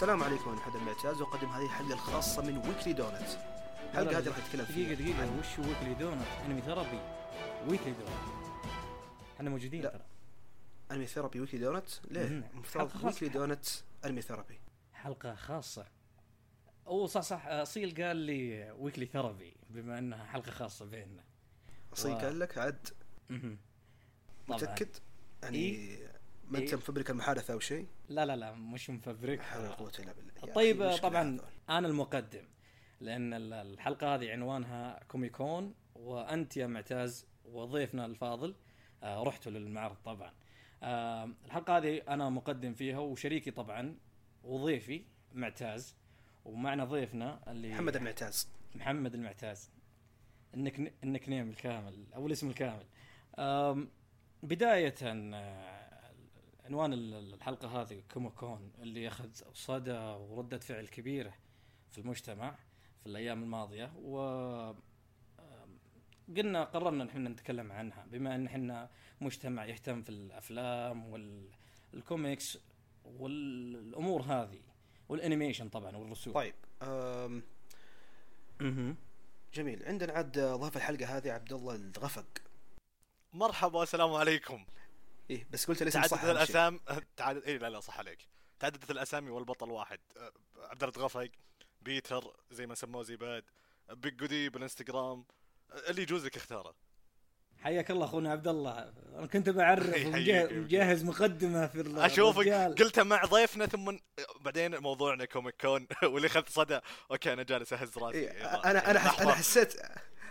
السلام عليكم أنا محمد المعتاز واقدم هذه الحلقة الخاصة من Weekly Donut الحلقة هذه راح نتكلم فيها دقيقة دقيقة عن- وش Weekly Donut؟ Anime Therapy Weekly Donut إحنا موجودين. ترى Anime Therapy Weekly Donut ليه؟ مهم. مفترض حلقة خاصة. Weekly Donut Anime Therapy حلقة خاصة أو صح صح أصيل قال لي Weekly Therapy بما إنها حلقة خاصة بيننا أصيل و- قال لك عد. متأكد؟ يعني إيه. ما أنت إيه. مفبرك المحادثة أو شيء؟ لا لا لا مش مفبرك لا حول قوة إلا بالله طيب طبعا هذول. أنا المقدم لأن ال- الحلقة هذه عنوانها كوميكون وأنت يا معتاز وضيفنا الفاضل آه، رحتوا للمعرض طبعا آه، الحلقة هذه أنا مقدم فيها وشريكي طبعا وضيفي معتاز ومعنا ضيفنا اللي محمد المعتاز محمد المعتاز ال nick ال nickname الكامل أو الاسم الكامل أم، بداية آه، عنوان ال- الحلقة هذه Comic Con اللي أخذ صدى وردة فعل كبيرة في المجتمع في الأيام الماضية و قلنا قررنا ان إحنا نتكلم عنها. بما إن إحنا مجتمع يهتم في الأفلام والكوميكس والأمور هذه وال animation طبعا والرسوم. طيب أم. جميل. عندنا عاد ضيف الحلقة هذه عبد الله الغفق. مرحبا والسلام عليكم. إيه بس قلت الاسم صح تعددت أهم شيء. الاسام تعدد اي لا لا صح عليك. تعددت الأسامي والبطل واحد. أه، عبد الله غفق بيتر زي ما سموه زيباد بيج جودي بالإنستغرام. أه، اللي يجوز لك اختاره. حياك الله أخونا عبد الله. أنا كنت بعرف. مجهز مقدمة في أشوفك الرجال. قلتها مع ضيفنا ثم بعدين موضوعنا Comic Con. واللي اخذ صدى. okay أنا جالس أهز راسي. إيه أنا أنا. أنا حسيت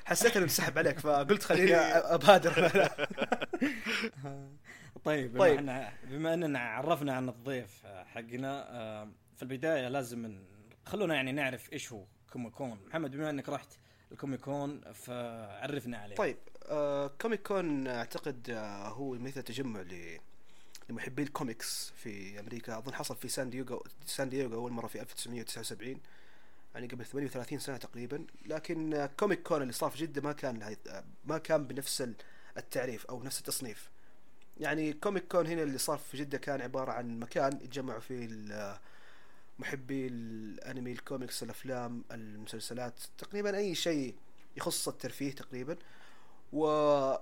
حسيت إنه انسحب عليك فقلت خليني أبادر. طيب بما طيب. إحنا بما إننا عرفنا عن الضيف حقنا آه، في البداية لازم خلونا يعني نعرف إيش هو Comic Con. محمد بما إنك رحت ال Comic Con فعرفنا عليه. طيب آه Comic Con أعتقد آه هو مثل تجمع ل لمحبي الكوميكس في أمريكا. أظن حصل في سان دييغو سان دييغو أول مرة في 1979 يعني قبل 38 سنة تقريبا. لكن آه Comic Con اللي صار في جده ما كان آه، ما كان بنفس ال- التعريف أو نفس التصنيف. يعني Comic Con هنا اللي صار في جدة كان عبارة عن مكان يتجمعوا فيه محبي الأنمي الكوميكس الأفلام المسلسلات تقريبا أي شيء يخص الترفيه تقريبا. وأيضا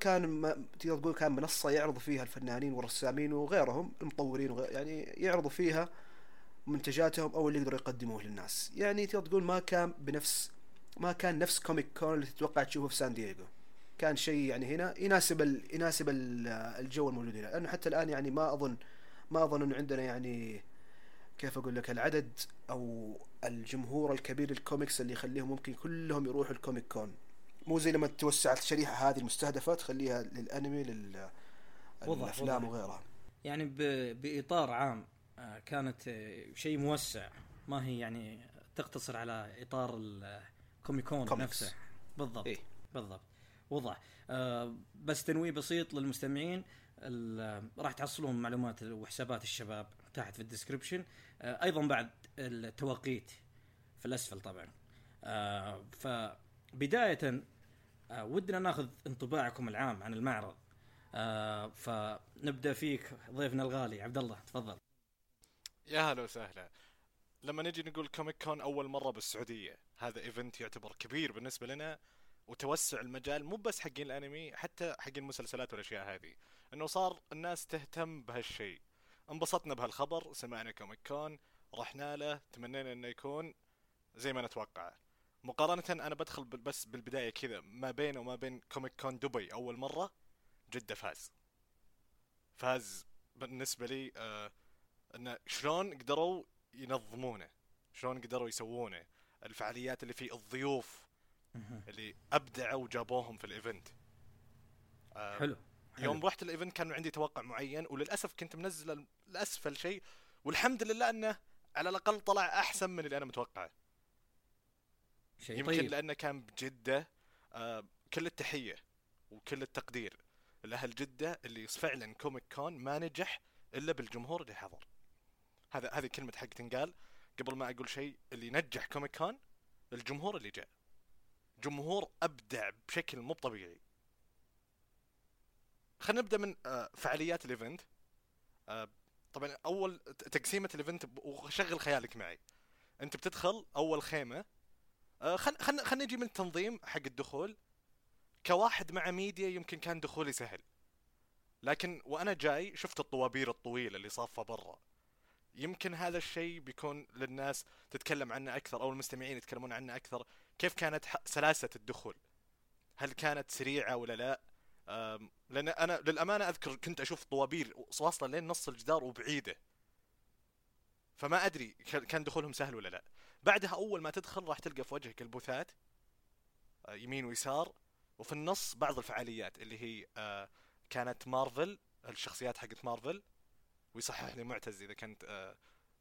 كان ما تقدر تقول كان منصة يعرض فيها الفنانين والرسامين وغيرهم المطورين وغير يعني يعرضوا فيها منتجاتهم أو اللي يقدروا يقدموه للناس. يعني تقدر تقول ما كان بنفس ما كان نفس Comic Con اللي تتوقع تشوفه في سان دييغو. كان شيء يعني هنا يناسب ال... يناسب ال- الجو الموجود هنا لأنه حتى الآن يعني ما اظن ما أظن إنه عندنا يعني كيف أقول لك العدد أو الجمهور الكبير للكوميكس اللي يخليهم ممكن كلهم يروحوا ال Comic Con مو زي لما توسع الشريحه هذه المستهدفة تخليها للأنمي لل الافلام. وغيرها يعني ب- بإطار عام آه، كانت آه، شيء موسع ما هي يعني تقتصر على إطار ال Comic Con. نفسه بالضبط إيه. بالضبط وضح آه، بس تنويه بسيط للمستمعين راح تحصلون معلومات وحسابات الشباب تحت في ال description آه، أيضا بعد التوقيت في الأسفل طبعا. آه، فبداية ودنا ناخذ انطباعكم العام عن المعرض. فنبدأ فيك ضيفنا الغالي. عبد الله تفضل. يا هلا وسهلا. لما نجي نقول Comic Con أول مرة بالسعودية هذا event يعتبر كبير بالنسبة لنا. وتوسع المجال مو بس حقين الأنمي حتى حقين المسلسلات والأشياء هذه. إنه صار الناس تهتم بهالشيء. انبسطنا بهالخبر سمعنا Comic Con رحنا له تمنينا إنه يكون زي ما نتوقع. مقارنة أنا بدخل بس بالبداية كذا ما بينه وما بين Comic Con دبي أول مرة جدة فاز. فاز بالنسبة لي آه إنه شلون قدروا ينظمونه شلون قدروا يسوونه. الفعاليات اللي فيه الضيوف اللي أبدعوا وجابوهم في ال event. آه حلو. يوم رحت ال event كان عندي توقع معين وللأسف كنت منزل الأسفل شيء والحمد لله إنه على الأقل طلع أحسن من اللي أنا متوقعه. شيء يمكن طيب. لأنه كان بجدة آه كل التحية وكل التقدير لأهل جدة اللي فعلا Comic Con ما نجح إلا بالجمهور اللي حضر. هذا هذه كلمة حق تنقال قبل ما أقول شيء اللي نجح Comic Con الجمهور اللي جاء. جمهور أبدع بشكل مو طبيعي. خلينا نبدأ من آه، فعاليات ال event. آه، طبعا أول تقسيمة ال event وشغل خيالك معي. أنت بتدخل أول خيمة. آه، خل خل خلينا نجي من التنظيم حق الدخول. كواحد مع ميديا يمكن كان دخولي سهل. لكن وأنا جاي شفت الطوابير الطويلة اللي صافة برا. يمكن هذا الشيء بيكون للناس تتكلم عنه أكثر أو المستمعين يتكلمون عنه أكثر. كيف كانت سلاسة الدخول؟ هل كانت سريعة ولا لا؟ لأن أنا للأمانة أذكر كنت أشوف طوابير واصلة لين نص الجدار وبعيدة. فما أدري كان دخولهم سهل ولا لا. بعدها أول ما تدخل راح تلقى في وجهك البوثات آه، يمين ويسار وفي النص بعض الفعاليات اللي هي آه، كانت مارفل الشخصيات حقت مارفل. ويصححني معتز إذا كنت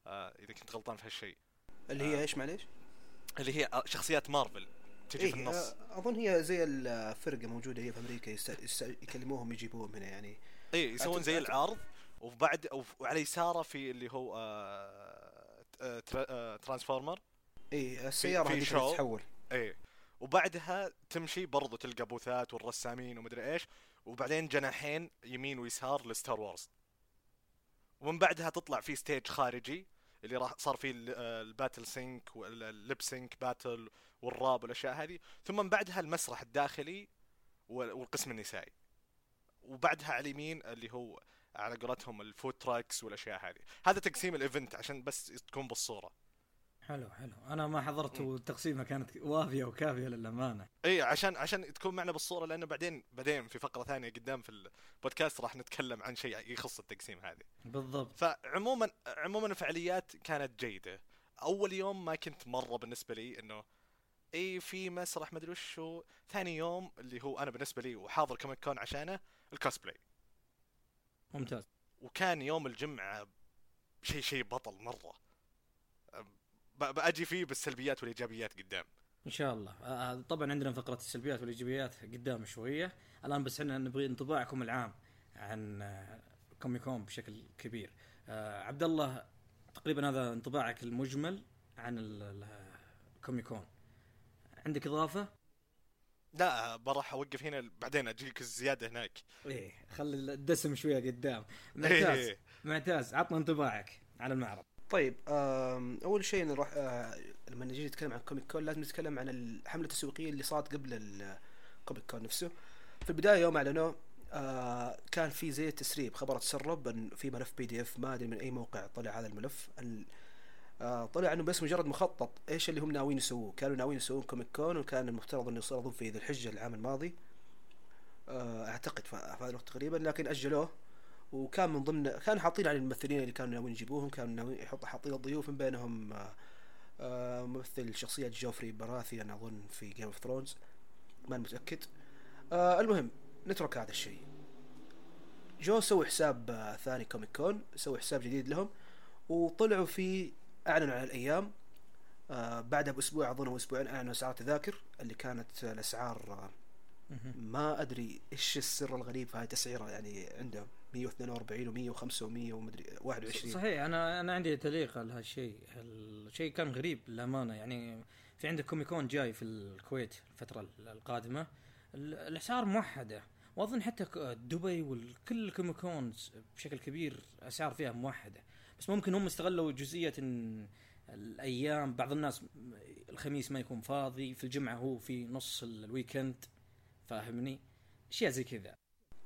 آه، إذا كنت غلطان في هالشيء. اللي هي. إيش معليش؟ اللي هي شخصيات مارفل تجي في إيه النص. آه، أظن هي زي الفرقة موجودة هي في أمريكا يست... يست... يكلموهم يجيبوهم هنا يعني. اي يسوون زي العرض وبعد وعلى يساره في اللي هو آه، آه، آه، Transformer. اي السياره في هذه. تتحول. إيه. وبعدها تمشي برضو تلقى بوثات والرسامين ومدري إيش وبعدين جناحين يمين ويسار ل Star Wars. ومن بعدها تطلع في stage خارجي. اللي راح صار فيه آه، ال battle sync وال lip sync battle وال rap والأشياء هذه. ثم من بعدها المسرح الداخلي وال- والقسم النسائي. وبعدها على اليمين اللي هو على قولتهم ال food trucks والأشياء هذه. هذا تقسيم ال event عشان بس تكون بالصورة. حلو حلو. أنا ما حضرت والتقسيمه كانت وافية وكافية للأمانة. اي عشان عشان تكون معنا بالصورة لأنه بعدين بعدين في فقرة ثانية قدام في البودكاست راح نتكلم عن شيء يخص التقسيم هذه. بالضبط. فعموما عموما الفعاليات كانت جيدة. أول يوم ما كنت مرة بالنسبة لي إنه اي في مسرح مدري وش هو ثاني يوم اللي هو أنا بالنسبة لي وحاضر Comic Con عشانه الكوسبلاي ممتاز. وكان يوم الجمعة شيء شيء بطل مرة. باجي فيه بالسلبيات والإيجابيات قدام. إن شاء الله. طبعا عندنا فقره السلبيات والإيجابيات قدام شوية. الآن بس إحنا نبغي انطباعكم العام عن آه، Comic Con بشكل كبير. آه، عبد الله تقريبا هذا انطباعك المجمل عن ال- ال- ال Comic Con عندك إضافة؟ لا بروح أوقف هنا بعدين اجيك الزيادة هناك. إيه خلي الدسم شوية قدام. معتز. إيه. معتز عطنا انطباعك على المعرض. طيب أول شيء نروح آه، لما نجي نتكلم عن Comic Con لازم نتكلم عن الحملة التسويقية اللي صارت قبل ال Comic Con نفسه. في البداية يوم أعلنوه آه، كان في زي التسريب خبر تسرب إن في ملف PDF ما أدري من أي موقع طلع هذا الملف. ال- آه، طلع إنه بس مجرد مخطط إيش اللي هم ناويين يسووه. كانوا ناويين يسوون Comic Con وكان المفترض إنه يصير اظن في ذي الحجة العام الماضي. أعتقد في هذا الوقت تقريبا لكن أجلوه. وكان من ضمن كانوا حاطين على الممثلين اللي كانوا ناويين يجيبوهم كانوا ناويين يحطوا حاطين الضيوف من بينهم آه، آه، ممثل شخصية جوفري باراثيون أظن في Game of Thrones ما متأكد. آه، المهم نترك هذا الشيء. جو سووا حساب ثاني Comic Con سووا حساب جديد لهم وطلعوا فيه أعلنوا عن الأيام. بعدها بأسبوع أظن أو أسبوعين أعلنوا أسعار تذاكر اللي كانت الأسعار ما أدري إيش السر الغريب في هاي التسعيره يعني عندهم. 142 و105 و100 ومدري 21 صحيح أنا أنا عندي تعليق على هالشيء. الشيء كان غريب للأمانة. يعني في عندك Comic Con جاي في الكويت الفترة القادمة. ال- الأسعار موحدة. وأظن حتى دبي وكل ال Comic Cons بشكل كبير أسعار فيها موحدة. بس ممكن هم استغلوا جزئية إن الأيام بعض الناس الخميس ما يكون فاضي في الجمعة هو في نص ال- الويكند. فاهمني؟ أشياء زي كذا.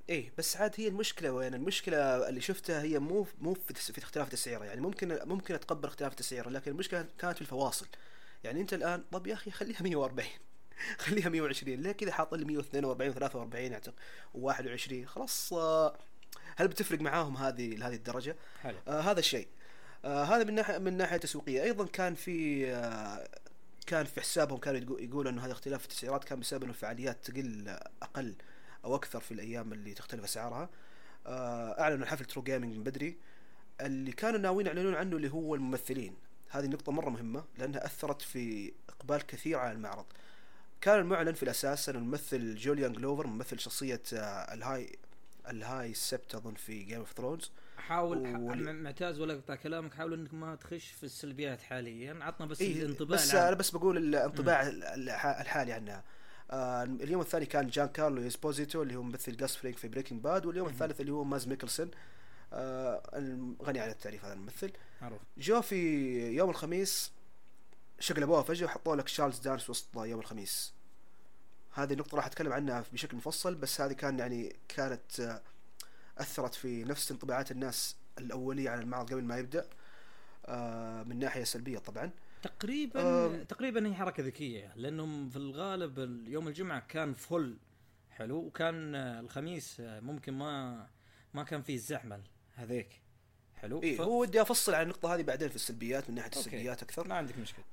إيه بس عاد هي المشكلة وين؟ المشكلة اللي شفتها هي مو مو في, اختلاف التسعيره يعني ممكن ممكن اتقبل اختلاف التسعيره لكن المشكلة كانت في الفواصل. يعني أنت الآن طب يا أخي خليها 140 خليها 120 ليه كذا حاط لي 142 و43 أعتقد؟ و21 خلاص آه، هل بتفرق معاهم هذه لهذه الدرجة؟ حلو. آه هذا الشيء. آه هذا من ناحية من ناحية تسويقية. أيضا كان في آه كان في حسابهم كانوا يقو- يقولوا إنه هذا اختلاف في التسعيرات كان بسبب إنه الفعاليات تقل آه، أقل. أو أكثر في الأيام اللي تختلف أسعارها. آه أعلنوا حفل True Gaming من بدري. اللي كانوا ناويين يعلنون عنه اللي هو الممثلين. هذه نقطة مرة مهمة لأنها أثرت في إقبال كثير على المعرض. كان المعلن في الأساس أن الممثل جوليان جلوفر ممثل شخصية ال High ال High Sept أظن في Game of Thrones حاول م- معتز ولا أقطع كلامك حاول إنك ما تخش في السلبيات حاليا. عطنا بس إيه الانطباع بس العام. أنا بس بقول الانطباع الح- الحالي عنها. آه اليوم الثاني كان جان كارلو إسبوزيتو اللي هو ممثل جاس فرينج في Breaking Bad واليوم الثالث اللي هو ماز ميكلسون آه غني عن التعريف هذا الممثل. معروف. جو في يوم الخميس شقلبوها فجأة وحطوا لك تشارلز دانس وسط يوم الخميس. هذه النقطة راح أتكلم عنها بشكل مفصل بس هذه كان يعني كانت آه، أثرت في نفس انطباعات الناس الأولية عن المعرض قبل ما يبدأ آه، من ناحية سلبية طبعا. تقريبا أم. تقريبا هي حركة ذكية لأنهم في الغالب يوم الجمعة كان فل حلو وكان آه، الخميس آه، ممكن ما ما كان فيه الزحمة هذيك. حلو. إيه ف- هو ودي أفصل عن النقطة هذه بعدين في السلبيات من أوكي. السلبيات أكثر. ما عندك مشكلة.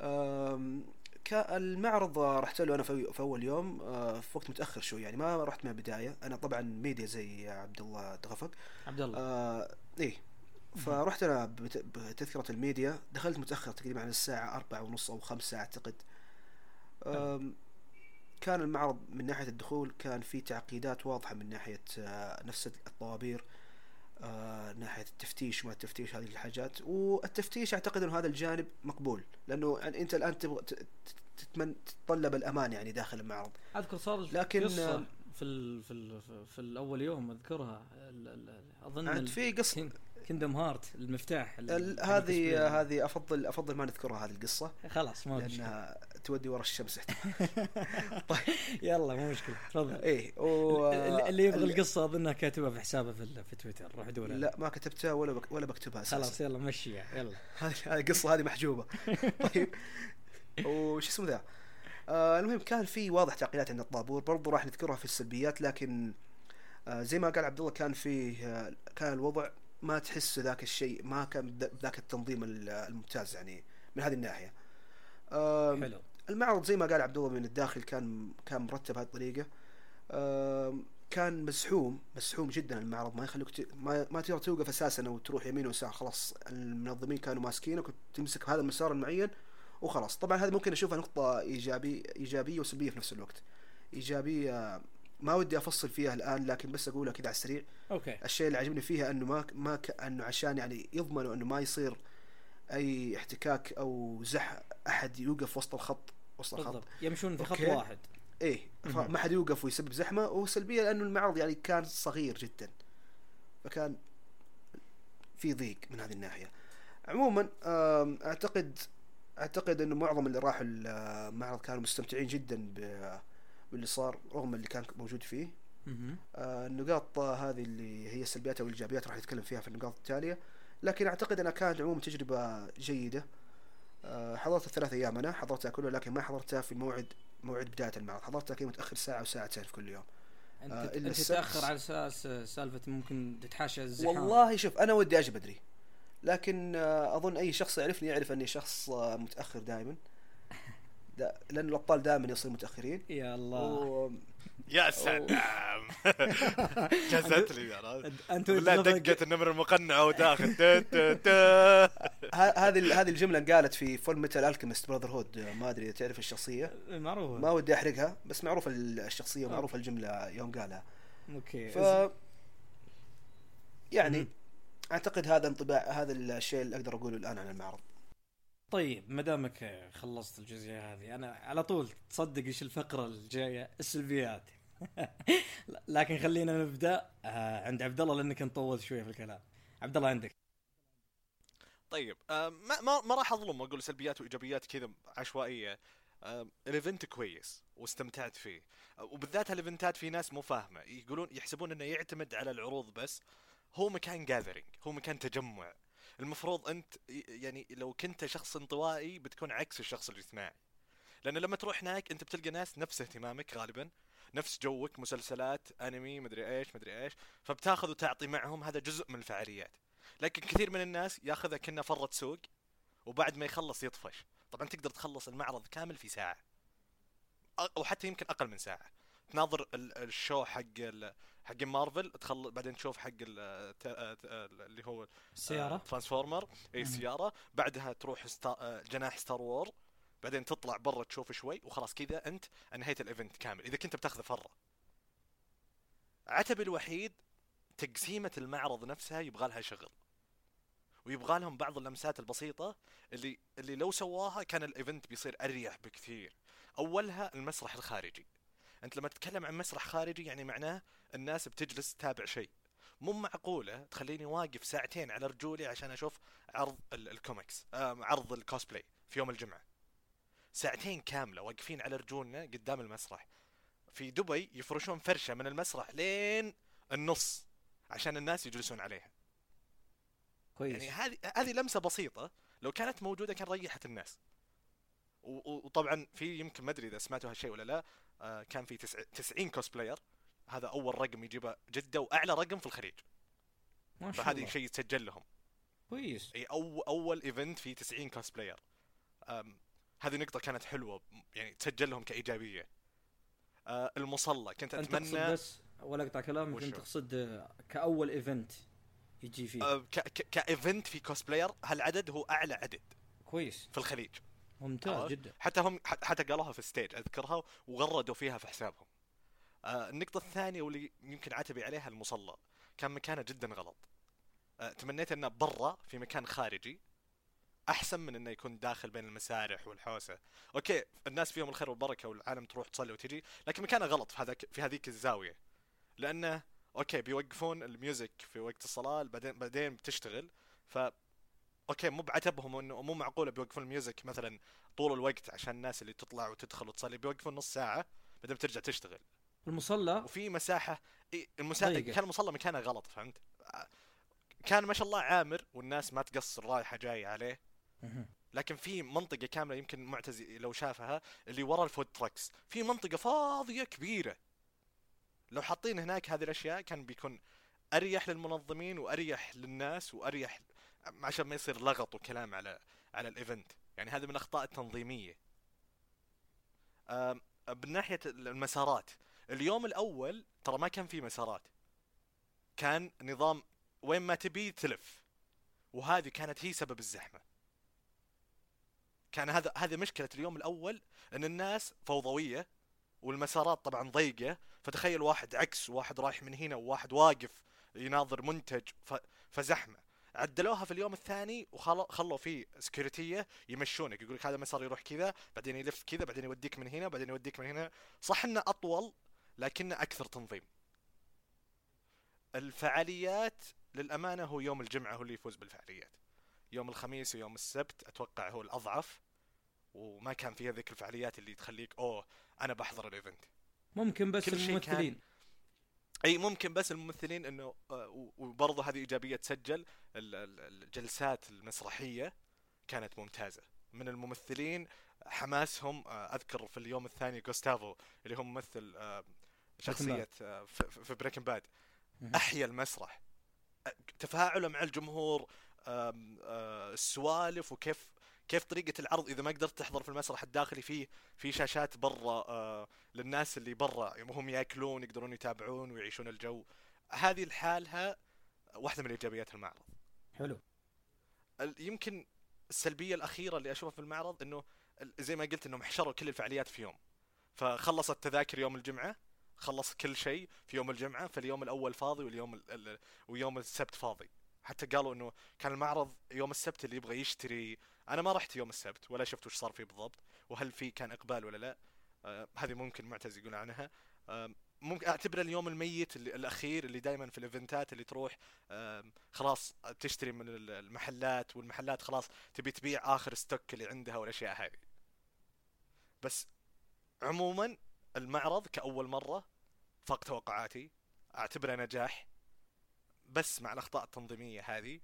المعرض آه، رحت له أنا في أول يوم آه، في وقت متأخر شوي يعني ما رحت من البداية. أنا طبعا ميديا زي عبد الله دغفق عبد الله. آه إيه. فرحت أنا بت- بتذكرة الميديا. دخلت متأخر تقريبا على الساعة أربعة ونص أو خمسة أعتقد. كان المعرض من ناحية الدخول كان في تعقيدات واضحة من ناحية آه، نفس الطوابير آه، ناحية التفتيش وما التفتيش هذه الحاجات. والتفتيش أعتقد إنه هذا الجانب مقبول لأنه يعني أنت الآن تبغى ت- ت- تتمن تتطلب الأمان يعني داخل المعرض. أذكر صار لكن- قصة في ال في ال في الأول يوم أذكرها. ال- ال- أظن عاد في قصة. كيندم هارت المفتاح هذه. هذه افضل أفضل ما نذكرها هذه القصة. خلاص ما مشكلة. لانها تودي ورا الشمس. يلا مو مشكلة. تفضل. إيه و... اللي يبغى ال- القصة أظنها كاتبها في حسابه في, في تويتر. روح دور. لا ما كتبتها ولا بك ولا بكتبها أساسا. خلاص يلا مشيها. يلا. هذه هذه القصة هذه محجوبة. طيب. وش اسمه ذا؟ آه المهم كان في واضح تعقيدات عند الطابور. برضو راح نذكرها في السلبيات لكن آه زي ما قال عبد الله كان فيه آه كان الوضع ما تحس ذاك الشيء ما كان ذاك التنظيم ال- الممتاز يعني من هذه الناحية. حلو. المعرض زي ما قال عبد الله من الداخل كان كان مرتب بهذه الطريقة. كان مزحوم مزحوم جدا المعرض ما يخليك ت... ما, ما تقدر توقف أساسا أو تروح يمين ويسار خلاص. المنظمين كانوا ماسكينك وتمسك هذا المسار المعين وخلاص. طبعا هذه ممكن أشوفها نقطة ايجابيه إيجابية وسلبية في نفس الوقت. إيجابية ما ودي أفصل فيها الآن لكن بس اقولها كذا على السريع. okay. الشيء اللي عجبني فيها إنه ما ما ك... إنه عشان يعني يضمنوا إنه ما يصير أي احتكاك أو زح أحد يوقف وسط الخط وسط الخط. بالضبط. يمشون في خط okay. واحد. إيه. فما حد يوقف ويسبب زحمة وسلبية لأنه المعرض يعني كان صغير جدا. فكان في ضيق من هذه الناحية. عموما اعتقد أعتقد إنه معظم اللي راحوا المعرض كانوا مستمتعين جدا ب- باللي صار رغم اللي كان موجود فيه. آه، النقاط هذه اللي هي السلبيات أو الإيجابيات راح نتكلم فيها في النقاط التالية. لكن أعتقد انها كانت عموما تجربة جيدة. آه، حضرت الثلاث أيام أنا حضرتها كلها لكن ما حضرتها في موعد موعد بداية المعرض حضرتها كي متأخر ساعة أو ساعتين في كل يوم. أنت آه، أنت. تأخر على أساس سالفة ممكن تتحاشى الزحام. والله شوف أنا ودي أجي بدري. لكن آه، أظن أي شخص يعرفني يعرف أني شخص آه، متأخر دائما. دا لأن الأبطال دائما يصيروا متأخرين. يا الله. و... يا سلام. جازت لي؟ انت بالله ودغفق- دقت النمر المقنعة وداخل. هذه هذه الجملة قالت في فول ميتال الكيمست براذر هود ما أدري تعرف الشخصية. معروف ما ودي أحرقها بس معروفة ال- الشخصية ومعروفة الجملة يوم قالها. أوكي. ف يعني. أعتقد هذا انطباع هذا الشيء اللي أقدر أقوله الآن عن المعرض. طيب ما دامك خلصت الجزئية هذه أنا على طول تصدق إيش الفقرة الجاية؟ السلبيات. لكن خلينا نبدأ. آه، عند عبد الله لأنك نطول شوية في الكلام. عبد الله عندك. طيب آه، ما ما راح أظلم وأقول سلبيات وإيجابيات كذا عشوائية. آه، ال event كويس واستمتعت فيه. وبالذات الإيفنتات في ناس مو فاهمة. يقولون يحسبون إنه يعتمد على العروض بس. هو مكان gathering هو مكان تجمع. المفروض أنت يعني لو كنت شخص انطوائي بتكون عكس الشخص الاجتماعي. لأن لما تروح هناك أنت بتلقى ناس نفس اهتمامك غالبا نفس جوك مسلسلات أنمي مدري إيش مدري إيش فبتاخذ وتعطي معهم هذا جزء من الفعاليات. لكن كثير من الناس ياخذها كأنه فرة سوق وبعد ما يخلص يطفش. طبعا تقدر تخلص المعرض كامل في ساعة. أو حتى يمكن أقل من ساعة. تناظر ال- ال show حق حق مارفل تخل بعدين تشوف حق اللي هو السياره ترانسفورمر. إي. السيارة بعدها تروح ستا... آه، جناح Star Wars. بعدين تطلع برا تشوف شوي وخلاص كذا أنت أنهيت ال event كامل. إذا كنت بتاخذه فرة عتبي الوحيد تقسيمة المعرض نفسها يبغى لها شغل. ويبغى لهم بعض اللمسات البسيطة اللي اللي لو سواها كان ال event بيصير أريح بكثير. أولها المسرح الخارجي. أنت لما تتكلم عن مسرح خارجي يعني معناه الناس بتجلس تتابع شيء. مو معقولة تخليني واقف ساعتين على رجولي عشان أشوف عرض ال- الكوميكس عرض الكوسبلاي في يوم الجمعة. ساعتين كاملة واقفين على رجولنا قدام المسرح. في دبي يفرشون فرشة من المسرح لين النص عشان الناس يجلسون عليها. كويس. يعني هذه هذه لمسة بسيطة. لو كانت موجودة كان ريحت الناس. وطبعا في يمكن ما أدري إذا سمعتوا هالشيء ولا لا كان في تسع- 90 cosplayer هذا أول رقم يجيبه جدة وأعلى رقم في الخليج. ما شاء فهذه شيء يتسجل لهم. كويس. إي أو أول event في 90 cosplayer أم، هذه نقطة كانت حلوة يعني تسجل لهم كإيجابية. آه، المصلى كنت أنت تقصد أتمنى بس ولا أقطع كلامك أنت؟ تقصد آه، كأول event يجي فيه. آه، ك- ك- ك event في cosplayer هالعدد هو أعلى عدد كويس. في الخليج. ممتاز؟ جدا. حتى هم حتى قالوها في stage أذكرها وغردوا فيها في حسابهم. آه، النقطة الثانية واللي يمكن عتبي عليها المصلى كان مكانه جدا غلط. آه، تمنيت إنه برا في مكان خارجي أحسن من إنه يكون داخل بين المسارح والحوسة. okay الناس فيهم الخير والبركة والعالم تروح تصلي وتجي لكن مكانه غلط في هذاك في هذيك الزاوية. لأنه okay بيوقفون ال music في وقت الصلاة بعدين بعدين بتشتغل ف okay مو بعتبهم انه مو معقولة بيوقفون ال music مثلا طول الوقت عشان الناس اللي تطلع وتدخل وتصلي بيوقفون نص ساعة بعدين بترجع تشتغل. المصلى؟ وفي مساحة المسا... كان المصلى مكانه غلط فهمت؟ كان ما شاء الله عامر والناس ما تقصر رايحة جاية عليه. لكن في منطقة كاملة يمكن معتز لو شافها اللي ورا ال food trucks. في منطقة فاضية كبيرة. لو حاطين هناك هذه الأشياء كان بيكون أريح للمنظمين وأريح للناس وأريح عشان ما يصير لغط وكلام على على ال event. يعني هذا من الأخطاء التنظيمية. آم، من ناحية المسارات اليوم الأول ترى ما كان في مسارات. كان نظام وين ما تبي تلف. وهذه كانت هي سبب الزحمة. كان هذا هذه مشكلة اليوم الأول إن الناس فوضوية والمسارات طبعا ضيقة. فتخيل واحد عكس وواحد رايح من هنا وواحد واقف يناظر منتج. فزحمة. عدلوها في اليوم الثاني وخلوا خلوا فيه سكيورتيه يمشونك. يقول لك هذا مسار يروح كذا بعدين يلف كذا بعدين يوديك من هنا بعدين يوديك من هنا. صح إنه أطول لكنه أكثر تنظيم. الفعاليات للأمانة هو يوم الجمعة هو اللي يفوز بالفعاليات. يوم الخميس ويوم السبت أتوقع هو الأضعف وما كان فيها ذيك الفعاليات اللي تخليك أوه أنا بحضر الايفنت ممكن بس الممثلين. أي ممكن بس الممثلين إنه آه، وبرضه هذه إيجابية تسجل ال- ال- الجلسات المسرحية كانت ممتازة. من الممثلين حماسهم آه، أذكر في اليوم الثاني جوستافو اللي هو ممثل آه، شخصية في- بريكن باد. أحيا المسرح. تفاعله مع الجمهور السوالف وكيف كيف طريقة العرض إذا ما قدرت تحضر في المسرح الداخلي فيه في شاشات برا آه، للناس اللي برا وهم يأكلون يقدرون يتابعون ويعيشون الجو. هذه لحالها واحدة من إيجابيات المعرض. حلو. يمكن السلبية الأخيرة اللي أشوفها في المعرض ال- زي ما قلت إنهم حشروا كل الفعاليات في يوم. فخلص التذاكر يوم الجمعة خلص كل شيء في يوم الجمعة فاليوم الأول فاضي واليوم ال... ال... ويوم السبت فاضي. حتى قالوا إنه كان المعرض يوم السبت اللي يبغى يشتري أنا ما رحت يوم السبت ولا شفت وش صار فيه بالضبط وهل في كان إقبال ولا لا. آه هذه ممكن معتز يقول عنها. آه ممكن أعتبره اليوم الميت اللي الأخير اللي دائما في الإيفنتات اللي تروح. خلاص تشتري من ال- المحلات والمحلات خلاص تبي تبيع آخر stock اللي عندها والأشياء هذه. بس عموما المعرض كأول مرة فاق توقعاتي أعتبره نجاح. بس مع الأخطاء التنظيمية هذه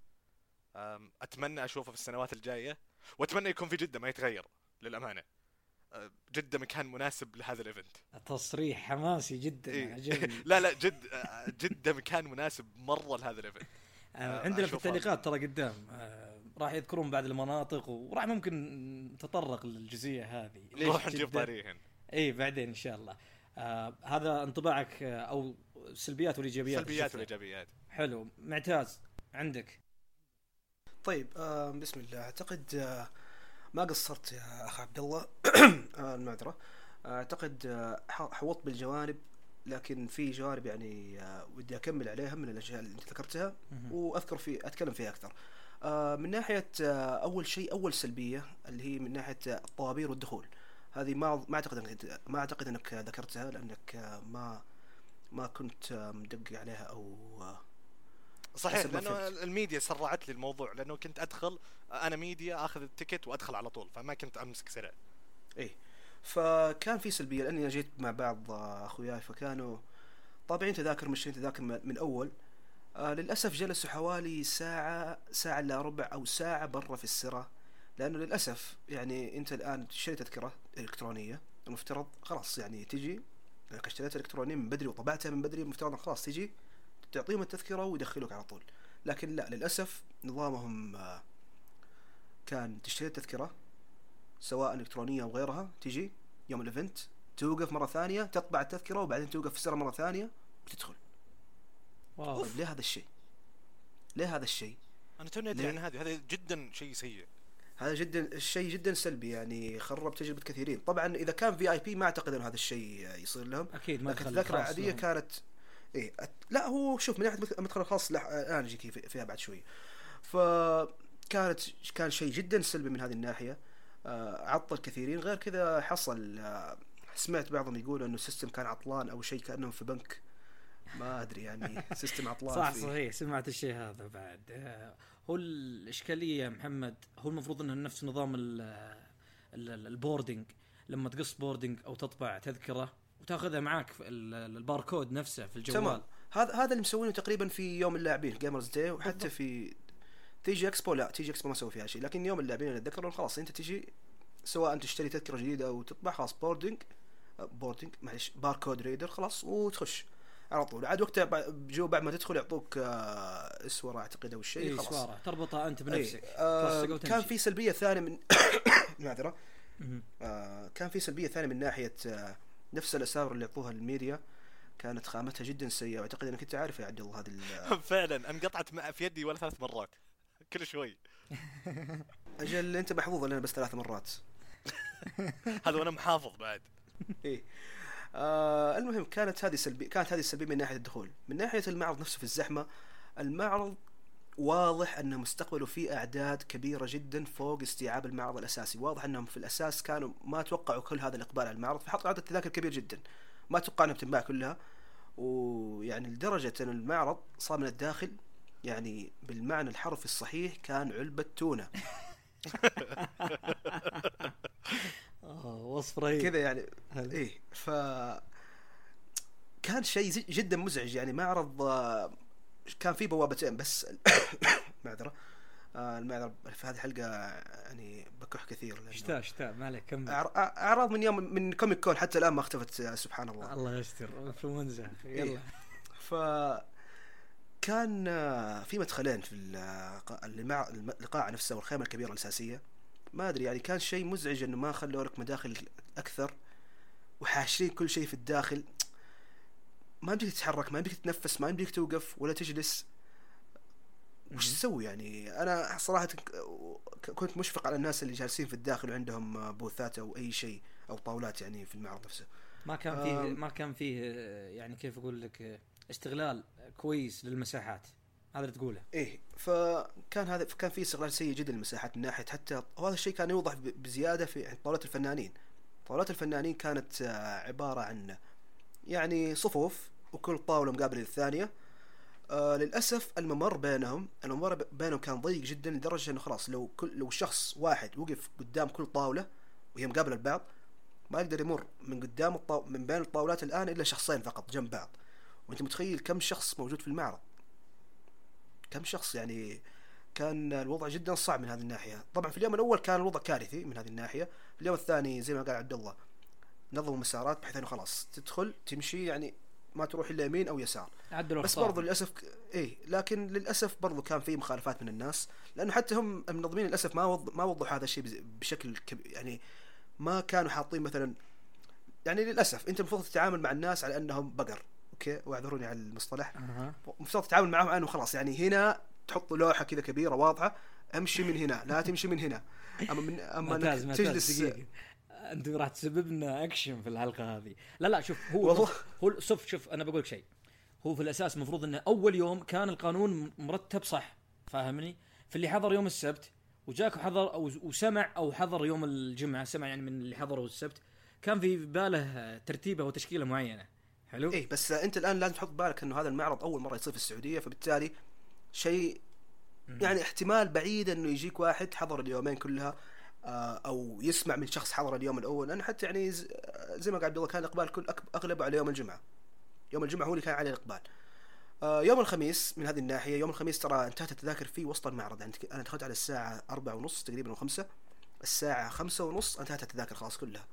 أتمنى أشوفه في السنوات الجاية. وأتمنى يكون في جدة ما يتغير للأمانة. آه، جدة مكان مناسب لهذا ال event تصريح حماسي جدا إيه. عجبني. لا لا جد آه، جدة مكان مناسب مرة لهذا الايفنت آه، عندنا في التعليقات ترى قدام راح يذكرون بعض المناطق وراح ممكن نتطرق للجزئية هذه. نروح نجيب؟ طاريهن. اي بعدين إن شاء الله. آه هذا انطباعك أو السلبيات والإيجابيات سلبيات. والإيجابيات. حلو. معتاز عندك؟ طيب آه بسم الله أعتقد آه ما قصرت يا أخ عبد الله آه المعذرة أعتقد آه حوطت بالجوانب لكن في جوانب يعني آه ودي أكمل عليها من الأشياء اللي أنت ذكرتها. وأذكر في أتكلم فيها أكثر. آه من ناحية آه أول شيء أول سلبية اللي هي من ناحية آه، الطوابير والدخول. هذه ما ما أعتقد إنك ما أعتقد إنك ذكرتها لأنك آه ما ما كنت مدقق عليها أو صحيح لأنه. الميديا سرعت لي الموضوع لأنه كنت أدخل أنا ميديا آخذ ال ticket وأدخل على طول فما كنت أمسك سرع إيه. فكان في سلبية لأني جيت مع بعض أخوياي فكانوا طابعين تذاكر مشترين تذاكر من أول. آه للأسف جلسوا حوالي ساعة ساعة الا ربع أو ساعة برا في السرة. لأنه للأسف يعني أنت الآن تشتري تذكرة إلكترونية المفترض خلاص يعني تجي لك اشتريت إلكترونية من بدري وطبعتها من بدري المفترض خلاص تجي. تعطيهم التذكرة ويدخلوك على طول لكن لا للأسف نظامهم آه كان تشتري التذكرة سواء إلكترونية أو غيرها تجي يوم ال event توقف مرة ثانية تطبع التذكرة وبعدين توقف في السرا مرة ثانية وتدخل wow طيب ليه هذا الشيء؟ ليه هذا الشيء؟ أنا توني أدري ليه؟ عن هذه هذا جدا شيء سيء هذا جدا الشيء جدا سلبي يعني خرب تجربة كثيرين طبعا إذا كان VIP ما أعتقد ان هذا الشيء يصير لهم أكيد لكن مدخل التذاكر العادية. كانت إيه. لا هو شوف من ناحية مدخ- مدخل الخاص لح... الآن كيف- فيها بعد شوي فكانت كان شيء جدا سلبي من هذه الناحية آه عطل كثيرين غير كذا حصل آه سمعت بعضهم يقولوا إنه ال system كان عطلان أو شيء كأنهم في بنك ما أدري يعني system عطلان صح. صحيح سمعت الشيء هذا بعد آه، هو الإشكالية يا محمد هو المفروض إنه نفس نظام ال- ال- ال- ال boarding لما تقص boarding أو تطبع تذكرة وتاخذها معاك في الباركود نفسه في الجوال تمام هذا هذا اللي مسوينه تقريبا في يوم اللاعبين Gamers Day وحتى. في TGXPO لا TGXPO ما سوي فيها شيء لكن يوم اللاعبين أنا اتذكر خلاص انت تجي سواء تشتري تذكرة جديدة أو تطبع خلاص boarding boarding معلش barcode reader خلاص وتخش على طول عاد وقتها جو بعد ما تدخل يعطوك آه، اسوره أعتقد أو الشيء اي خلاص سواره تربطها أنت بنفسك إيه، آه تلصقه كان. في سلبية ثانية من معذرة. آه كان في سلبية ثانية من ناحية آه نفس الاساور اللي يعطوها الميديا كانت خامتها جدا سيئة. واعتقد إنك أنت عارف يا عبد الله هذه فعلا انقطعت في يدي ولا ثلاث مرات. كل شوي. أجل أنت محظوظ لنا بس ثلاث مرات. هذا وأنا محافظ بعد. إيه. آه المهم كانت هذه سلبي كانت هذه السلبية من ناحية الدخول. من ناحية المعرض نفسه في الزحمة المعرض واضح انه مستقبله فيه أعداد كبيرة جدا فوق استيعاب المعرض الأساسي. واضح أنهم في الأساس كانوا ما توقعوا كل هذا الإقبال على المعرض فحطوا عدد تذاكر كبير جدا. ما توقع انها بتنباع كلها. ويعني لدرجة أن المعرض صار من الداخل يعني بالمعنى الحرفي الصحيح كان علبة تونة. آه وصف رهيب. كذا يعني. إيه ف كان شيء جدا مزعج. يعني معرض آه، كان فيه بوابتين بس معذرة. آه، المعرض في هذه الحلقة يعني بكح كثير شتاء شتاء ما عليك كمل. أعراض من يوم من كوميك كون حتى الآن ما اختفت آه، سبحان الله. الله يستر إنفلونزا. إيه. يلا. ف كان آه، في مدخلين في الق- المع- الم- القاعة نفسها والخيمة الكبيرة الأساسية. ما أدري يعني كان شيء مزعج إنه ما خلوا لك مداخل أكثر. وحاشرين كل شيء في الداخل. ما يمديك تتحرك ما يمديك تتنفس ما يمديك توقف ولا تجلس. وش تسوي يعني؟ أنا صراحة ك- كنت مشفق على الناس اللي جالسين في الداخل وعندهم بوثات أو أي شيء أو طاولات يعني في المعرض نفسه. ما كان فيه. ما كان فيه يعني كيف أقول لك استغلال كويس للمساحات. هذا اللي تقوله. إيه فكان هذا كان في استغلال سيء جدا للمساحات من ناحية حتى وهذا الشيء كان يوضح بزيادة في عند طاولات الفنانين. طاولات الفنانين كانت آه، عبارة عن يعني صفوف وكل طاولة مقابلة للثانية. آه للأسف الممر بينهم الممر بينهم كان ضيق جدا لدرجة إنه خلاص لو كل لو شخص واحد وقف قدام كل طاولة وهي مقابلة لبعض ما يقدر يمر من قدام الطاو... من بين الطاولات الآن إلا شخصين فقط جنب بعض. وأنت متخيل كم شخص موجود في المعرض؟ كم شخص يعني كان الوضع جدا صعب من هذه الناحية. طبعا في اليوم الأول كان الوضع كارثي من هذه الناحية في اليوم الثاني زي ما قال عبد الله نظموا مسارات بحيث إنه خلاص تدخل تمشي يعني ما تروح إلا يمين أو يسار. عدلوا بس. برضو للأسف ك... إيه لكن للأسف برضو كان في مخالفات من الناس لأنه حتى هم المنظمين للأسف ما وض... ما وضحوا هذا الشيء بشكل كب... يعني ما كانوا حاطين مثلا يعني للأسف أنت المفروض تتعامل مع الناس على أنهم بقر okay؟ واعذروني على المصطلح. أها. المفترض تتعامل معهم على انه خلاص يعني هنا تحط لوحة كذا كبيرة واضحة امشي من هنا لا تمشي من هنا. أما من أما ممتاز إنك ممتاز تجلس دقيقة. أنت راح تسبب لنا اكشن في الحلقة هذه. لا لا شوف هو والله. هو شوف شوف أنا بقول لك شيء. هو في الأساس المفروض إنه أول يوم كان القانون مرتب صح فاهمني؟ في اللي حضر يوم السبت وجاك حضر أو وسمع أو حضر يوم الجمعة سمع يعني من اللي حضروا السبت كان في باله ترتيبه وتشكيلة معينة. حلو؟ إيه بس أنت الآن لازم تحط بالك إنه هذا المعرض أول مرة يصير في السعودية فبالتالي شيء يعني احتمال بعيد إنه يجيك واحد حضر اليومين كلها أو يسمع من شخص حضر اليوم الأول. لأن حتى يعني زي ما قال عبد الله كان الإقبال كل أغلبه على يوم الجمعة. يوم الجمعة هو اللي كان عليه الإقبال. آه، يوم الخميس من هذه الناحية يوم الخميس ترى انتهت التذاكر فيه وسط المعرض. يعني أنا دخلت على الساعة أربعة ونص تقريبا أو خمسة. الساعة خمسة ونص انتهت التذاكر خلاص كلها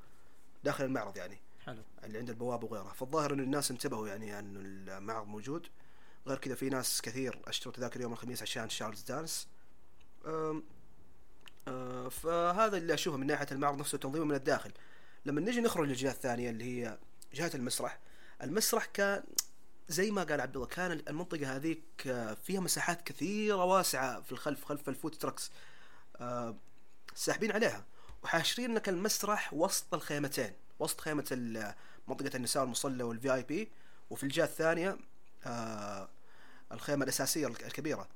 داخل المعرض يعني. حلو. اللي عند البوابه وغيرها فالظاهر انه الناس انتبهوا يعني انه المعرض موجود. غير كذا في ناس كثير اشتروا تذاكر يوم الخميس عشان شارلز دانس. فهذا اللي أشوفه من ناحية المعرض نفسه تنظيمه من الداخل. لما نجي نخرج للجهة الثانية اللي هي جهة المسرح المسرح كان زي ما قال عبد الله كان المنطقة هذيك آه، فيها مساحات كثيرة واسعة في الخلف خلف ال food trucks أه ساحبين عليها وحاشرين لك المسرح وسط الخيمتين وسط خيمة منطقة النساء والمصلى وال VIP وفي الجهة الثانية آه الخيمة الأساسية الك- الكبيرة.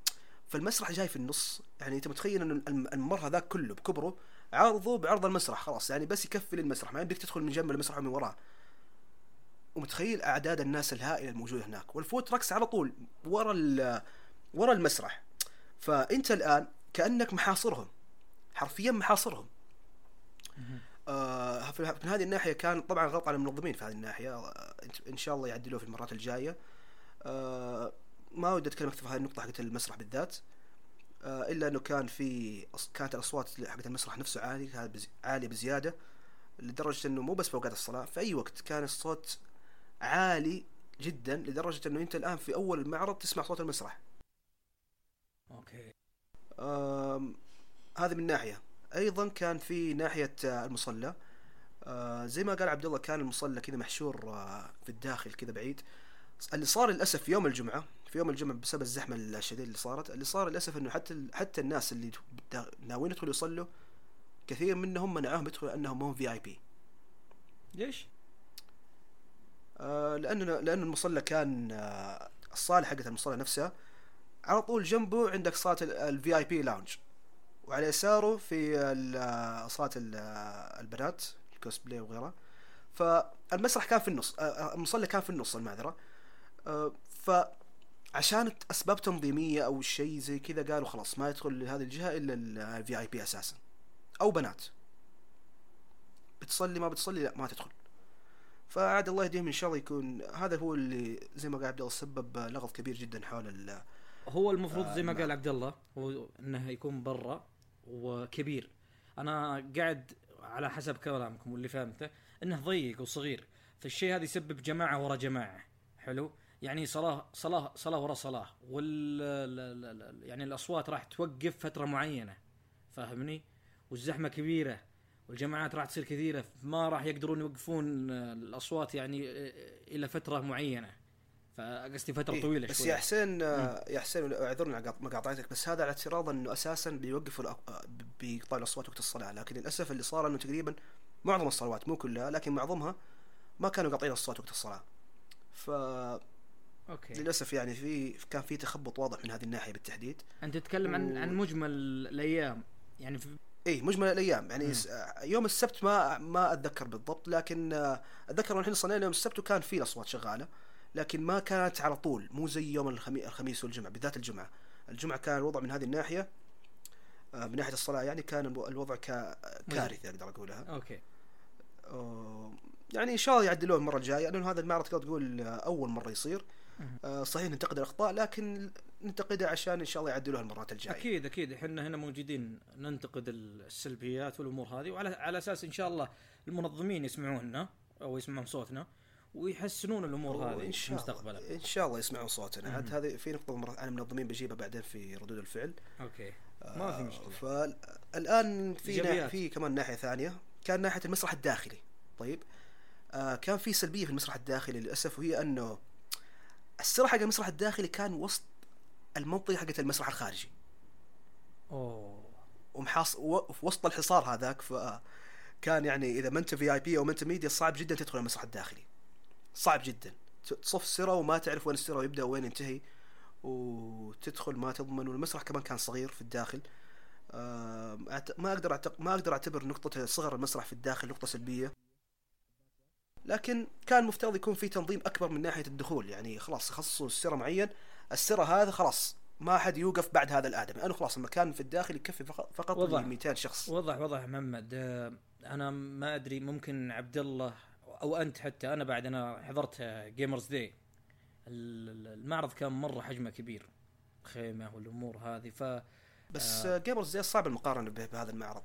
فالمسرح جاي في النص. يعني انت متخيل ان الم- الممر هذاك كله بكبره عرضه بعرض المسرح خلاص. يعني بس يكفي للمسرح ما يمديك تدخل من جنب المسرح ومن وراه. ومتخيل أعداد الناس الهائلة الموجودة هناك. والفوت تراكس على طول ورا ورا المسرح. فأنت الآن كأنك محاصرهم. حرفيا محاصرهم. آه في من هذه الناحية كان طبعا غلط على المنظمين في هذه الناحية. آه، ان شاء الله يعدلوه في المرات الجاية. آه ما ودي أتكلم أكثر في هذه النقطة حقت المسرح بالذات آه إلا إنه كان في كانت الأصوات حقت المسرح نفسه عالي عالية بزيادة لدرجة إنه مو بس في أوقات الصلاة في أي وقت كان الصوت عالي جدا لدرجة إنه أنت الآن في أول المعرض تسمع صوت المسرح. أوكي. آم، هذه من ناحية. أيضا كان في ناحية آه، المصلى. آه، زي ما قال عبد الله كان المصلى كذا محشور آه، في الداخل كذا بعيد. اللي صار للأسف يوم الجمعة في يوم الجمعة بسبب الزحمة الشديدة اللي صارت اللي صار للأسف إنه حتى ال- حتى الناس اللي ناويين يدخلوا يصلوا كثير منهم منعوهم يدخلوا لأنهم هم VIP ليش؟ آه، لأنه لأنه المصلى كان آه، الصالة حقت المصلى نفسها. على طول جنبه عندك صاله ال VIP lounge وعلى يساره في ال- آه، آه، البنات الكوسبلاي وغيرها. فالمسرح كان في النص آه، المصلى كان في النص المعذرة. آه، فعشان أسباب تنظيمية أو شيء زي كذا قالوا خلاص ما يدخل لهذه الجهة إلا الفي اي بي أساسا. أو بنات. بتصلي ما بتصلي لا ما تدخل. فعاد الله يهديهم إن شاء الله يكون هذا هو اللي زي ما قال عبد الله سبب لغط كبير جدا حول ال هو المفروض آه، زي ما. قال عبد الله هو إنه يكون برا وكبير. أنا قاعد على حسب كلامكم واللي فهمته إنه ضيق وصغير. فالشيء هذا يسبب جماعة ورا جماعة. حلو؟ يعني صلاه صلاه صلاة ورا صلاة وال ال- ال- ال- يعني الأصوات راح توقف فترة معينة فاهمني؟ والزحمة كبيرة والجماعات راح تصير كثيرة ما راح يقدرون يوقفون الأصوات يعني إلى فترة معينة. فقصدي فترة إيه، طويلة بس شوي. يا حسين آه، يا حسين أعذرني على مقاطعتك بس هذا على اعتراض إنه أساسا بيوقفوا آه، بيقطعوا الأصوات وقت الصلاة. لكن للأسف اللي صار إنه تقريبا معظم الصلوات مو كلها لكن معظمها ما كانوا قاطعين الصوت وقت الصلاة. أوكي. فللاسف يعني في كان في تخبط واضح من هذه الناحية بالتحديد. أنت تتكلم عن و- عن مجمل الأيام يعني في اي مجمل الأيام. يعني مم. يوم السبت ما ما أتذكر بالضبط لكن آه، أتذكر الحين صلينا يوم السبت وكان في الأصوات شغالة لكن ما كانت على طول مو زي يوم الخمي- الخميس والجمعة بالذات الجمعة. الجمعة كان الوضع من هذه الناحية آه، من ناحية الصلاة يعني كان الو- الوضع كا- كارثه أقدر أقولها. أوكي. آه، يعني إن شاء الله يعدلوه المرة الجاية لأنه هذا المعرض تقدر تقول أول مرة يصير. صحيح ننتقد الأخطاء لكن ننتقدها عشان إن شاء الله يعدلوها المرات الجاية. أكيد أكيد. إحنا هنا موجودين ننتقد السلبيات والأمور هذه وعلى على أساس إن شاء الله المنظمين يسمعوننا أو يسمعون صوتنا ويحسنون الأمور هذه ان شاء مستقبلا. إن شاء الله يسمعون صوتنا. عاد. هذه في نقطة مرة عن المنظمين بجيبها بعدين في ردود الفعل. okay. ما في مشكلة. فالآن في. في كمان ناحية ثانية. كان ناحية المسرح الداخلي. طيب. آه كان في سلبية في المسرح الداخلي للأسف وهي أنه السرح حق المسرح الداخلي كان وسط المنطقة حقت المسرح الخارجي. أوه. ومحاص و- في وسط الحصار هذاك فكان يعني إذا ما أنت VIP أو ما أنت ميديا صعب جدا تدخل المسرح الداخلي. صعب جدا. تصف سرة وما تعرف وين السرة يبدا وين ينتهي. وتدخل ما تضمن. والمسرح كمان كان صغير في الداخل. ما أقدر. ما أقدر أعتبر نقطة صغر المسرح في الداخل نقطة سلبية. لكن كان مفترض يكون في تنظيم أكبر من ناحية الدخول. يعني خلاص خصصوا السرة معين السرة هذا خلاص ما حد يوقف بعد هذا الآدمي. لأنه خلاص المكان في الداخل يكفي فقط وضح. ل 200 شخص. وضح وضح محمد. آه، أنا ما أدري ممكن عبد الله أو أنت حتى أنا بعد أنا حضرت جيمرز داي المعرض كان مرة حجمه كبير. خيمة والأمور هذه ف بس آه. جيمرز داي صعب المقارنة به- بهذا المعرض.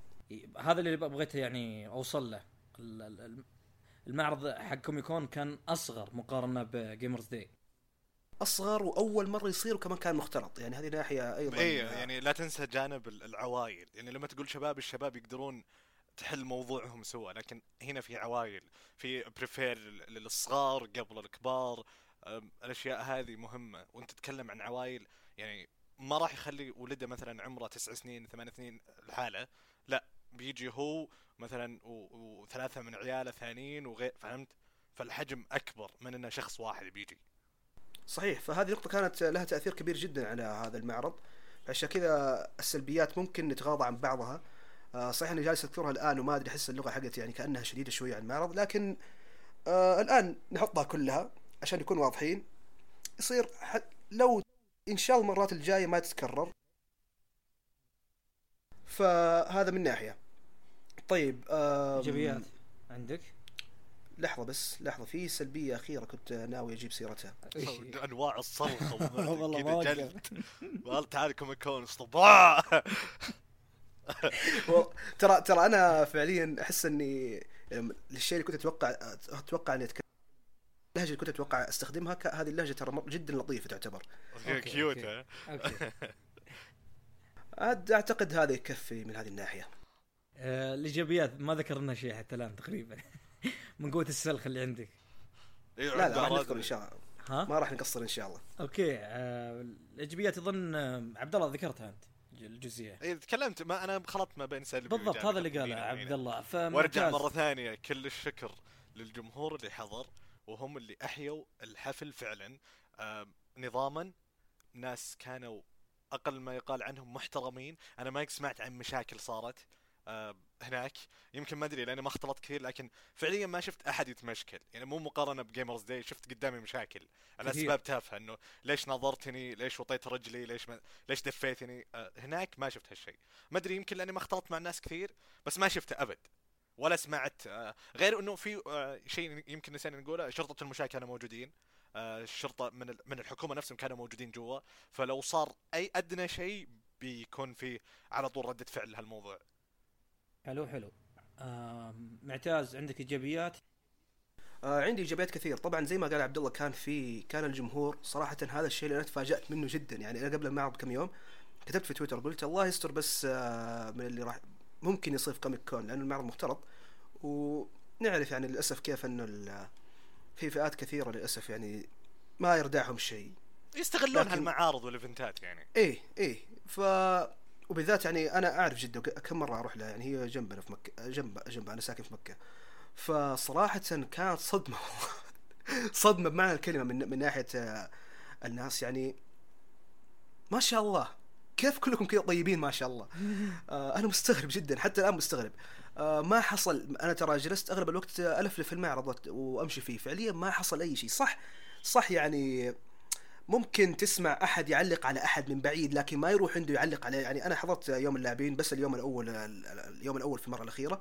هذا اللي بغيته يعني أوصل له. المعرض حق كوميكون كان أصغر مقارنة بجيمرز داي أصغر وأول مرة يصير وكمان كان مختلط. يعني هذه ناحية أيضا. اي آه، يعني لا تنسى جانب ال- العوايل. يعني لما تقول شباب الشباب يقدرون تحل موضوعهم سوا لكن هنا في عوايل. في بريفير للصغار قبل الكبار. الأشياء هذه مهمة. وأنت تتكلم عن عوايل يعني ما راح يخلي ولده مثلا عمره تسع سنين ثمان سنين الحالة لا بيجي هو مثلا و- وثلاثة من عياله ثانيين وغير فهمت؟ فالحجم أكبر من إنه شخص واحد بيجي. صحيح. فهذه نقطة كانت لها تأثير كبير جدا على هذا المعرض. عشان كذا السلبيات ممكن نتغاضى عن بعضها. آه، صحيح إني جالس أذكرها الآن وما أدري أحس اللغة حقتي يعني كأنها شديدة شوية عن المعرض لكن آه الآن نحطها كلها عشان نكون واضحين. يصير لو إن شاء الله المرات الجاية ما تتكرر فهذا من ناحية. طيب إيجابيات عندك؟ لحظة بس لحظة في سلبية أخيرة كنت ناوي أجيب سيرتها. أنواع الصرخه والله ما. جلد. قال تعال كوميك كون ترى ترى أنا فعليا أحس إني الشيء اللي كنت أتوقع أتوقع إني اتكلم اللهجة اللي كنت أتوقع أستخدمها هذه اللهجة ترى جدا لطيفة تعتبر. كيوت أوكي. ها أوكي عاد أعتقد هذا يكفي من هذه الناحية. آه، الإيجابيات ما ذكرنا شيء حتى الآن تقريبا. من قوة السلخ اللي عندك. إيه، لا لا راح. نذكر إن شاء الله. ها؟ ما راح نقصر إن شاء الله. أوكي آه، الإيجابيات اظن آه، عبد الله ذكرتها أنت الجزئية. اي تكلمت ما أنا خلطت ما بين سلبي بالضبط هذا اللي قاله عبد. الله. وأرجع. مرة ثانية كل الشكر للجمهور اللي حضر وهم اللي أحيوا الحفل فعلا. آم، نظاما ناس كانوا أقل ما يقال عنهم محترمين. أنا ما سمعت عن مشاكل صارت آم، هناك. يمكن ما أدري لأني ما اختلطت كثير لكن فعليا ما شفت أحد يتمشكل. يعني مو مقارنة بجيمرز داي شفت قدامي مشاكل. على. أسباب تافهة إنه ليش نظرتني ليش وطيت رجلي؟ ليش ما ليش دفيتني؟ آه، هناك ما شفت هالشيء. ما أدري يمكن لأني ما اختلطت مع الناس كثير بس ما شفته أبد. ولا سمعت آه، غير إنه في آه، شيء يمكن نسينا نقوله شرطة المشاة كانوا موجودين. آه، الشرطة من من الحكومة نفسهم كانوا موجودين جوا. فلو صار أي أدنى شيء بيكون في على طول ردة فعل لهالموضوع. حلو حلو. آه، معتاز عندك إيجابيات؟ آه عندي إيجابيات كثير. طبعا زي ما قال عبد الله كان في كان الجمهور صراحة هذا الشيء اللي أنا تفاجأت منه جدا. يعني أنا قبل المعرض بكم يوم كتبت في تويتر قلت الله يستر بس آه من اللي راح ممكن يصير في كوميك كون لأنه المعرض مختلط ونعرف يعني للأسف كيف إنه في فئات كثيرة للأسف يعني ما يردعهم شيء. يستغلون لكن- هالمعارض والإيفنتات يعني. إيه إيه. ف وبالذات يعني أنا أعرف جدة كم مرة أروح لها يعني هي جنبنا في مكة جنب جنب أنا ساكن في مكة. فصراحة كانت صدمة صدمة بمعنى الكلمة من من ناحية الناس يعني ما شاء الله. كيف كلكم كذا طيبين ما شاء الله؟ آه أنا مستغرب جدا حتى الآن مستغرب. ما حصل أنا ترى جلست أغلب الوقت آه، ألفلف المعرض وأمشي فيه. فعليا ما حصل أي شيء. صح صح يعني ممكن تسمع أحد يعلق على أحد من بعيد لكن ما يروح عنده يعلق عليه يعني أنا حضرت يوم اللاعبين بس اليوم الأول اليوم الأول في المرة الأخيرة.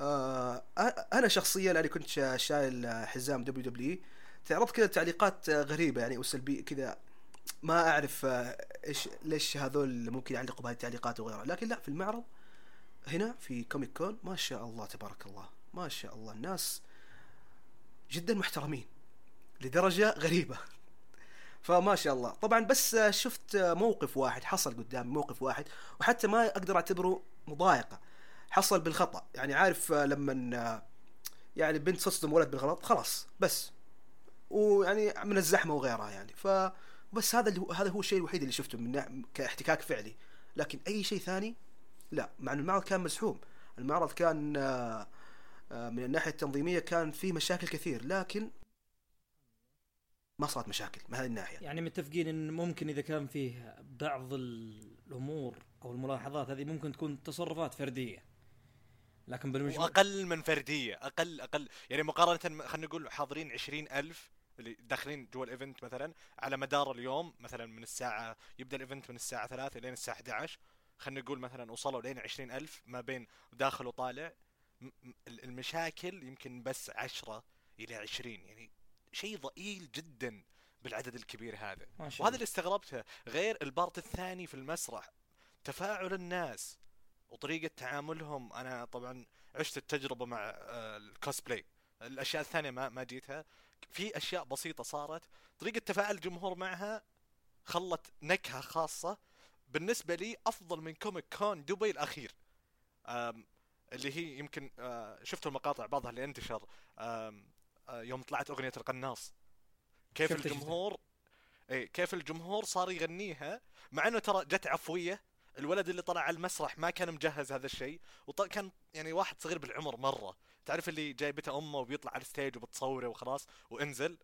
آه أنا شخصيا لاني كنت شا- شايل حزام WW تعرضت كذا تعليقات غريبة يعني وسلبيه كذا ما أعرف آه، إيش ليش هذول ممكن يعلقوا بهذه التعليقات وغيرها. لكن لا في المعرض هنا في كوميك كون ما شاء الله تبارك الله ما شاء الله الناس جدا محترمين لدرجة غريبة. فما شاء الله. طبعا بس شفت موقف واحد حصل قدامي موقف واحد وحتى ما أقدر أعتبره مضايقة. حصل بالخطأ. يعني عارف لما يعني بنت تصدم ولد بالغلط خلاص بس. ويعني من الزحمة وغيرها يعني. ف بس هذا هذا هو الشيء الوحيد اللي شفته من كاحتكاك فعلي. لكن أي شيء ثاني لا مع إن المعرض كان مزحوم المعرض كان آه، آه، من الناحية التنظيمية كان فيه مشاكل كثير لكن ما صارت مشاكل من هذه الناحية. يعني متفقين إن ممكن إذا كان فيه بعض الأمور أو الملاحظات هذه ممكن تكون تصرفات فردية. لكن بالمجمل وأقل من فردية أقل أقل. يعني مقارنة خلينا نقول حاضرين عشرين ألف اللي داخلين جوا ال event مثلا على مدار اليوم مثلا من الساعة يبدأ ال event من الساعة 3 لين الساعة 11 خلينا نقول مثلا وصلوا لين 20000 ما بين داخل وطالع المشاكل يمكن بس 10 إلى 20 يعني شيء ضئيل جدا بالعدد الكبير هذا. وهذا اللي استغربته. غير ال part الثاني في المسرح تفاعل الناس وطريقة تعاملهم. أنا طبعا عشت التجربة مع آه، الكوسبلاي الأشياء الثانية ما ما جيتها. في أشياء بسيطة صارت. طريقة تفاعل الجمهور معها خلت نكهة خاصة بالنسبة لي أفضل من كوميك كون دبي الأخير. آم، اللي هي يمكن آه، شفتوا المقاطع بعضها اللي انتشر آه، يوم طلعت أغنية القناص. كيف. الجمهور اي كيف الجمهور صار يغنيها مع إنه ترى جت عفوية. الولد اللي طلع على المسرح ما كان مجهز هذا الشيء. وكان يعني واحد صغير بالعمر مرة. تعرف اللي جايبته أمه وبيطلع على ال stage وبتصوره وخلاص وانزل.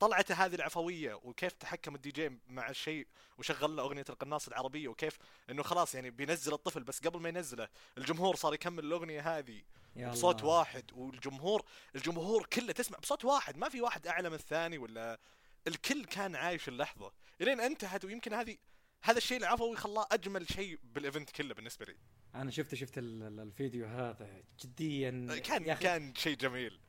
طلعته هذه العفوية وكيف تحكم الدي جي مع الشيء وشغل له أغنية القناص العربية وكيف إنه خلاص يعني بينزل الطفل بس قبل ما ينزله الجمهور صار يكمل الأغنية هذه بصوت. واحد والجمهور الجمهور كله تسمع بصوت واحد ما في واحد أعلى من الثاني ولا الكل كان عايش اللحظة. إلين انتهت ويمكن هذه هذا الشيء العفوي خلاه أجمل شيء بال event كله بالنسبة لي. أنا شفت شفت ال- ال- الفيديو هذا جديا. كان كان شيء جميل.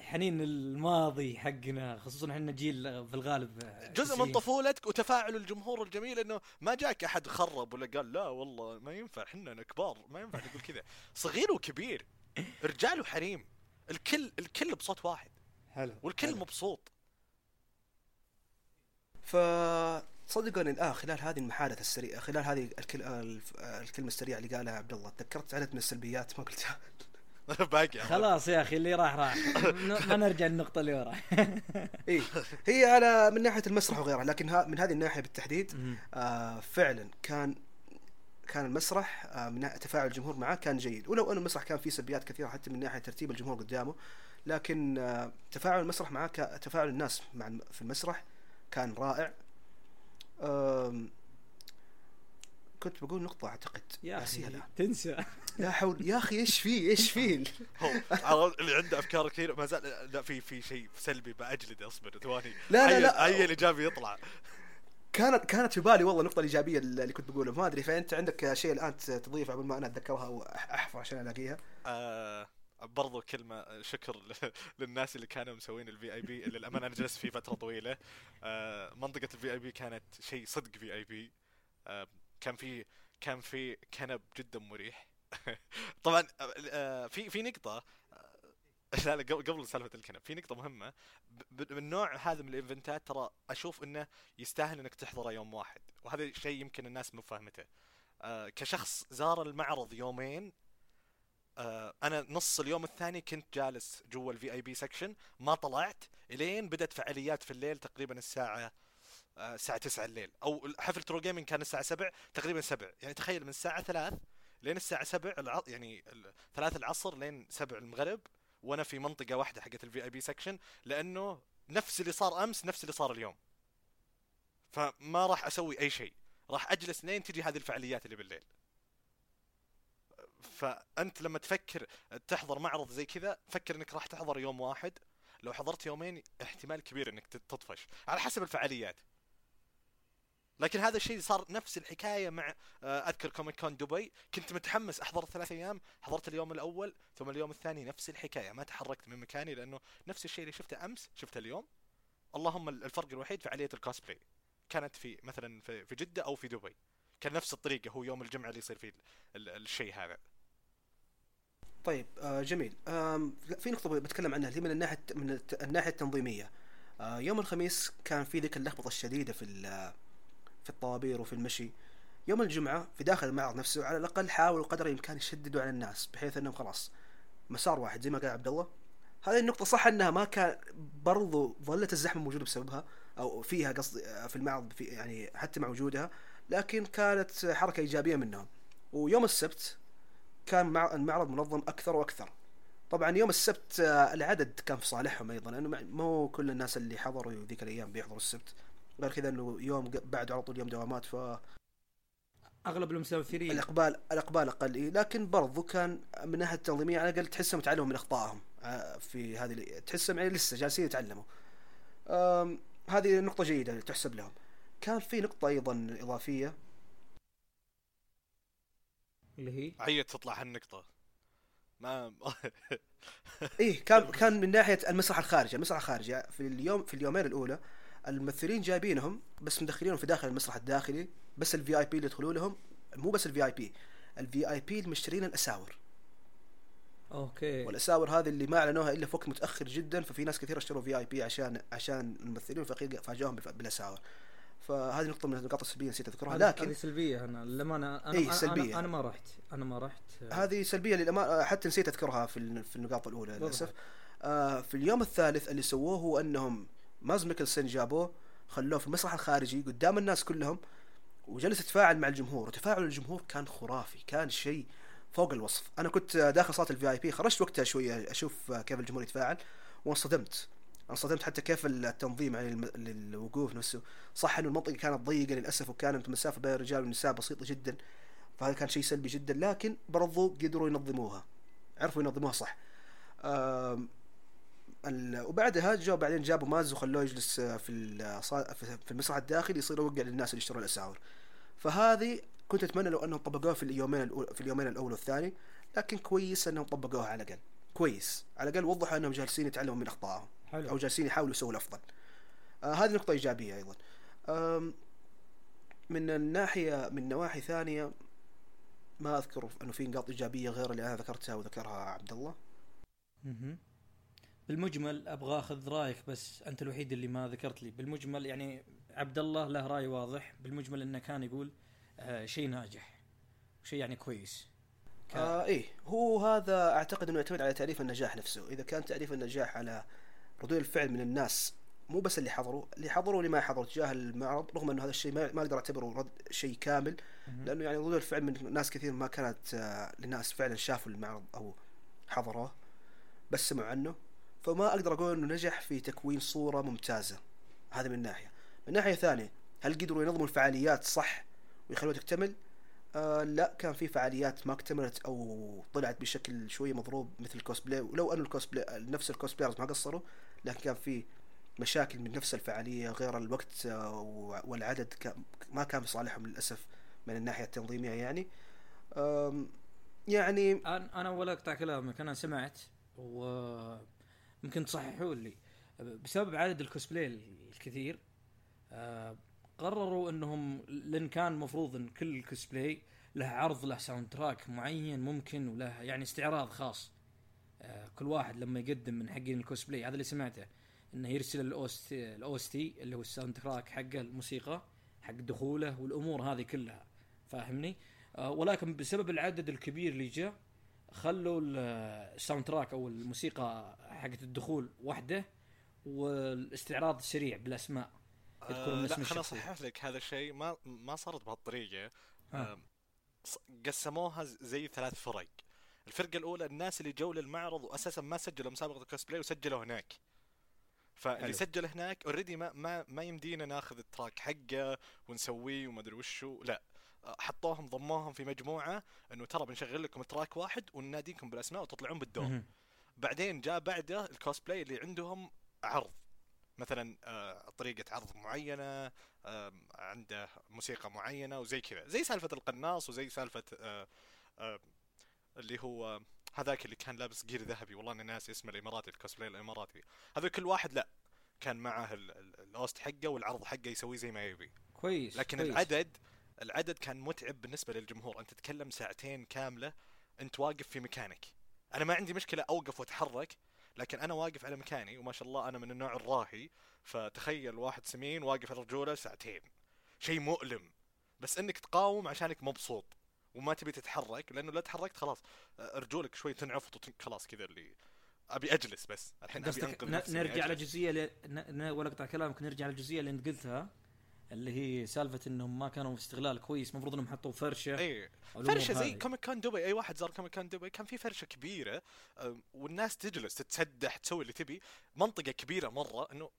حنين الماضي حقنا خصوصا إحنا جيل في الغالب. جزء من. طفولتك وتفاعل الجمهور الجميل إنه ما جاك أحد خرب ولا قال لا والله ما ينفع إحنا كبار ما ينفع نقول كذا. صغير وكبير رجال وحريم الكل الكل بصوت واحد. حلو والكل حلو. مبسوط. فصدقوا ان الآن خلال هذه المحادثة السريعة خلال هذه الكلمة السريعة اللي قالها عبد الله تذكرت عدد من السلبيات؟ ما قلتها. باقي خلاص يا أخي اللي راح راح. ما نرجع النقطه اللي ورا اي هي على من ناحية المسرح وغيرها لكن ها من هذه الناحية بالتحديد. آه فعلا كان كان المسرح آه من تفاعل الجمهور معاه كان جيد. ولو أن المسرح كان فيه سلبيات كثيرة حتى من ناحية ترتيب الجمهور قدامه لكن آه تفاعل المسرح معاه تفاعل الناس مع في المسرح كان رائع. كنت بقول نقطة أعتقد. يا الآن. تنسى. لا حول يا أخي إيش فيه إيش فيه هو اللي عنده أفكار كثير ما زال لا في في شيء سلبي بأجلده أصبر ثواني. لا، لا، أي- لا. أي الإيجابي يطلع. كانت كانت في بالي والله النقطة الإيجابية اللي كنت بقولها. ما أدري فأنت عندك شيء الآن تضيف قبل ما أنا أتذكرها وأحفظ عشان ألاقيها؟ آه برضو كلمة شكر للناس اللي كانوا مسوين ال VIP اللي للأمانة أنا جلست فيه فترة طويلة. آه منطقة ال VIP كانت شيء صدق VIP آه كان في كان في كنب جدا مريح. طبعا آه في في نقطة آه، لا لا قبل سالفة الكنب في نقطة مهمة. ب- ب- من نوع هذا من ال events ات ترى أشوف إنه يستاهل إنك تحضره يوم واحد وهذا شيء يمكن الناس مو فاهمته. آه كشخص زار المعرض يومين آه، أنا نص اليوم الثاني كنت جالس جوا ال VIP section ما طلعت إلين بدأت فعاليات في الليل تقريبا الساعة آه، الساعة 9 الليل. أو حفل True Gaming كان الساعة 7 تقريبا 7 يعني تخيل من الساعة 3 لين الساعة 7 الع... يعني ال- 3 العصر لين 7 المغرب وأنا في منطقة واحدة حقت ال VIP section لأنه نفس اللي صار أمس نفس اللي صار اليوم. فما راح أسوي أي شيء. راح أجلس لين تجي هذه الفعاليات اللي بالليل. فأنت لما تفكر تحضر معرض زي كذا فكر إنك راح تحضر يوم واحد. لو حضرت يومين احتمال كبير إنك تطفش. على حسب الفعاليات. لكن هذا الشيء صار نفس الحكاية مع آه، أذكر كوميك كون دبي. كنت متحمس احضر ثلاث أيام حضرت اليوم الأول ثم اليوم الثاني نفس الحكاية. ما تحركت من مكاني لأنه نفس الشيء اللي شفته أمس شفته اليوم. اللهم الفرق الوحيد فعاليه الكوسبلاي كانت في مثلا في جدة أو في دبي. كان نفس الطريقة هو يوم الجمعة اللي يصير فيه ال- ال- الشيء هذا. طيب آه جميل. في نقطة بتكلم عنها من الناحية من الت- الناحية التنظيمية. آه يوم الخميس كان في ذيك اللخبطة الشديدة في في الطوابير وفي المشي. يوم الجمعة في داخل المعرض نفسه على الأقل حاولوا قدر الإمكان يشددوا على الناس بحيث أنهم خلاص مسار واحد زي ما قال عبد الله. هذه النقطة صح أنها ما كان برضو ظلت الزحمة موجودة بسببها أو فيها قصدي آه، في المعرض في يعني حتى مع وجودها لكن كانت حركة إيجابية منهم. ويوم السبت كان مع المعرض منظم أكثر وأكثر. طبعا يوم السبت آه، العدد كان في صالحهم أيضا لأنه مو كل الناس اللي حضروا ذيك الأيام بيحضروا السبت. غير كذا إنه يوم ق- بعده على طول يوم دوامات فالاقبال أغلب المسافرين الأقبال أقل. إيه لكن برضو كان من ناحية التنظيمية على الأقل تحسهم تعلموا من أخطائهم آه، في هذه تحسهم يعني لسه جالسين يتعلموا. هذه نقطة جيدة تحسب لهم. كان في نقطة أيضا إضافية. اللي هي؟ عيت تطلع هالنقطة. ما إيه كان كان من ناحية المسرح الخارجي. المسرح الخارجي في اليوم في اليومين الأولى الممثلين جايبينهم بس مدخلينهم في داخل المسرح الداخلي بس ال VIP اللي يدخلوا لهم مو بس ال VIP ال VIP المشترين الأساور. okay. والأساور هذه اللي ما أعلنوها إلا في وقت متأخر جدا ففي ناس كثير اشتروا VIP عشان عشان الممثلين فاجأهم بالأساور. فهذه نقطة من النقاط السلبية نسيت أذكرها لكن هذه سلبية أنا لما أنا أنا إيه، أنا- سلبية. أنا, أنا ما رحت أنا ما رحت. هذه سلبية للأمانة حتى نسيت أذكرها في في النقاط الأولى. للأسف. آه في اليوم الثالث اللي سووه هو أنهم ماز ميكلسون جابوه خلوه في المسرح الخارجي قدام الناس كلهم وجلس يتفاعل مع الجمهور. وتفاعل الجمهور كان خرافي كان شيء فوق الوصف. أنا كنت داخل صالة ال VIP خرجت وقتها شوية أشوف كيف الجمهور يتفاعل وانصدمت. انصدمت حتى كيف التنظيم يعني للوقوف نفسه. صح إنه المنطقة كانت ضيقة للأسف وكانت المسافه بين الرجال والنساء بسيطة جدا فهذا كان شيء سلبي جدا لكن برضو قدروا ينظموها عرفوا ينظموها صح. وبعدها جو بعدين جابوا ماز وخلوه يجلس في في المسرح الداخلي يصير يوقع للناس اللي يشتروا الأساور. فهذه كنت أتمنى لو أنهم طبقوها في اليومين في اليومين الأول والثاني لكن كويس أنهم طبقوها على الأقل. كويس. على الأقل وضحوا أنهم جالسين يتعلموا من أخطائهم. أو حلو جالسين يحاولوا يسووا الأفضل. آه هذه نقطة إيجابية أيضا. آم، من الناحية من نواحي ثانية ما أذكر أنه في نقاط إيجابية غير اللي أنا ذكرتها وذكرها عبد الله. بالمجمل أبغى أخذ رأيك بس أنت الوحيد اللي ما ذكرت لي. بالمجمل يعني عبد الله له رأي واضح. بالمجمل إنه كان يقول آه شيء ناجح شيء يعني كويس. ك- آه إيه. هو هذا أعتقد أنه يعتمد على تعريف النجاح نفسه. إذا كان تعريف النجاح على ردود الفعل من الناس مو بس اللي حضروا اللي حضروا واللي ما حضروا تجاه المعرض رغم إنه هذا الشيء ما أقدر أعتبره رد شيء كامل. لأنه يعني ردود الفعل من ناس كثير ما كانت آه، لناس فعلا شافوا المعرض أو حضروه بس سمعوا عنه. فما أقدر أقول إنه نجح في تكوين صورة ممتازة. هذا من ناحية. من ناحية ثانية هل قدروا ينظموا الفعاليات صح ويخلوها تكتمل؟ آه لا كان في فعاليات ما اكتملت أو طلعت بشكل شوية مضروب مثل الكوسبلاي ولو انه الكوسبلاي نفس ال cosplayers ما قصروا لكن كان في مشاكل من نفس الفعالية غير الوقت آه، والعدد ما كان في صالحهم للأسف من الناحية التنظيمية يعني. يعني أنا أنا ولا أقطع كلامك أنا سمعت ويمكن تصححوا لي. بسبب عدد الكوسبلاي الكثير آه، قرروا إنهم لأن كان مفروض إن كل كوسبلاي له عرض له soundtrack معين ممكن وله يعني استعراض خاص. آه، كل واحد لما يقدم من حقين الكوسبلاي هذا اللي سمعته إنه يرسل ال OST ال OST اللي هو ال soundtrack حقه الموسيقى حق دخوله والأمور هذه كلها. فاهمني؟ آه، ولكن بسبب العدد الكبير اللي جاء خلوا ال- ال soundtrack أو الموسيقى حقت الدخول وحده والاستعراض سريع بالاسماء اسم لا خليني. اصحح لك. هذا الشيء ما ما صارت بهالطريقة. ص- قسموها زي ثلاث فرق. الفرقة الأولى الناس اللي جو للمعرض واساسا ما سجلوا مسابقة الكوسبلاي وسجلوا هناك. فاللي حلو. سجل هناك already ما ما ما يمدينا ناخذ ال track حقه ونسويه وما أدري وشو. لا. آه، حطوهم ضموهم في مجموعة إنه ترى بنشغل لكم track واحد ونناديكم بالأسماء وتطلعون بالدور. بعدين جاء بعده الكوسبلاي اللي عندهم عرض. مثلا آه، طريقة عرض معينة عنده موسيقى معينة وزي كذا. زي سالفة القناص وزي سالفة آه، آه، اللي هو هذاك اللي كان لابس gear ذهبي. والله أنا ناسي اسمه الإماراتي الكوسبلاي الإماراتي. هذا كل واحد لا كان معه ال- ال- ال OST حقه والعرض حقه يسويه زي ما يبي. كويس لكن كويس. العدد العدد كان متعب بالنسبة للجمهور. أنت تتكلم ساعتين كاملة أنت واقف في مكانك. أنا ما عندي مشكلة أوقف وأتحرك لكن أنا واقف على مكاني وما شاء الله أنا من النوع الراهي فتخيل واحد سمين واقف على رجوله ساعتين. شيء مؤلم. بس إنك تقاوم عشانك مبسوط وما تبي تتحرك لأنه لا تحركت خلاص رجولك شوي تنعفط وتن... خلاص كذا اللي أبي أجلس بس. الحين أبي انقذ نفسي نرجع أجلس. لجزئية ل... ن... ن... ولا أقطع كلامك نرجع للجزئيه اللي أنت قلتها. اللي هي سالفة إنهم ما كانوا في استغلال كويس المفروض إنهم حطوا فرشة. والأمور فرشة زي. كوميك كون دبي أي واحد زار كوميك كون دبي كان في فرشة كبيرة والناس تجلس تتسدح تسوي اللي تبي. منطقة كبيرة مرة إنه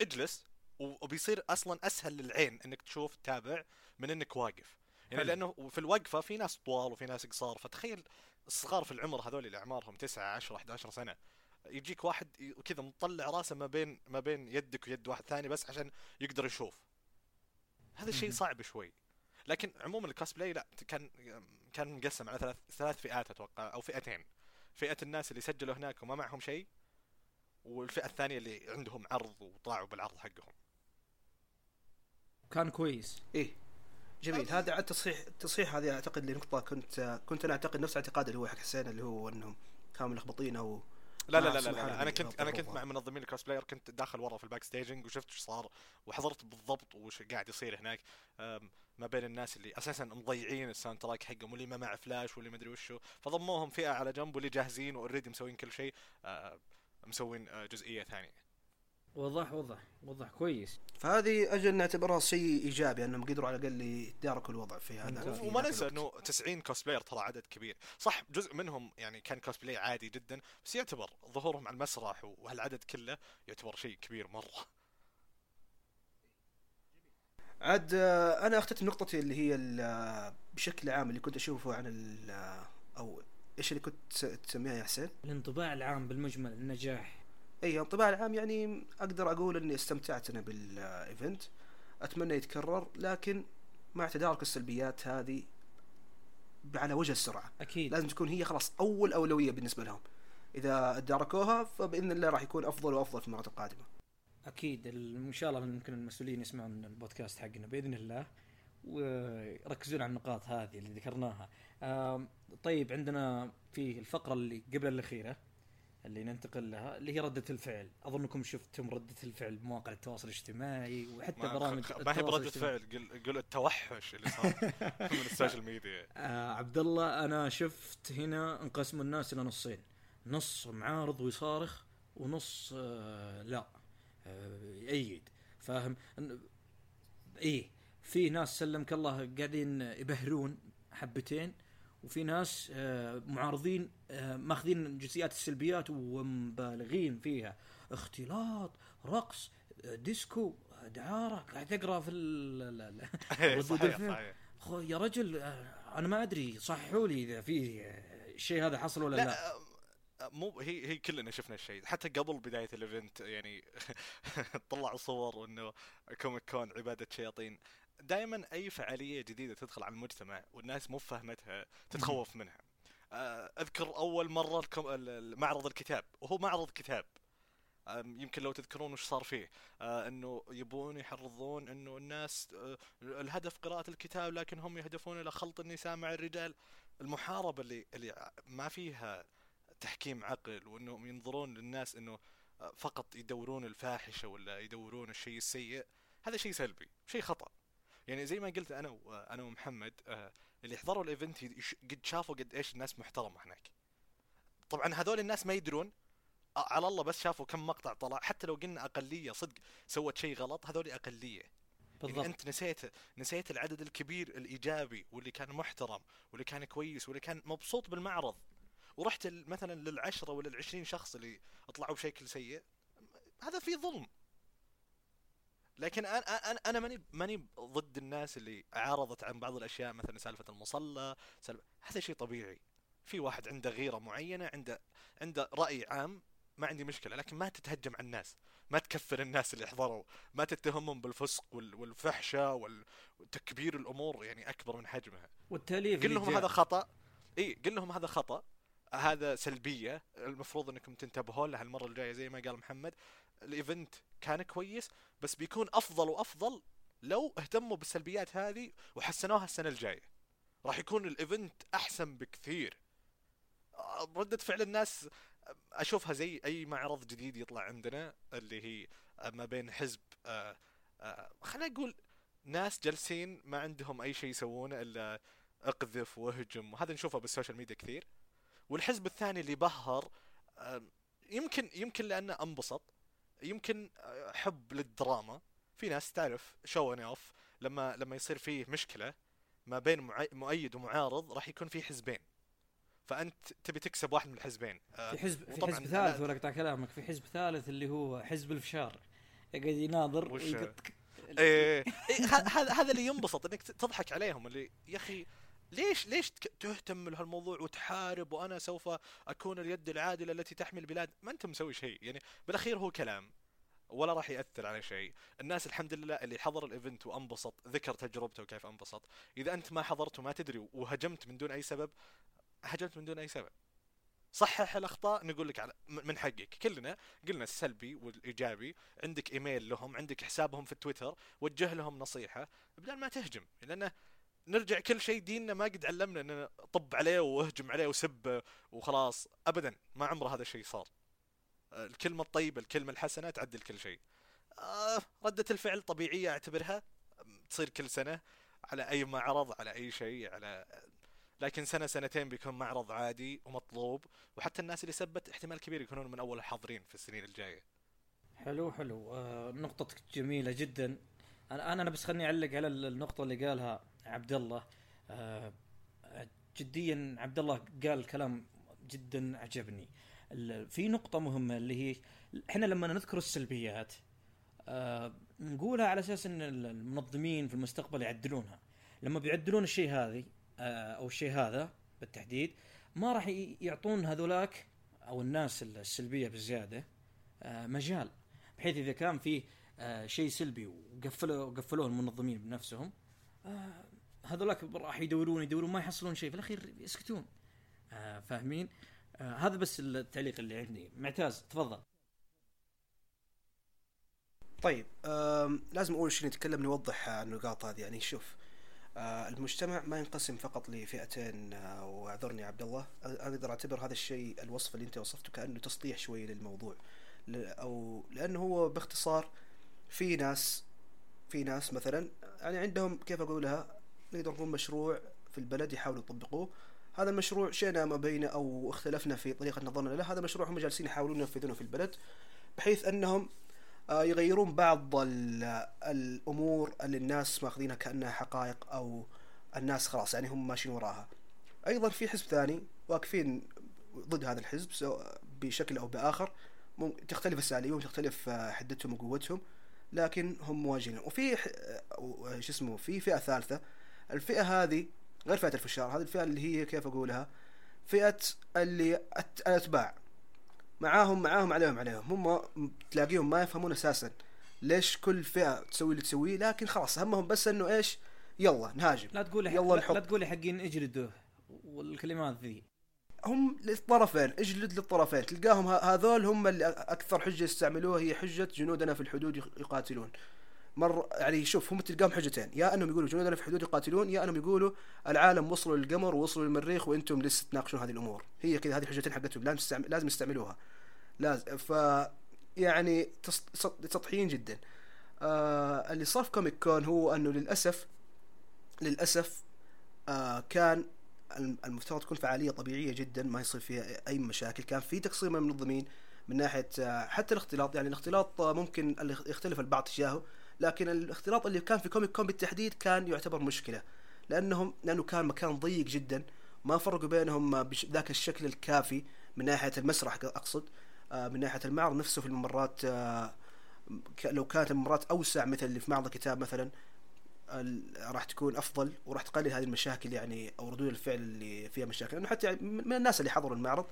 اجلس وبيصير أصلا أسهل للعين إنك تشوف تتابع من إنك واقف. يعني. لأنه في الوقفة في ناس طوال وفي ناس قصار فتخيل الصغار في العمر هذول اللي أعمارهم 9 10 11 سنة. يجيك واحد كذا مطلع راسه ما بين ما بين يدك ويد واحد ثاني بس عشان يقدر يشوف. هذا الشيء. صعب شوي. لكن عموما الكوسبلاي لا كان كان مقسم على ثلاث ثلاث فئات أتوقع أو فئتين. فئة الناس اللي سجلوا هناك وما معهم شيء والفئة الثانية اللي عندهم عرض وطلعوا بالعرض حقهم. كان كويس. إيه. جميل. هذا عاد تصحيح تصحيح هذه اعتقد لنقطه كنت كنت أنا أعتقد نفس اعتقاد اللي هو حق حسين اللي هو أنهم كانوا ملخبطين أو لا لا لا لا, لا. أنا كنت أنا كنت مع. منظمين ال cosplayer كنت داخل ورا في ال back staging وشفت إيش صار وحضرت بالضبط وش قاعد يصير هناك ما بين الناس اللي أساسا مضيعين ال soundtrack حقهم واللي ما مع فلاش واللي ما أدري وشو فضموهم فئة على جنب واللي جاهزين و already مسوين كل شيء مسوين أه، جزئية ثانية وضح وضح وضح كويس. فهذه أجل نعتبرها شيء إيجابي انهم قدروا على الأقل يتداركوا الوضع في هذا. وما ننسى. إنه 90 كوسبلاير ترى عدد كبير. صح جزء منهم يعني كان كوسبلاي عادي جدا بس يعتبر ظهورهم على المسرح وهالعدد كله يعتبر شيء كبير مرة. عاد آه، أنا أختتم نقطتي اللي هي ال- آه، بشكل عام اللي كنت أشوفه عن ال- آه، أو إيش اللي كنت تس- تسميها يا حسين؟ الانطباع العام بالمجمل النجاح. اي الانطباع العام يعني أقدر أقول إني استمتعت أنا بال event. أتمنى يتكرر لكن مع تدارك السلبيات هذه على وجه السرعة. أكيد. لازم تكون هي خلاص أول أولوية بالنسبة لهم. إذا تداركوها فبإذن الله راح يكون أفضل وأفضل في المرات القادمة. أكيد. إن شاء الله ممكن المسؤولين يسمعون البودكاست حقنا بإذن الله ويركزون على النقاط هذه اللي ذكرناها. طيب عندنا في الفقرة اللي قبل الأخيرة اللي ننتقل لها اللي هي ردة الفعل. أظنكم شفتم ردة الفعل بمواقع التواصل الاجتماعي وحتى برامج ما هي الاجتماعي. فعل قل, قل التوحش اللي صار من السوشيال ميديا. آه عبد الله أنا شفت هنا انقسموا الناس إلى نصين. نص معارض ويصارخ ونص آه لا آه يأيد. فاهم؟ إن- إيه في ناس سلمك الله قاعدين يبهرون حبتين. وفي ناس آه معارضين آه ماخذين الجزئيات السلبيات ومبالغين فيها. اختلاط رقص آه، ديسكو دعارة قاعد تقرا في ال- ردود صحيح الفعل. يا رجل أنا ما أدري صححوا لي إذا في الشيء هذا حصل ولا لا, لا. مو هي هي كلنا شفنا الشيء. حتى قبل بداية ال event يعني طلعوا صور وانه كوميك كون عبادة شياطين. دائما أي فعالية جديدة تدخل على المجتمع والناس مو فهمتها تتخوف منها. آه، أذكر أول مرة معرض الكتاب وهو معرض كتاب. يمكن لو تذكرون وش صار فيه. آه إنه يبون يحرضون إنه الناس آه الهدف قراءة الكتاب لكن هم يهدفون إلى خلط النساء مع الرجال. المحاربة اللي اللي ما فيها تحكيم عقل وإنهم ينظرون للناس إنه آه، فقط يدورون الفاحشة ولا يدورون الشيء السيء هذا شيء سلبي شيء خطأ. يعني زي ما قلت أنا أنا ومحمد آه، اللي حضروا الإيفنت قد شافوا قد إيش الناس محترمة هناك. طبعا هذول الناس ما يدرون على الله بس شافوا كم مقطع طلع. حتى لو قلنا أقلية صدق سوت شيء غلط هذول أقلية. يعني بالضبط. أنت نسيت نسيت العدد الكبير الإيجابي واللي كان محترم واللي كان كويس واللي كان مبسوط بالمعرض. ورحت مثلا للعشرة ولا العشرين شخص اللي طلعوا بشكل سيء هذا في ظلم. لكن أنا أنا أنا ماني ماني ضد الناس اللي عارضت عن بعض الأشياء مثلا سالفة المصلى سالفة هذا شيء طبيعي. في واحد عنده غيرة معينة عنده عنده رأي عام ما عندي مشكلة لكن ما تتهجم على الناس. ما تكفر الناس اللي حضروا ما تتهمهم بالفسق وال- والفحشة وال- وتكبير الأمور يعني أكبر من حجمها. والتأليف قل لهم هذا. خطأ. إي قل لهم هذا خطأ. هذا سلبية. المفروض إنكم تنتبهون لها المره الجاية زي ما قال محمد ال event كان كويس بس بيكون أفضل وأفضل لو اهتموا بالسلبيات هذه وحسنوها السنة الجاية. راح يكون ال event أحسن بكثير. آه، ردة فعل الناس أشوفها زي أي معرض جديد يطلع عندنا اللي هي ما بين حزب آه، آه، خلينا نقول ناس جالسين ما عندهم أي شيء يسوونه إلا اقذف واهجم وهذا نشوفه بال social media كثير. والحزب الثاني اللي بهر يمكن يمكن لأنه انبسط يمكن حب للدراما. في ناس تعرف show off لما لما يصير فيه مشكلة ما بين مؤيد ومعارض راح يكون في حزبين. فأنت تبي تكسب واحد من الحزبين. آه، في حزب في حزب ثالث ولا اقطع كلامك في حزب ثالث اللي هو حزب الفشار. يقعد يناظر ويقط- إيه. إيه، ه- هذا هذا اللي ينبسط إنك تضحك عليهم اللي يا أخي ليش ليش تهتم لهالموضوع وتحارب وأنا سوف أكون اليد العادلة التي تحمي البلاد؟ ما أنت مسوي شيء. يعني بالأخير هو كلام ولا راح يأثر على شيء. الناس الحمد لله اللي حضر ال event وانبسط ذكر تجربته وكيف انبسط. إذا أنت ما حضرت وما تدري وهجمت من دون أي سبب هجمت من دون أي سبب. صحح الأخطاء نقول لك على من حقك. كلنا قلنا السلبي والإيجابي عندك إيميل لهم عندك حسابهم في تويتر وجه لهم نصيحة بدل ما تهجم. لأنه نرجع كل شيء ديننا ما قد علمنا ان طب عليه واهجم عليه وسب وخلاص. ابدا ما عمره هذا الشيء صار. الكلمة الطيبة الكلمة الحسنة تعدل كل شيء. آه ردة الفعل طبيعية أعتبرها. تصير كل سنة على أي معرض على أي شيء على لكن سنة سنتين بيكون معرض عادي ومطلوب. وحتى الناس اللي سبت احتمال كبير يكونون من أول الحاضرين في السنين الجاية. حلو حلو. آه نقطتك جميلة جدا. أنا أنا بس خليني أعلق على النقطة اللي قالها عبد الله آه جديا عبد الله قال كلام جدا عجبني في نقطة مهمة اللي هي إحنا لما نذكر السلبيات آه نقولها على أساس إن ال- المنظمين في المستقبل يعدلونها. لما بيعدلون الشيء هذه آه أو الشيء هذا بالتحديد ما راح يعطون هذولاك أو الناس السلبية بزيادة مجال. بحيث إذا كان في آه شيء سلبي وقفلوا قفلوه المنظمين بنفسهم. آه هذولاك راح يدورون يدورون ما يحصلون شيء. في الأخير يسكتون. آه فاهمين؟ آه هذا بس التعليق اللي عندي. معتاز تفضل. طيب لازم أول شيء نتكلم نوضح النقاط هذه. يعني شوف آه، المجتمع ما ينقسم فقط لفئتين آه، وأعذرني عبد الله. أنا أقدر أعتبر هذا الشيء الوصف اللي أنت وصفته كأنه تسطيح شوي للموضوع. أو لأنه هو باختصار في ناس في ناس مثلا يعني عندهم كيف أقولها نقدر نقول مشروع في البلد يحاولوا يطبقوه. هذا المشروع شئنا ما بينه أو اختلفنا في طريقة نظرنا له هذا مشروع هم جالسين يحاولون ينفذونه في البلد بحيث أنهم آه، يغيرون بعض ال- الأمور اللي الناس ماخذينها كأنها حقائق أو الناس خلاص يعني هم ماشيين وراها. أيضا في حزب ثاني واقفين ضد هذا الحزب بشكل أو بآخر تختلف اساليبهم تختلف آه، حدتهم وقوتهم. لكن هم مواجهين. وفي آه، شو اسمه في فئة ثالثة. الفئة هذه غير فئة الفشار هذه الفئة اللي هي كيف أقولها؟ فئة اللي الأتباع. معاهم معاهم عليهم عليهم. هم تلاقيهم ما يفهمون أساسا ليش كل فئة تسوي اللي تسويه لكن خلاص همهم بس إنه إيش؟ يلا نهاجم. لا تقولي يلا لا. لا تقولي حقين اجلدوه. والكلمات ذي. هم للطرفين اجلد للطرفين تلقاهم هذول هم اللي أكثر حجة يستعملوها هي حجة جنودنا في الحدود يق- يقاتلون. مر يعني شوف هم تلقاهم حجتين يا أنهم يقولوا جنودنا في الحدود يقاتلون يا أنهم يقولوا العالم وصلوا للقمر ووصلوا للمريخ وأنتم لسه تناقشون هذه الأمور. هي كذا هذه الحجتين حقتهم لازم لازم يستعملوها. لازم ف يعني سطحيين جدا. آه اللي صار في كوميك كون هو أنه للأسف للأسف آه كان المفترض تكون فعالية طبيعية جدا ما يصير فيها أي مشاكل. كان في تقصير من المنظمين من ناحية آه، حتى الاختلاط. يعني الاختلاط آه، ممكن يختلف البعض تجاهه لكن الاختلاط اللي كان في كوميك كون بالتحديد كان يعتبر مشكلة. لأنهم لأنه كان مكان ضيق جدا ما فرقوا بينهم آه، بش- ذاك الشكل الكافي من ناحية المسرح أقصد آه، من ناحية المعرض نفسه في الممرات لو كانت الممرات أوسع مثل اللي في معرض الكتاب مثلا راح تكون أفضل وراح تقلل هذه المشاكل يعني أو ردود الفعل اللي فيها مشاكل. لأنه حتى يعني من الناس اللي حضروا المعرض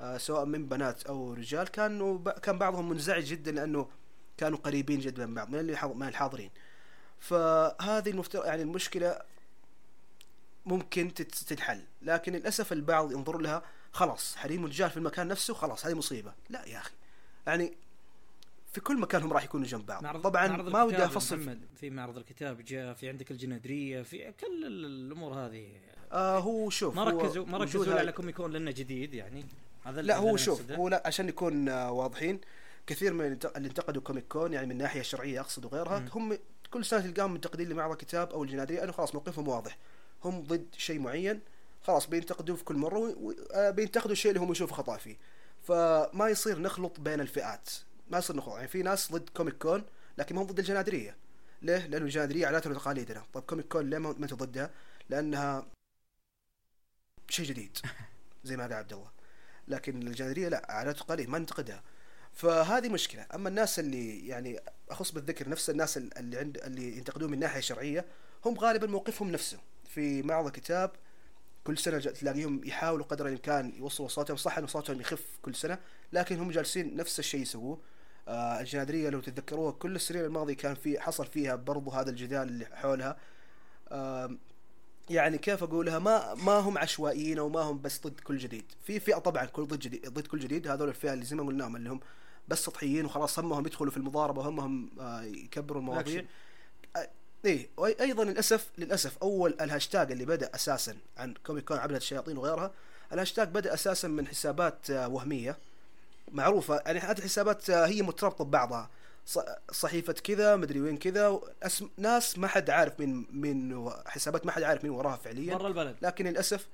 آه، سواء من بنات أو رجال كانوا كان بعضهم منزعج جدا لأنه كانوا قريبين جدا من بعض من اللي من الحاضرين. فهذه المفترض يعني المشكلة ممكن تت- تنحل. لكن للأسف البعض ينظر لها خلاص حريم الرجال في المكان نفسه خلاص هذه مصيبة. لا يا أخي. يعني في كل مكان هم راح يكونوا جنب بعض. معرض طبعا معرض ما ودي أفصل في محمد في معرض الكتاب جاء في عندك الجنادرية في كل ال- الأمور هذه. آه هو شوف ما ركزوا ما ركزوا على كوميكون لأنه جديد يعني. هذا لا هو شوف. هو لا عشان نكون آه، واضحين كثير من اللي انتقدوا كوميك كون يعني من الناحيه الشرعيه أقصد وغيرها مم. هم كل سنة تلقاهم منتقدين لمعرض الكتاب أو الجنادرية انه خلاص موقفهم واضح. هم ضد شيء معين خلاص بينتقدوه في كل مرة آه، بينتقدوا الشيء اللي هم يشوفوا خطأ فيه. فما يصير نخلط بين الفئات. ما يصير نخلط يعني في ناس ضد كوميك كون لكن ما هم ضد الجنادرية. ليه؟ لأنه الجنادرية عاداتنا وتقاليدنا طيب كوميك كون ليه ما أنت ضدها؟ لأنها شيء جديد. زي ما قال عبد الله. لكن الجنريه لا عادات وتقاليد ما ننتقدها. فهذه مشكلة. أما الناس اللي يعني أخص بالذكر نفس الناس اللي عند اللي ينتقدون من ناحيه شرعيه هم غالبا موقفهم نفسه. في معرض الكتاب كل سنة تلاقيهم يحاولوا قدر الإمكان يوصلوا صوتهم. صح إنه صوتهم يخف كل سنة لكن هم جالسين نفس الشيء يسووه. آه الجنادرية لو تتذكروها كل السنين الماضية كان في حصل فيها برضو هذا الجدال اللي حولها. آه يعني كيف أقولها؟ ما ما هم عشوائيين أو ما هم بس ضد كل جديد. في فئة طبعا كل ضد جديد ضد كل جديد هذول الفئة اللي زي ما قلناهم اللي هم بس سطحيين وخلاص همهم يدخلوا في المضاربة وهمهم آه يكبروا المواضيع. أكشن. إيه وأيضا للأسف للأسف أول الهاشتاج اللي بدأ أساسا عن كوميك كون عبدة الشياطين وغيرها الهاشتاج بدأ أساسا من حسابات آه، وهمية. معروفة. يعني هذه الحسابات آه، هي مترابطة ببعضها. صحيفة كذا مدري وين كذا اسم ناس ما حد عارف مين مين حسابات ما حد عارف مين وراها فعليا. برا البلد. لكن للأسف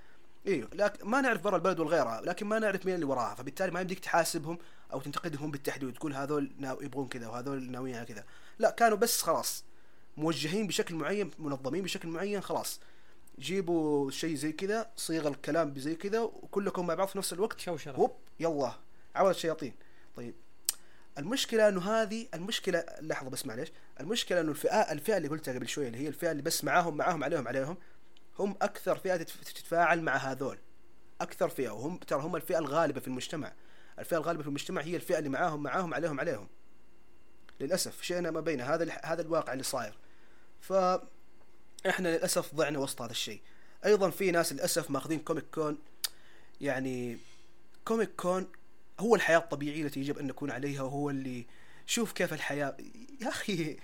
إيوه لكن ما نعرف برا البلد والغيرها لكن ما نعرف مين اللي وراها. فبالتالي ما يمديك تحاسبهم أو تنتقدهم بالتحديد وتقول هذول ناو يبغون كذا وهذول ناويين على كذا. لا كانوا بس خلاص موجهين بشكل معين منظمين بشكل معين خلاص. جيبوا شيء زي كذا صيغ الكلام زي كذا وكلكم مع بعض في نفس الوقت. شوشرة. هوب يلا. عودة الشياطين. طيب. المشكلة إنه هذه المشكلة لحظة بس معليش. المشكلة إنه الفئة الفئة اللي قلتها قبل شوية اللي هي الفئة اللي بس معاهم معاهم عليهم عليهم هم أكثر فئة تتف- تتفاعل مع هذول. أكثر فئة. وهم ترى هم الفئة الغالبة في المجتمع. الفئة الغالبة في المجتمع هي الفئة اللي معاهم معاهم عليهم عليهم. للأسف. شئنا ما بين هذا هذا الواقع اللي صاير. ف إحنا للأسف ضعنا وسط هذا الشيء. أيضا في ناس للأسف ماخذين كوميك كون يعني كوميك كون هو الحياة الطبيعية التي يجب أن نكون عليها وهو اللي شوف كيف الحياة. يا أخي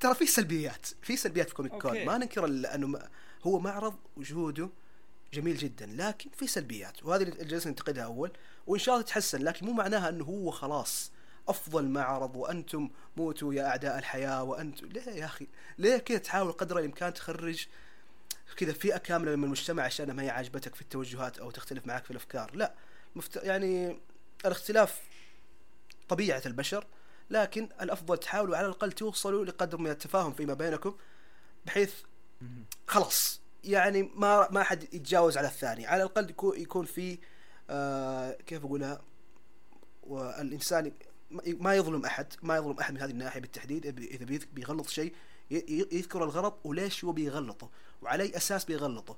ترى في سلبيات في سلبيات في كوميك كون. ما ننكر أنه هو معرض وجوده جميل جدا لكن في سلبيات وهذه اللي جلسنا ننتقدها أول. وإن شاء الله تتحسن لكن مو معناها أنه هو خلاص أفضل معرض وأنتم موتوا يا أعداء الحياة وأنتم ليه يا أخي ليه كذا تحاول قدر الإمكان تخرج كذا فئة كاملة من المجتمع عشان ما هي عاجبتك في التوجهات أو تختلف معك في الأفكار؟ لا مفت... يعني الاختلاف طبيعة البشر لكن الأفضل تحاولوا على الأقل توصلوا لقدر من التفاهم فيما بينكم بحيث خلاص يعني ما ما حد يتجاوز على الثاني. على الأقل يكون يكون في آه كيف أقولها؟ والإنسان ما يظلم أحد ما يظلم أحد من هذه الناحية بالتحديد إذا بيغلط شيء يذكر الغلط وليش هو بيغلطه؟ وعلى أي أساس بيغلطه؟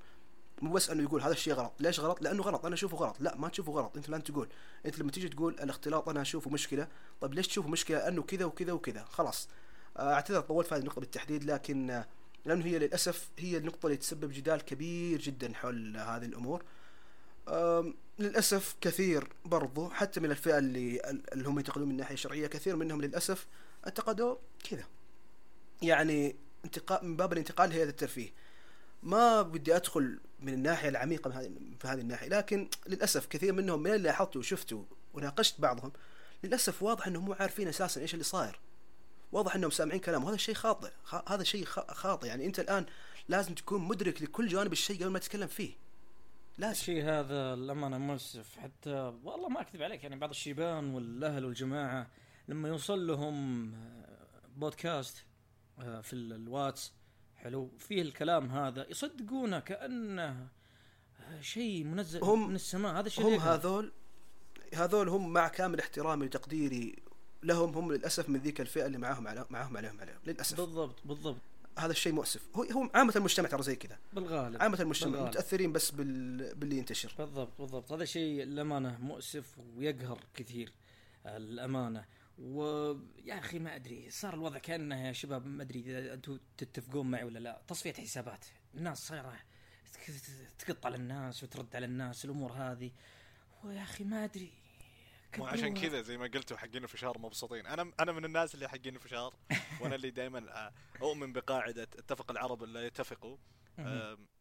مو بس إنه يقول هذا الشيء غلط. ليش غلط؟ لأنه غلط. أنا أشوفه غلط. لا ما تشوفه غلط. أنت الان تقول. انت لما تيجي تقول الاختلاط أنا أشوفه مشكلة. طيب ليش تشوفه مشكلة؟ انه كذا وكذا وكذا. خلاص. آه، اعتذر طولت في هذه النقطة بالتحديد. لكن آه، لأنه هي للأسف هي النقطة اللي تسبب جدال كبير جدا حول هذه الأمور. للأسف كثير برضو حتى من الفئة اللي اللي هم ينتقدون من الناحية الشرعية كثير منهم للأسف انتقدوا كذا. يعني انتقاء من باب الانتقال لهيئه الترفيه. ما بدي أدخل من الناحية العميقة في هذه الناحية لكن للأسف كثير منهم من اللي لاحظته وشفته وناقشت بعضهم للأسف واضح إنهم مو عارفين أساسا إيش اللي صاير. واضح إنهم سامعين كلام وهذا الشيء خاطئ هذا شيء خاطئ. يعني أنت الآن لازم تكون مدرك لكل جوانب الشيء قبل ما تتكلم فيه. لازم. الشيء هذا الأمانة مؤسف. حتى والله ما أكذب عليك يعني بعض الشيبان والأهل والجماعة لما يوصل لهم آه، بودكاست آه، في ال- الواتس حلو. فيه الكلام هذا يصدقونه كأنه آه، شيء منزل هم- من السماء. هذا الشيء هم. هذول هذول هم مع كامل احترامي وتقديري لهم هم للأسف من ذيك الفئة اللي معاهم على معاهم عليهم عليهم للأسف. بالضبط بالضبط. هذا الشيء مؤسف. هو هو عامة المجتمع ترى زي كذا. بالغالب عامة المجتمع بالغالب. متأثرين بس بال... باللي ينتشر. بالضبط بالضبط. هذا شيء الأمانة مؤسف ويقهر كثير. الأمانة. ويا أخي ما أدري صار الوضع كأنه يا شباب ما أدري إذا أنتم تتفقون معي ولا لا. تصفية حسابات الناس صايرة تك- تقط على الناس وترد على الناس الأمور هذه. ويا أخي ما أدري مو عشان. كذا زي ما قلتوا حقين الفشار مبسوطين. أنا أنا من الناس اللي حقين الفشار وأنا اللي دائما أؤمن بقاعدة اتفق العرب لا يتفقوا.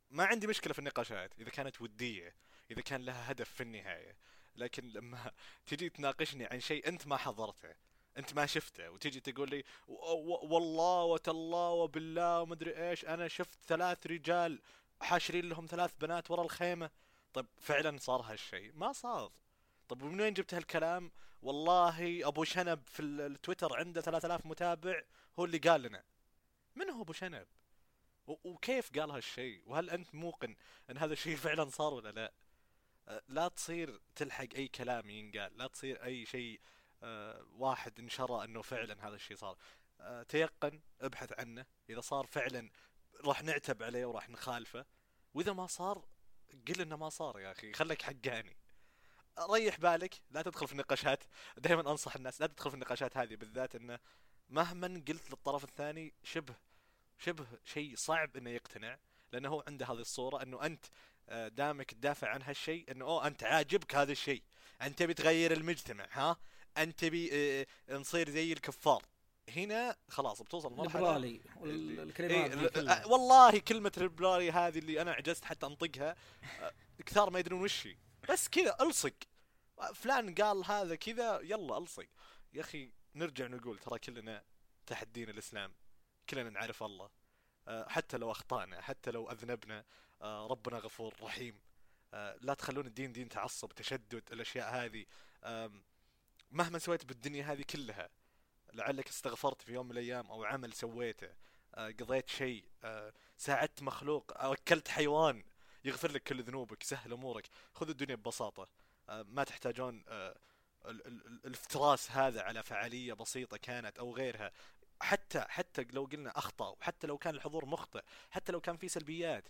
ما عندي مشكلة في النقاشات إذا كانت ودية إذا كان لها هدف في النهاية. لكن لما تجي تناقشني عن شيء أنت ما حضرته أنت ما شفته وتجي تقول لي والله وتالله وبالله ومدري إيش أنا شفت ثلاث رجال حاشرين لهم ثلاث بنات ورا الخيمة. طيب فعلا صار هالشيء؟ ما صار. طيب ومن وين جبت هالكلام؟ والله أبو شنب في ال- التويتر عنده 3000 متابع هو اللي قال لنا. من هو أبو شنب؟ وكيف قال هالشيء؟ وهل أنت موقن إن هذا الشيء فعلا صار ولا لا؟ لا تصير تلحق أي كلام ينقال لا تصير أي شيء أه، واحد انشرى إنه فعلا هذا الشيء صار. أه، تيقن ابحث عنه. إذا صار فعلا راح نعتب عليه وراح نخالفه. وإذا ما صار قل إنه ما صار يا أخي خليك حقاني. ريح بالك لا تدخل في النقاشات. دائما أنصح الناس لا تدخل في النقاشات هذه بالذات إنه مهما قلت للطرف الثاني شبه شبه شيء صعب إنه يقتنع لأنه هو عنده هذه الصورة إنه أنت آه، دامك تدافع عن هالشيء إنه أوه أنت عاجبك هذا الشيء. أنت تبي تغير المجتمع ها؟ أنت تبي آه، آه، نصير زي الكفار. هنا خلاص بتوصل مرحله ليبرالي والكلمات كلها. ل- والله كلمة ليبرالي هذه اللي أنا عجزت حتى أنطقها آه، كثار ما يدرون وش هي. بس كذا ألصق. فلان قال هذا كذا يلا ألصق. يا أخي نرجع نقول ترى كلنا تحت دين الإسلام كلنا نعرف الله آه، حتى لو أخطأنا حتى لو أذنبنا. آه، ربنا غفور رحيم. آه، لا تخلون الدين دين تعصب تشدد الأشياء هذه. مهما سويت بالدنيا هذه كلها لعلك استغفرت في يوم من الأيام أو عمل سويته آه، قضيت شيء آه، ساعدت مخلوق أو أكلت حيوان يغفر لك كل ذنوبك سهل أمورك. خذ الدنيا ببساطة. آه، ما تحتاجون آه، ال- ال- ال- الافتراس هذا على فعالية بسيطة كانت أو غيرها. حتى حتى لو قلنا أخطأ وحتى لو كان الحضور مخطئ حتى لو كان في سلبيات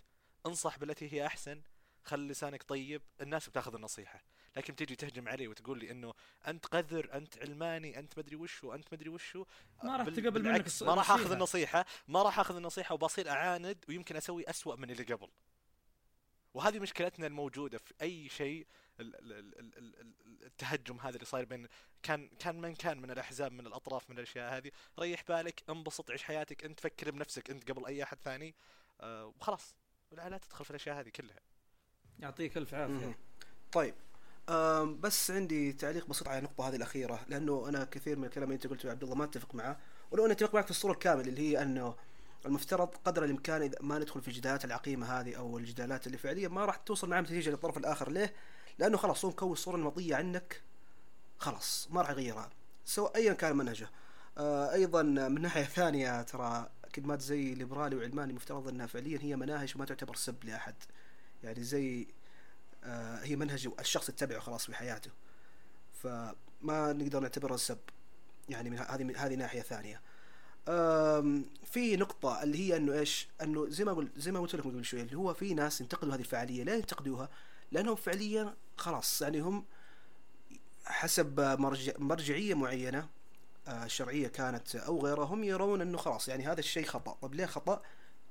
انصح بالتي هي أحسن خلي لسانك طيب الناس بتاخذ النصيحة. لكن تيجي تهجم علي وتقول لي إنه أنت قذر أنت علماني أنت مدري وشو أنت مدري وشو ما راح تقبل منك ما راح آخذ. النصيحة ما راح آخذ النصيحة وبصير أعاند ويمكن أسوي أسوأ من اللي قبل. وهذه مشكلتنا الموجودة في أي شيء ال- ال- ال- ال- ال- ال- التهجم هذا اللي صاير بين كان كان من كان من الأحزاب من الأطراف من الأشياء هذه. ريح بالك انبسط عيش حياتك انت فكر بنفسك انت قبل أي أحد ثاني. آه وخلاص. لا لا تدخل في الأشياء هذه كلها. يعطيك ألف. عافية. طيب أم بس عندي تعليق بسيط على النقطة هذه الأخيرة لأنه أنا كثير من الكلام اللي أنت قلته يا عبد الله ما أتفق معه ولو أنا أتفق معك في الصورة الكاملة اللي هي أنه المفترض قدر الإمكان إذا ما ندخل في الجدالات العقيمة هذه أو الجدالات اللي فعليا ما راح توصل معها نتيجة للطرف الآخر. ليه؟ لأنه خلاص هو مكون صورة نمطية عنك خلاص ما راح يغيرها. سواء أيا كان منهجه. آه أيضا من ناحية ثانية ترى كلمات زي ليبرالي وعلماني مفترض أنها فعليا هي مناهج وما تعتبر سب لأحد. يعني زي آه، هي منهج الشخص يتبعه خلاص في حياته. فما نقدر نعتبرها سب. يعني من هذه هذه ناحية ثانية. في نقطة اللي هي إنه إيش؟ إنه زي ما قلت زي ما قلت لكم قبل شوي اللي هو في ناس ينتقدوا هذه الفعالية، لا ينتقدوها لأنهم فعليا خلاص يعني هم حسب مرجع مرجعية معينة آه، شرعية كانت أو غيرها هم يرون إنه خلاص يعني هذا الشيء خطأ، طب ليه خطأ؟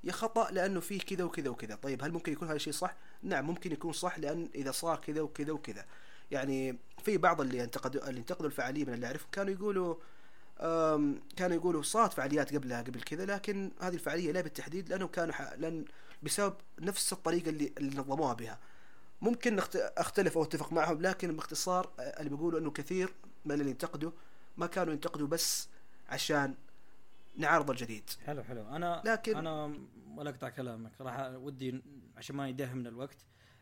يا خطأ لأنه فيه كذا وكذا وكذا، طيب هل ممكن يكون هذا الشيء صح؟ نعم ممكن يكون صح لأن إذا صار كذا وكذا وكذا. يعني في بعض اللي انتقدوا اللي انتقدوا الفعالية من اللي أعرفهم كانوا يقولوا كانوا يقولوا صارت فعاليات قبلها قبل كذا لكن هذه الفعالية لا بالتحديد لانهم كانوا. لأن بسبب نفس الطريقة اللي اللي نظموها بها ممكن. أختلف أو أتفق معهم لكن باختصار آه، اللي بيقولوا إنه كثير من اللي ينتقدوا ما كانوا ينتقدوا بس عشان نعارض الجديد. حلو حلو. أنا لكن- أنا ولا أقطع كلامك. راح ودي عشان ما يداهمنا الوقت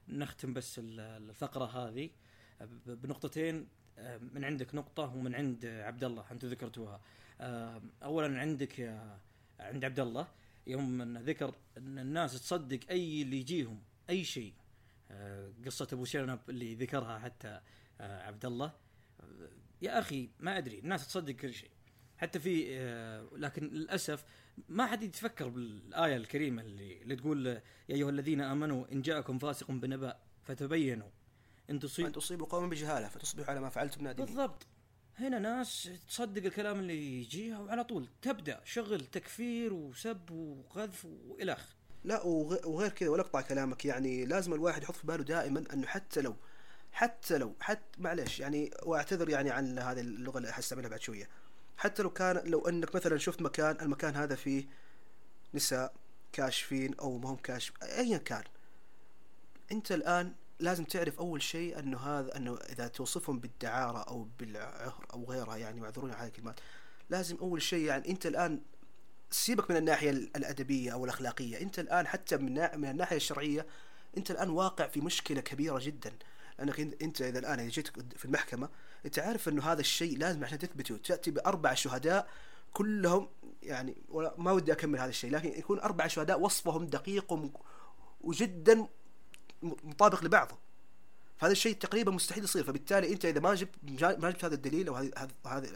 نختم بس ال- الفقرة هذه. بنقطتين آه، من عندك نقطة ومن عند عبد الله أنتم ذكرتوها. آه، اولا عندك عند عبد الله يوم أن ذكر أن الناس تصدق أي اللي يجيهم أي شيء. آه، قصة أبو شنب اللي ذكرها حتى عبد الله يا أخي ما أدري الناس تصدق كل شيء. حتى في آه، لكن للأسف ما حد يتفكر بالآية الكريمة اللي, اللي تقول يا أيها الذين آمنوا إن جاءكم فاسق بنبأ فتبينوا. إن أن تصيب تصيبوا قوما بجهالة فتصبحوا على ما فعلتم نادمين. بالضبط. هنا ناس تصدق الكلام اللي يجيها وعلى طول تبدأ شغل تكفير وسب وقذف والخ لا وغ- وغير كذا ولا اقطع كلامك. يعني لازم الواحد يحط في باله دائما أنه حتى لو حتى لو حتى معلش يعني واعتذر يعني عن هذه اللغة اللي حستعملها بعد شوية. حتى لو كان لو أنك مثلا شفت مكان المكان هذا فيه نساء كاشفين أو ما هم كاشف ايا كان. أنت الآن لازم تعرف أول شيء إنه هذا إنه إذا توصفهم بالدعارة أو بالعهر أو غيرها يعني معذورين على الكلمات. لازم أول شيء يعني أنت الآن سيبك من الناحية الأدبية أو الأخلاقية. أنت الآن حتى من من الناحية الشرعية أنت الآن واقع في مشكلة كبيرة جدا. لأنك إن- أنت إذا الآن إذا جيت في المحكمة انت عارف إنه هذا الشيء لازم عشان تثبته. تأتي بأربع شهداء كلهم يعني ما ودي أكمل هذا الشيء لكن يكون أربع شهداء وصفهم دقيق وجدا مطابق لبعضه فهذا الشيء تقريبا مستحيل يصير. فبالتالي أنت إذا ما جبت ما جبت هذا الدليل أو هذا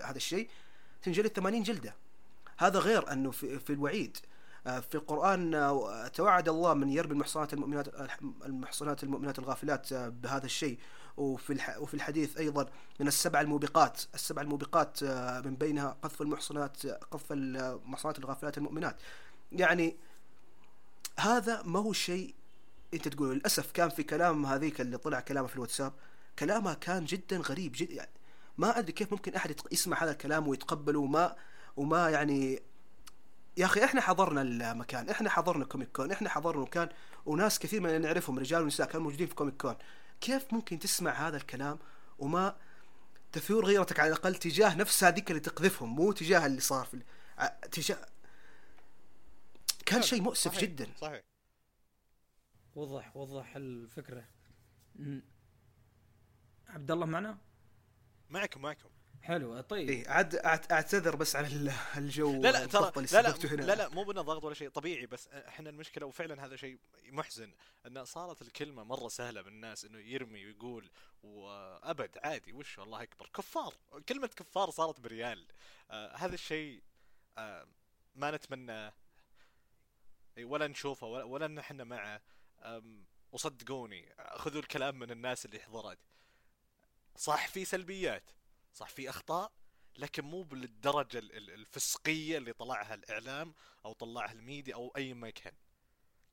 هذا الشيء تنجلد 80 جلدة. هذا غير أنه في, في الوعيد. في القرآن آه، توعد الله من يرمي المحصنات المؤمنات المحصنات المؤمنات الغافلات آه، بهذا الشيء. وفي وفي الحديث أيضا من السبع الموبقات السبع الموبقات آه، من بينها قذف المحصنات قذف المحصنات الغافلات المؤمنات. يعني هذا ما هو شيء أنت تقول للأسف كان في كلام هذيك اللي طلع كلامه في الواتساب كلامها كان جدا غريب جدا يعني ما أدري كيف ممكن أحد يسمع هذا الكلام ويتقبله وما وما يعني يا أخي إحنا حضرنا المكان إحنا حضرنا كوميك كون إحنا حضرنا مكان وناس كثير من اللي نعرفهم رجال ونساء كانوا موجودين في كوميك كون. كيف ممكن تسمع هذا الكلام وما تثور غيرتك على الأقل تجاه نفس هذيك اللي تقذفهم مو تجاه اللي صار في تجاه كان شيء مؤسف صحيح. جدا. صحيح. وضح وضح الفكرة. عبد الله معنا؟ معكم معكم. حلو طيب. إيه عاد أعتذر بس على ال- الجو لا لا ترى لا لا هنا لا لا مو بنا ضغط ولا شيء طبيعي بس إحنا المشكلة وفعلا هذا شيء محزن إن صارت الكلمة مرة سهلة بالناس إنه يرمي ويقول وأبد عادي وش الله أكبر كفار كلمة كفار صارت بريال. آه هذا الشيء آه ما نتمناه ولا نشوفه ولا, ولا إن إحنا معه. وصدقوني خذوا الكلام من الناس اللي حضرت صح في سلبيات. صح في أخطاء لكن مو بالدرجة ال- ال- الفسقية اللي طلعها الإعلام أو طلعها الميديا أو أي مكان.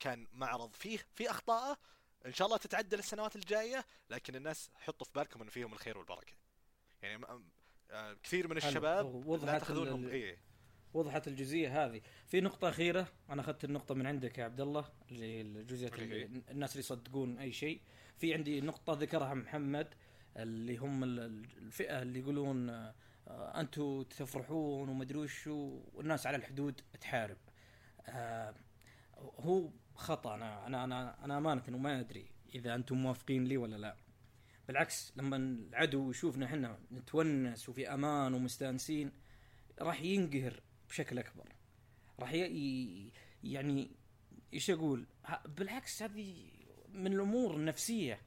كان معرض فيه في أخطاءه إن شاء الله تتعدل السنوات الجاية لكن الناس حطوا في بالكم أن فيهم الخير والبركة. يعني آه، كثير من. الشباب لا تأخذونهم. إيه. وضحت الجزئية هذه. في نقطة أخيرة أنا أخذت النقطة من عندك يا عبد الله اللي هي؟ الناس اللي يصدقون أي شيء. في عندي نقطة ذكرها محمد اللي هم ال- ال- الفئة اللي يقولون آه، أنتم تفرحون ومدري وش والناس على الحدود تحارب. آه، هو خطأ. أنا أنا أنا أنا أمانة وما أدري إذا أنتم موافقين لي ولا لا. بالعكس لما العدو يشوفنا إحنا نتونس وفي أمان ومستانسين راح ينقهر بشكل أكبر. راح ي... يعني إيش أقول؟ بالعكس هذه من الأمور النفسية.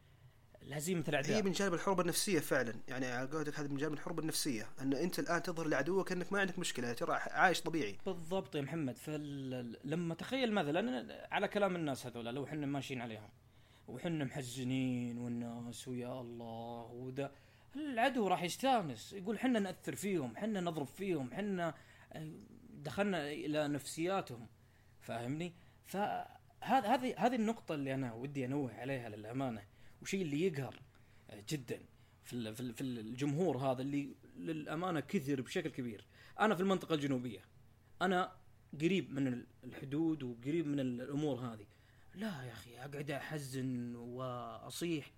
الهزيمه هي الأعداء. من جانب الحروب النفسية فعلا. يعني على قولتك هذا من جانب الحروب النفسية أن أنت الآن تظهر لعدوك أنك ما عندك مشكلة ترى عايش طبيعي. بالضبط يا محمد. فلما تخيل مثلا على كلام الناس هذولا لو إحنا ماشيين عليهم وحنا محزنين والناس ويا الله وده العدو راح يستانس. يقول حنا نأثر فيهم حنا نضرب فيهم حنا آه، دخلنا إلى نفسياتهم. فاهمني؟ فهذا هذه هذه النقطة اللي أنا ودي أنوه عليها للأمانة. وشيء اللي يقهر آه، جدا. في في ال- في الجمهور هذا اللي للأمانة كثر بشكل كبير. أنا في المنطقة الجنوبية أنا قريب من الحدود وقريب من الأمور هذه. لا يا أخي أقعد أحزن وأصيح.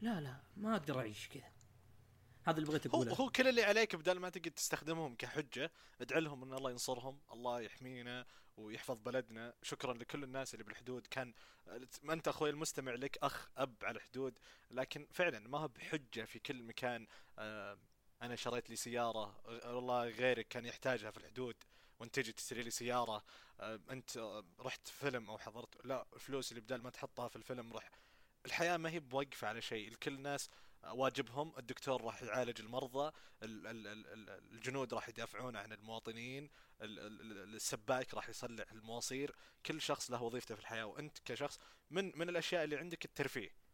لا لا ما أقدر أعيش كذا. هذا اللي بغيت هو أقوله. هو كل اللي عليك بدل ما تقعد تستخدمهم كحجة ادعي لهم إن الله ينصرهم الله يحمينا ويحفظ بلدنا. شكرا لكل الناس اللي بالحدود. كان ما أنت أخوي المستمع لك أخ أب على الحدود. لكن فعلا ما هو بحجة في كل مكان آه، أنا شريت لي سيارة. غ- والله غيرك كان يحتاجها في الحدود. وأنت تجي تشتري لي سيارة آه، أنت آه، رحت فيلم أو حضرت لا الفلوس اللي بدال ما تحطها في الفيلم روح الحياة ما هي بوقفة على شيء. الكل الناس واجبهم الدكتور راح يعالج المرضى ال- ال- ال- ال- الجنود راح يدافعون عن المواطنين ال- ال- ال- السباك راح يصلح المواصير كل شخص له وظيفته في الحياة وأنت كشخص من من الأشياء اللي عندك الترفيه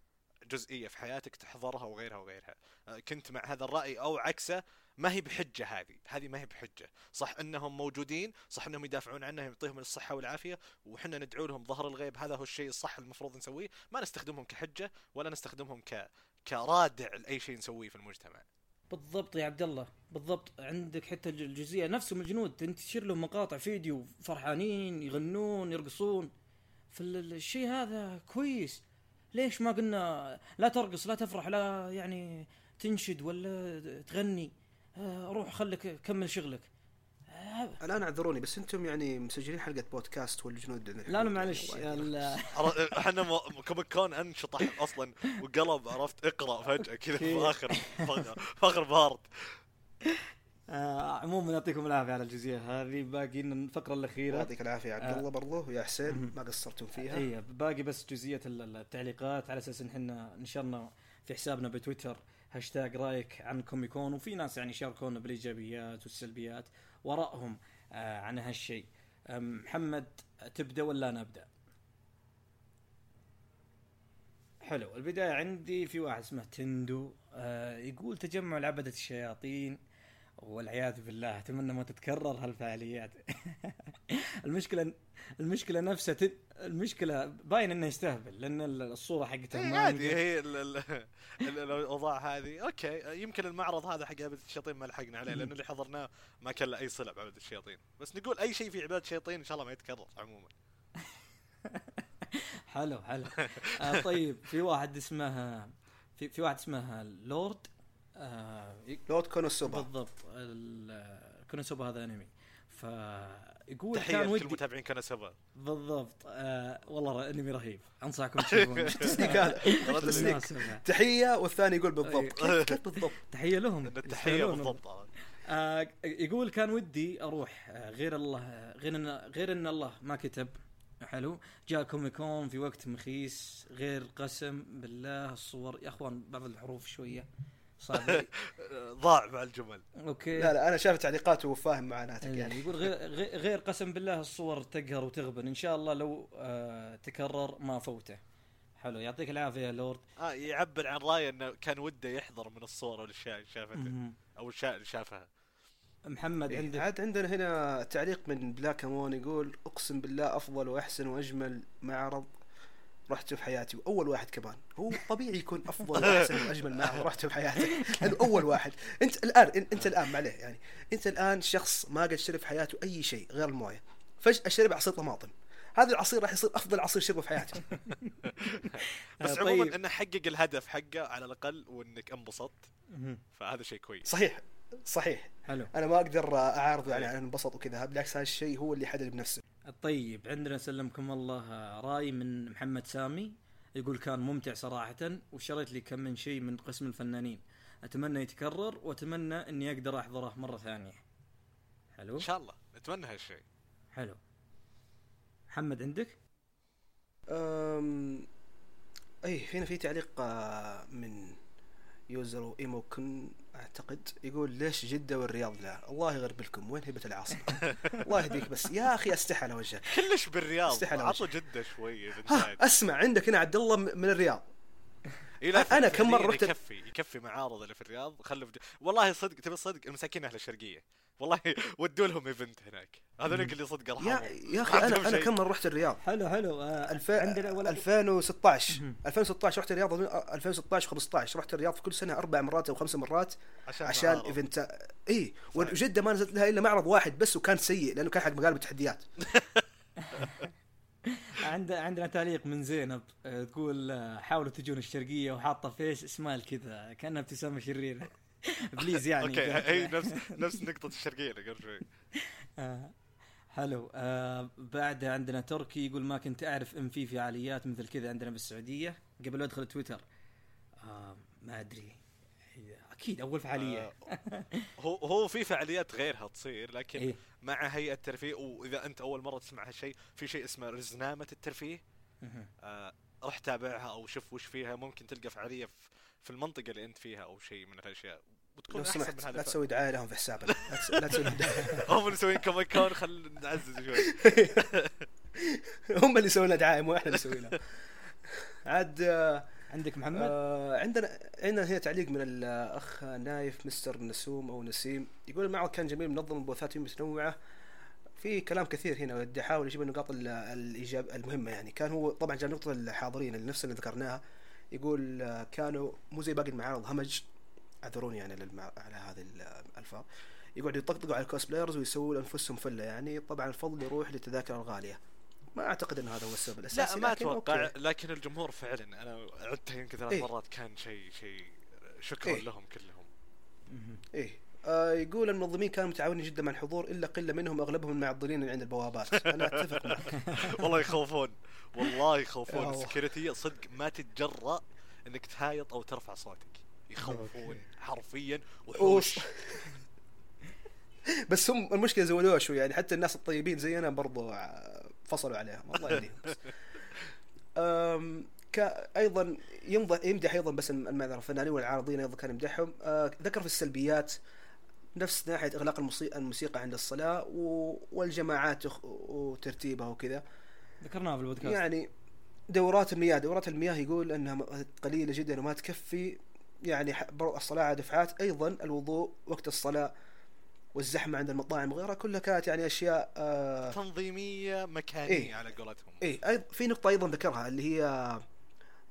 جزئية في حياتك تحضرها وغيرها وغيرها. آه، كنت مع هذا الرأي أو عكسه ما هي بحجة هذه هذه ما هي بحجة. صح إنهم موجودين صح إنهم يدافعون عنها يعطيهم الصحة والعافية وحنا ندعو لهم ظهر الغيب هذا هو الشيء الصح المفروض نسويه. ما نستخدمهم كحجة ولا نستخدمهم ك كرادع لأي شيء نسويه في المجتمع. بالضبط يا عبد الله. بالضبط. عندك حتى الج- الجزئية نفسهم الجنود تنتشر لهم مقاطع فيديو فرحانين يغنون يرقصون. فالشيء هذا كويس. ليش ما قلنا لا ترقص لا تفرح لا يعني تنشد ولا تغني؟ آه، روح خليك كمل شغلك. الآن اعذروني بس أنتم يعني مسجلين حلقة بودكاست والجنود عن لا. لا معلش إحنا كوميك كون انشطح أصلا وقلب عرفت اقرأ فجأة كذا في. آخر في آخر بارت. آه، عموما يعطيكم العافية على الجزئيه هذه. باقي لنا الفقرة الأخيرة. يعطيك العافية يا عبد آه. الله برضو ويا حسين ما قصرتم فيها. اي باقي بس جزئيه ال- ال- التعليقات. على أساس إن إحنا نشرنا في حسابنا بتويتر هاشتاج رأيك عن كوميكون وفي ناس يعني شاركونا بالإيجابيات والسلبيات. ورائهم آه عن هالشيء أم، محمد تبدأ ولا أنا أبدأ؟ حلو البداية عندي في واحد اسمه تندو آه يقول تجمع لعبده الشياطين والعياذ بالله أتمنى ما تتكرر هالفعاليات. المشكلة المشكلة نفسها تن... المشكلة باين إنه يستهبل لأن الصورة حقته إيه ما عادي. هي ال- ال- ال- الأوضاع هذه. أوكي يمكن المعرض هذا حق عباده الشياطين ما لحقنا عليه لأن اللي حضرناه ما كان له أي صلة بعباده الشياطين. بس نقول أي شيء في عباده الشياطين إن شاء الله ما يتكرر عموما. حلو حلو. آه طيب في واحد اسمه في في واحد اسمه لورد. آه لورد كونوسوبا. بالضبط ال- كونوسوبا هذا أنمي. فيقول تحية كان لكل ودي المتابعين كانوا سبا بالضبط. آه والله أنمي رهيب. أنصحكم هذا. بالمناسبة. تحية والثاني يقول بالضبط. بالضبط؟ تحية لهم. يستاهلون. بالضبط. آه يقول كان ودي أروح آه غير الله غير ان غير إن الله ما كتب. حلو. جاء كوميكون في وقت مخيس غير قسم بالله الصور. يا أخوان بعض الحروف شوية. ضاع مع الجمل. okay. لا لا أنا شايف تعليقاته وفاهم معاناتك يعني يعني. يقول غير, غير- غير قسم بالله الصور تقهر وتغبن. إن شاء الله لو آه تكرر ما فوته. حلو. يعطيك العافية يا لورد. آه يعبر عن رأيه إنه كان وده يحضر من الصور والاشياء اللي شافته. أو الاشياء اللي شافها. محمد إيه، عندك؟ عاد عندنا هنا تعليق من بلاك مون يقول أقسم بالله أفضل وأحسن وأجمل معرض رحته في حياتي وأول واحد كمان. هو طبيعي يكون أفضل وأحسن وأجمل معرض رحته في حياتك. لأنه أول واحد. أنت الآن أنت الآن معليه يعني أنت الآن شخص ما قد شرب في حياته أي شيء غير الموية. فجأة شرب عصير طماطم. هذا العصير راح يصير أفضل عصير شربه في حياته بس آه، عموما طيب. إنه حقق الهدف حقه على الأقل وإنك انبسطت. فهذا شيء كويس. صحيح. صحيح. حلو. أنا ما أقدر اعارض يعني انبسط وكذا بالعكس هذا الشيء هو اللي حدد بنفسه. طيب عندنا سلمكم الله راي من محمد سامي يقول كان ممتع صراحة وشريت لي كم من شيء من قسم الفنانين. أتمنى يتكرر وأتمنى أني أقدر أحضره مرة ثانية. حلو؟ إن شاء الله. نتمنى هالشيء. حلو. محمد عندك؟ أم... اي هنا في تعليق آه، من يوزر ايموكن أعتقد يقول ليش جدة والرياض لا؟ الله يغربلكم وين هبة العاصمة؟ الله يهديك بس. يا أخي استحى على وجهك. كلش بالرياض. استحى على جدة شوي ها بالنهاية. أسمع عندك هنا عبد الله من الرياض. إيه أنا كم مرة فعلياً رحت- يكفي يكفي معارض اللي في الرياض. خلوا في... والله صدق تبي صدق؟ المساكين أهل الشرقية. والله ودوا لهم event هناك. هذولك اللي صدق يا يا أخي أنا أنا. كم مرة رحت الرياض؟ حلو حلو. آه الف... عندنا ولا 2016 مهم. 2016 رحت الرياض أظن 2016 15 رحت الرياض في كل سنة أربع مرات أو خمس مرات عشان, عشان. event. إي وجدة ما نزلت لها إلا معرض واحد بس وكان سيء لأنه كان حق مقالب التحديات عند عندنا تعليق من زينب آه، تقول آه، حاولوا تجون الشرقية وحاطة face smile كذا كأنها ابتسامة شريرة. please يعني okay هي نفس نفس نقطة الشرقية اللي قبل شوي. آه، حلو. آه بعد عندنا تركي يقول ما كنت أعرف إن في فعاليات مثل كذا عندنا بالسعودية. قبل أدخل تويتر. آه ما أدري. أكيد أول فعالية. آه، هو هو في فعاليات غيرها تصير لكن إيه. مع هيئة الترفيه وإذا أنت أول مرة تسمع هالشيء في شيء اسمه رزنامة الترفيه. آه، روح تابعها أو شوف وش فيها. ممكن تلقى فعالية في- في المنطقة اللي أنت فيها أو شيء من هالاشياء وتكون لو سمحت لا تسوي دعاية لهم في حسابنا لا تس- لا تسوي دعاية. هم مسوين Comic Con خل نعزز شوي. هم اللي يسوون لنا دعاية مو إحنا اللي نسوي لها عاد آه، عندك محمد؟ آه، عندنا عندنا هنا تعليق من الأخ نايف مستر نسوم أو نسيم. يقول المعرض كان جميل منظم ال booths فيه متنوعة. في كلام كثير هنا ودي أحاول أجيب النقاط ال- الايجاب المهمة يعني. كان هو طبعا جاب نقطة الحاضرين اللي نفس اللي ذكرناها. يقول آه، كانوا مو زي باقي المعارض همج. أعذروني يعني للمع... على هذه الألفاظ. يقعدوا يطقطقوا على ال cosplayers ويسووا لأنفسهم فلة يعني. طبعا الفضل يروح للتذاكر الغالية. ما أعتقد إن هذا هو السبب الأساسي لا ما لكن أتوقع. okay. لكن الجمهور فعلا أنا عدتها يمكن ثلاث إيه. مرات كان شيء شيء شكرا إيه. لهم كلهم. إيه. آه يقول المنظمين كانوا متعاونين جدا مع الحضور إلا قلة منهم أغلبهم معضلين عند البوابات. أنا أتفق معك. والله يخوفون. والله يخوفون. السكيورتي صدق ما تتجرأ إنك تهايط أو ترفع صوتك. يخوفون حرفيا وحوش. بس هم المشكلة زودوها شوي يعني حتى الناس الطيبين زينا برضو ع- فصلوا عليهم الله يهديهم. أيضا يمضح يمدح أيضا بس المعذرة الفنانين والعارضين أيضا كان يمدحهم. آه ذكر في السلبيات نفس ناحية إغلاق الموسيقى, عند الصلاة. والجماعات وترتيبها وكذا. ذكرناها في البودكاست. يعني دورات المياه دورات المياه يقول إنها قليلة جدا وما تكفي. يعني الصلاة على دفعات أيضا الوضوء وقت الصلاة والزحمة عند المطاعم وغيرها كلها كانت يعني أشياء آه تنظيمية مكانية إيه. على قولتهم. إيه. أيض في نقطة أيضا ذكرها اللي هي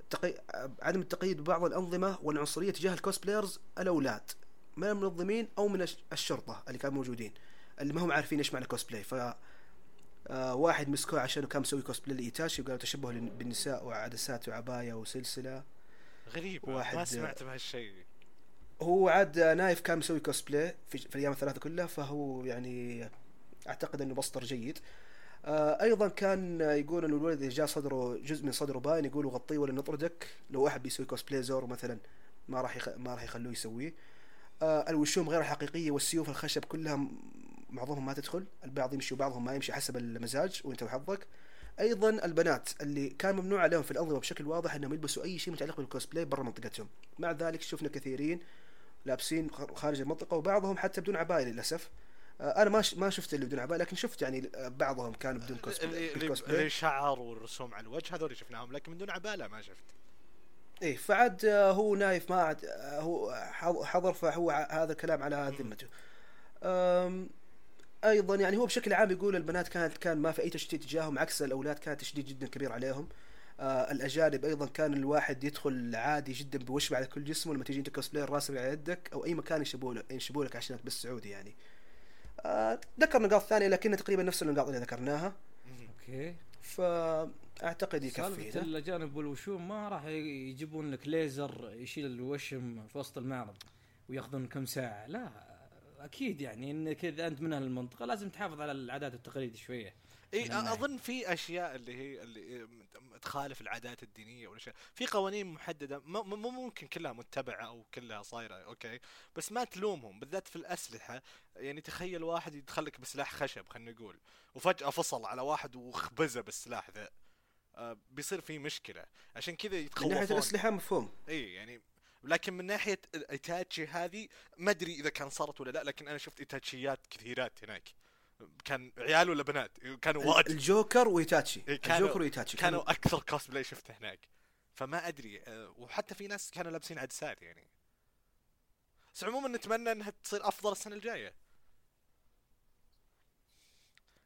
تقي... عدم التقييد ببعض الأنظمة والعنصرية تجاه الكوسبلايرز الأولاد من المنظمين أو من الش- الشرطة اللي كانوا موجودين اللي ما هم عارفين إيش معنى كوسبلاي ف آه واحد مسكوه عشان كان مسوي كوسبلاي لإيتاشي وقالوا تشبه بالنساء وعدسات وعباية وسلسلة. غريب واحد- ما سمعت بهالشيء. هو عاد نايف كان مسوي كوسبلاي في, في الأيام الثلاثة كلها فهو يعني أعتقد إنه بسطر جيد. آه أيضا كان يقول إنه الولد جاء صدره جزء من صدره باين يقولوا غطيه ولا نطردك؟ لو واحد بيسوي كوسبلاي زورو مثلا ما راح يخ... ما راح يخلوه يسويه. آه الوشوم غير حقيقيه والسيوف الخشب كلها معظمهم ما تدخل البعض يمشي وبعضهم ما يمشي حسب المزاج وأنت وحظك. أيضا البنات اللي كان ممنوع عليهم في الأنظمة بشكل واضح إنهم يلبسوا أي شيء متعلق بالكوسبلاي برا منطقتهم. مع ذلك شفنا كثيرين لابسين خارج المنطقة وبعضهم حتى بدون عباية للأسف. آه، أنا ما ما شفت اللي بدون عباية لكن شفت يعني آه، بعضهم كانوا بدون كوسبلاي اللي, اللي, بالكوسبلاي. اللي شعر والرسوم على الوجه هذول شفناهم لكن من دون عباية ما شفت. إيه فعد آه، هو نايف ما عاد آه، هو حض- حضر فهو هذا الكلام على ذمته. أيضا يعني هو بشكل عام يقول البنات كانت كان ما في أي تشتيت تجاههم عكس الأولاد كان تشديد جدا كبير عليهم. آه الأجانب أيضا كان الواحد يدخل عادي جدا بوشم على كل جسمه لما تيجي انت كوسبلاي راسم على يدك أو أي مكان يشبوا لك يشبوا لك عشانك بس سعودي يعني. آه ذكر نقاط ثانية لكنها تقريبا نفس النقاط اللي ذكرناها. okay. فأعتقد يكفي سالفة. الأجانب والوشوم ما راح يجيبون لك ليزر يشيل الوشم في وسط المعرض وياخذون كم ساعة. لا أكيد يعني إنك إذا أنت من أهل لازم تحافظ على العادات والتقاليد شوية. اي. أظن في أشياء اللي هي اللي تخالف العادات الدينية والاشياء في قوانين محددة مو ممكن كلها متبعة أو كلها صايرة okay؟ بس ما تلومهم بالذات في الأسلحة. يعني تخيل واحد يدخلك بسلاح خشب خلينا نقول وفجأة فصل على واحد وخبزه بالسلاح ذا. آه بيصير في مشكلة. عشان كذا من ناحية يتخوفون. الأسلحة مفهوم. اي يعني لكن من ناحية الايتاتشي هذه ما أدري إذا كان صارت ولا لا لكن أنا شفت إيتاتشيات كثيرات هناك. كان عيال ولا بنات؟ كانوا واجد. الجوكر ويتاتشي إيه، كانوا- الجوكر ويتاتشي كانوا أكثر كوسبلاي شفته هناك. فما أدري أه، وحتى في ناس كانوا لابسين عدسات يعني. بس عموما نتمنى إنها تصير أفضل السنة الجاية.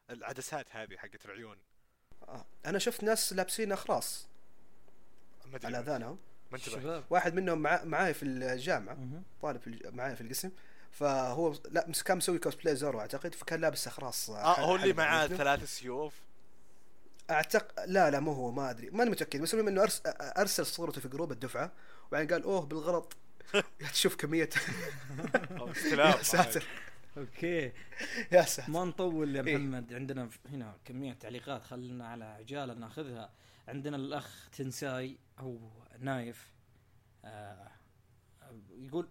العدسات هذه حقت العيون. آه. أنا شفت ناس لابسين أخراس. ما أدري. على أذانهم. ما انتبهت. واحد منهم مع... معاي في الجامعة. طالب. معاي في القسم. فهو لا كان مسوي كوسبلاي زورو أعتقد فكان لابس اخراس آه هو اللي معاه. ثلاث سيوف. اعتقد لا لا مو هو ما أدري ماني متأكد بس المهم إنه أرس... أرسل صورته في group الدفعة وبعدين قال أوه بالغلط. تشوف كمية يا ساتر. okay. يا ساتر. ما نطول يا إيه. محمد عندنا هنا كمية تعليقات خلينا على عجالة ناخذها. عندنا الأخ تنساي أو نايف. آه يقول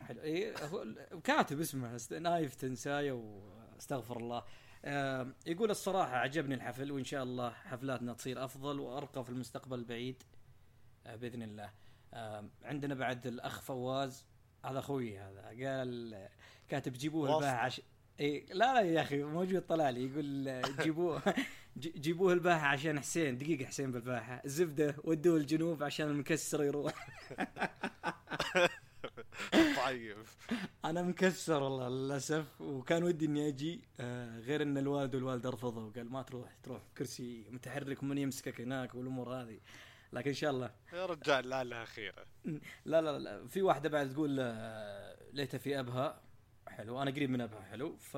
حلو. هو ال- كاتب اسمه نايف تنساي واستغفر الله. آه يقول الصراحة عجبني الحفل وإن شاء الله حفلاتنا تصير أفضل وأرقى في المستقبل البعيد آه بإذن الله. آه عندنا بعد الأخ فواز هذا أخوي هذا قال كاتب جيبوه. الباحة عش... إيه لا لا يا أخي موجود طلع لي يقول جيبوه جيبوه الباحة عشان حسين دقيقة حسين بالباحة الزبدة ودوه الجنوب عشان المكسر يروح. طيب. أنا مكسر والله للأسف. وكان ودي إني أجي آه، غير إن الوالد والوالده رفضوا. وقال ما تروح تروح كرسي متحرك ومن يمسكك هناك والأمور هذه. لكن إن شاء الله. يا رجال لا لها خيره لا لا, لا. في واحدة بعد تقول آه، ليت في أبها. حلو. أنا قريب من أبها. حلو. ف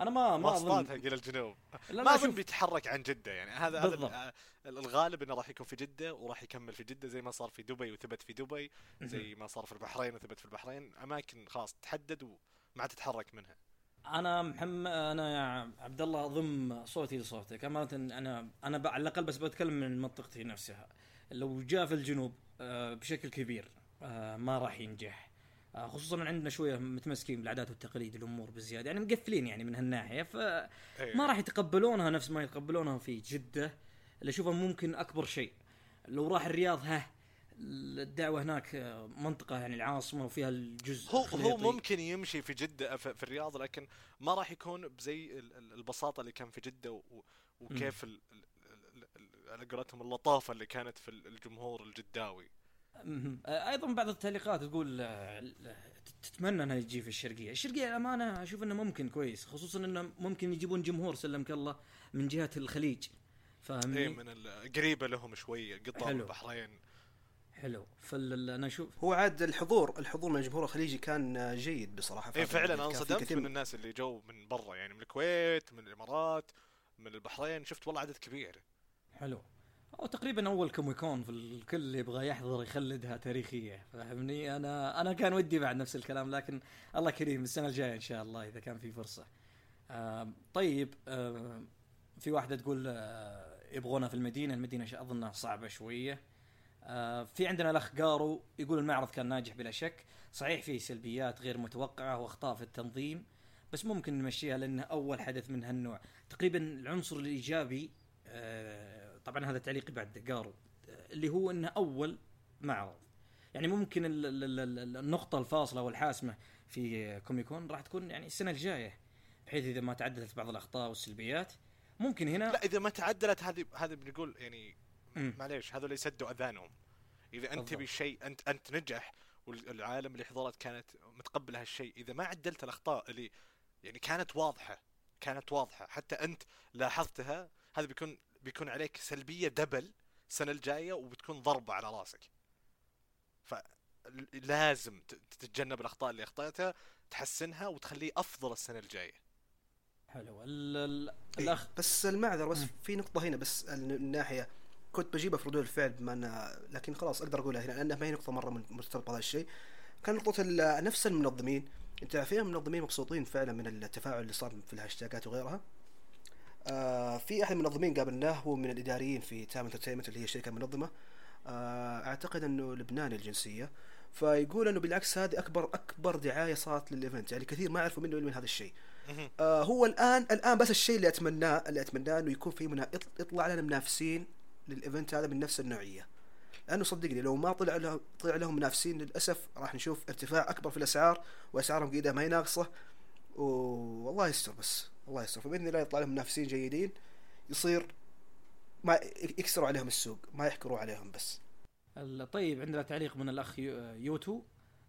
أنا ما ما اظن إلى الجنوب. لا ما أظن بيتحرك عن جدة يعني. هذا هذا الغالب إنه راح يكون في جدة وراح يكمل في جدة زي ما صار في دبي وثبت في دبي زي ما صار في البحرين وثبت في البحرين. أماكن خلاص تحدد وما تتحرك منها. أنا محمد أنا يا عبد الله أضم صوتي لصوتك. أمانة أنا أنا على الأقل بس بتكلم من منطقتي نفسها. لو جاء في الجنوب آه، بشكل كبير آه، ما راح ينجح. خصوصا عندنا شوية متمسكين بالعادات والتقاليد الأمور بزياده يعني مقفلين يعني من هالناحية فما إيه. راح يتقبلونها نفس ما يتقبلونها في جدة اللي اشوفها ممكن أكبر شيء لو راح الرياض ها الدعوة هناك آه، منطقة يعني العاصمة وفيها الجزء هو هو. ممكن يمشي في جدة في, في الرياض لكن ما راح يكون بزي ال- ال- البساطة اللي كان في جدة وكيف على قولتهم اللطافة اللي كانت في الجمهور الجداوي. آه، أيضا بعض التعليقات تقول آه، تتمنى انها يجي في الشرقية، الشرقية الأمانة أشوف إنه ممكن كويس خصوصا إنه ممكن يجيبون جمهور سلمك الله من جهة الخليج. فاهمني؟ إيه من قريبة لهم شوية قطر حلو. البحرين حلو. فال أنا أشوف هو عاد الحضور الحضور من الجمهور الخليجي كان آه، جيد بصراحة. هذا فعلا انصدمت كثير من الناس اللي جو من برا يعني من الكويت من الإمارات من البحرين شفت والله عدد كبير. حلو. هو تقريبا أول كوميكون في الكل يبغى يحضر يخلدها تاريخية فاهمني؟ أنا أنا كان ودي بعد نفس الكلام لكن الله كريم السنة الجاية إن شاء الله إذا كان في فرصة. آه طيب آه في واحدة تقول آه في المدينة المدينة أظنها صعبة شوية. آه في عندنا الأخ قارو يقول المعرض كان ناجح بلا شك. صحيح فيه سلبيات غير متوقعة وأخطاء في التنظيم بس ممكن نمشيها لأنه أول حدث من هالنوع. تقريبا العنصر الإيجابي آه، طبعا هذا تعليقي بعد قارو آه، اللي هو إنه أول معرض يعني ممكن ال- ال- ال- ال- النقطة الفاصلة والحاسمة في كوميكون راح تكون يعني السنة الجاية بحيث إذا ما تعدلت بعض الأخطاء والسلبيات ممكن هنا لا إذا ما تعدلت هذه هذه بنقول يعني. معليش هذول يسدوا أذانهم إذا أنت. تبي شيء انت أنت نجح والعالم اللي حضرت كانت متقبله هالشيء إذا ما عدلت الأخطاء اللي يعني كانت واضحة كانت واضحة حتى أنت لاحظتها هذا بيكون بيكون عليك سلبية دبل السنة الجاية وبتكون ضربه على راسك. فلازم تتجنب الأخطاء اللي أخطأتها تحسنها وتخليه أفضل السنة الجاية. حلو. ال- ال- إيه، الأخ بس المعذرة بس. في نقطة هنا بس الناحيه كنت بجيبها في ردود الفعل بما أنها لكن خلاص أقدر أقولها هنا لانها ما هي نقطة مرة من- مرتبطه بهذا الشيء. كان نقطة ال- نفس المنظمين. أنت في المنظمين مبسوطين فعلا من التفاعل اللي صار في ال hashtags وغيرها؟ آه في أحد المنظمين قابلناه هو من الإداريين في Time Entertainment اللي هي الشركة المنظمه آه أعتقد إنه لبناني الجنسية. فيقول إنه بالعكس هذه أكبر أكبر دعاية صارت لل event. يعني كثير ما يعرفوا منه من هذا الشيء. آه هو الآن الآن بس الشيء اللي اتمناه اللي اتمناه إنه يكون في منا... يطلع لنا منافسين لل event هذا من نفس النوعية. لأنه صدقني لو ما طلع لهم طلع لهم منافسين للأسف راح نشوف ارتفاع أكبر في الأسعار وأسعارهم قد ما هي ناقصة. والله يستر بس. الله يستر. فبإذن الله يطلع لهم منافسين جيدين. يصير ما يكسروا عليهم السوق ما يحكروا عليهم بس. طيب عندنا تعليق من الأخ يو- يوتو.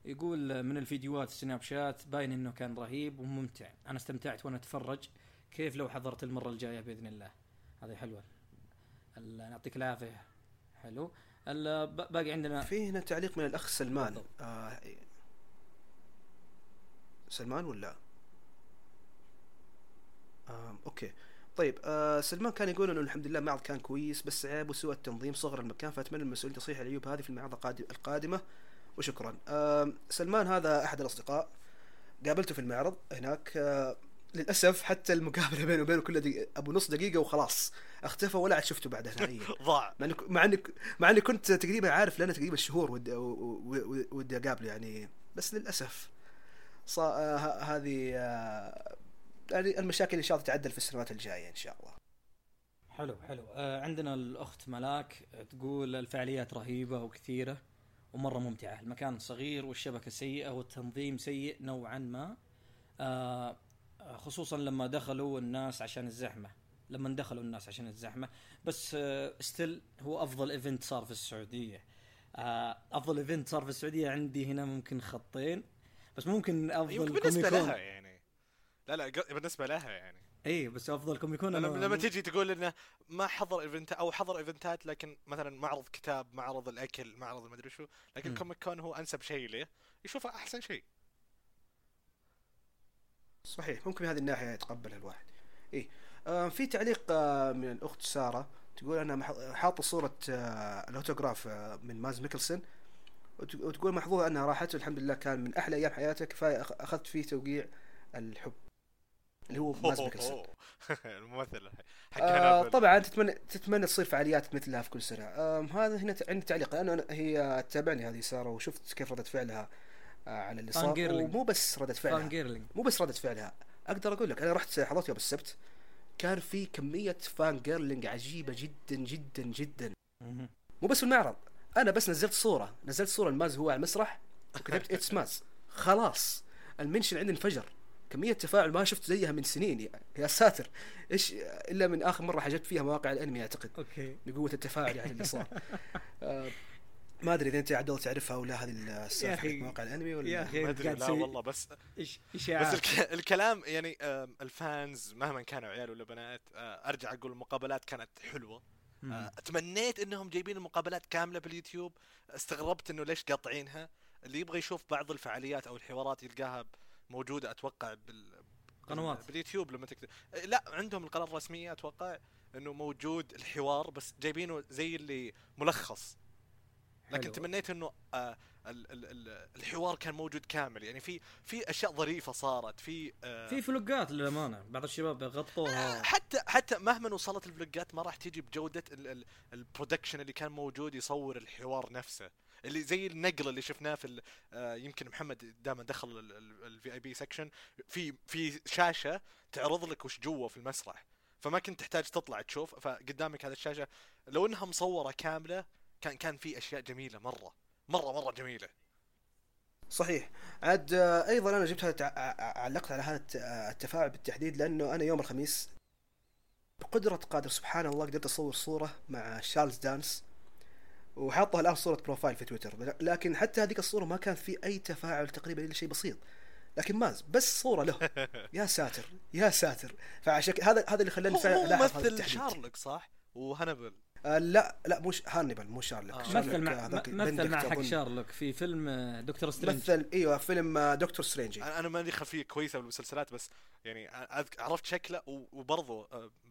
يقول من الفيديوهات السناب شات باين إنه كان رهيب وممتع. أنا استمتعت وأنا أتفرج. كيف لو حضرت المرة الجاية بإذن الله؟ هذه حلوة. يعطيك العافية. حلو. باقي عندنا في هنا تعليق من الأخ سلمان. آه سلمان ولا؟ آه أوكي. طيب آه سلمان كان يقول إنه الحمد لله المعرض كان كويس بس عيبه سوء التنظيم صغر المكان فأتمنى المسؤولين تصحيح العيوب هذه في المعارض القادم- القادمة. وشكرا. آه سلمان هذا أحد الأصدقاء. قابلته في المعرض هناك آه للأسف حتى المقابلة بينه وبينه كلها دقيقة أبو نص دقيقة وخلاص. اختفى ولا عاد شفته بعدها نهائيا ضاع. مع اني مع اني مع إني كنت تقريبا عارف لنا تقريبا شهور ودي ودي- أقابله يعني. بس للأسف صا آه هذه آه المشاكل ان شاء الله تتعدل في السنوات الجاية إن شاء الله. حلو حلو. آه عندنا الأخت ملاك تقول الفعاليات رهيبة وكثيرة ومرة ممتعة. المكان صغير والشبكة سيئة والتنظيم سيء نوعا ما. آه خصوصا لما دخلوا الناس عشان الزحمة. لما دخلوا الناس عشان الزحمة. بس آه still هو أفضل event صار في السعودية. آه أفضل event صار في السعودية عندي هنا ممكن خطين. بس ممكن أفضل يمكن بالنسبة Comic Con. لها يعني. لا لا بالنسبة لها يعني. اي بس أفضل Comic Con لما, لما تيجي تقول إنه ما حضر event أو حضر eventات لكن مثلا معرض كتاب معرض الأكل معرض المدري شو لكن. Comic Con هو أنسب شيء له يشوفه أحسن شيء. صحيح ممكن من هذه الناحية يتقبلها الواحد. إيه. آه في تعليق آه من الأخت سارة تقول أنا مح- حاطه صورة آه الأوتوغراف آه من مادز ميكلسون وت- وتقول محظوظة أنها راحت الحمد لله كان من أحلى أيام حياتها كفايه أخذت فيه توقيع الحب. اللي هو مادز ميكلسون الممثل. حق آه. طبعا تتمنى تتمنى تصير فعاليات مثلها في كل سنة. آه هذا هنا عندي تعليق. لأنه أنا- هي تابعني هذه سارة وشفت كيف ردت فعلها آه على اللي صار. ومو بس ردت فعلها. مو بس ردة فعلها. أقدر أقول لك أنا رحت حضرت يوم السبت كان في كمية fan girling عجيبة جدا جدا جدا. مو بس في المعرض أنا بس نزلت صورة. نزلت صورة لمادز هو على المسرح وكتبت it's Mads خلاص. ال mention عندي انفجر. كمية تفاعل ما شفت زيها من سنين. يا, يا ساتر. إيش إلا من آخر مرة حجبت فيها مواقع الأنمي أعتقد. okay. بقوة التفاعل يعني اللي صار. آه ما أدري إذا أنت عدل تعرفها ولا هذه يا. حقت مواقع الأنمي ولا يا. ما أدري لا والله بس إيش بس اشاعات الك... الكلام يعني آم، الفانز مهما كانوا عيال ولا بنات آه، أرجع أقول المقابلات كانت حلوة. آه، تمنيت إنهم جايبين المقابلات كاملة باليوتيوب. استغربت إنه ليش قاطعينها. اللي يبغى يشوف بعض الفعاليات أو الحوارات يلقاها موجودة أتوقع بال قنوات. بال- باليوتيوب لما تكتب آه، لا عندهم القناة الرسمية أتوقع إنه موجود الحوار بس جايبينه زي اللي ملخص. لكن حلو. تمنيت إنه آه ال ال ال الحوار كان موجود كامل. يعني في في أشياء ظريفة صارت في آه في vlogات للأمانة. بعض الشباب غطوها. حتى حتى مهما وصلت ال vlogات ما راح تيجي بجودة ال- ال- ال production اللي كان موجود يصور الحوار نفسه. اللي زي النقل اللي شفناه في آه، يمكن محمد دائما دخل ال VIP section في في شاشة تعرض لك وش جوا في المسرح فما كنت تحتاج تطلع تشوف فقدامك هذه الشاشة. لو إنها مصورة كاملة كان كان في أشياء جميلة مرة مرة مرة جميلة. صحيح. عاد آه، أيضا أنا جبتها علقت على هذا آه، التفاعل بالتحديد لأنه أنا يوم الخميس بقدرة قادر سبحان الله قدرت أصور صورة مع شارلز دانس. وحاطها الآن صورة profile في تويتر. لكن حتى هذيك الصورة ما كان في أي تفاعل تقريبا إلا شيء بسيط. لكن مادز بس صورة له. يا ساتر يا ساتر. فعشان ك- هذا هذا اللي خلاني فعلا هو ألاحظ هذا ممثل التحديد شارلوك صح؟ وهنبل. آه لا لا مش هانيبال مو شارلوك آه. شارلوك مثل مع مثل مع حق. شارلوك في فيلم آه، Doctor Strange مثل إيوه فيلم آه، دكتور سترينج أنا مالي خلفية كويسة بالمسلسلات بس يعني عرفت شكله وبرضه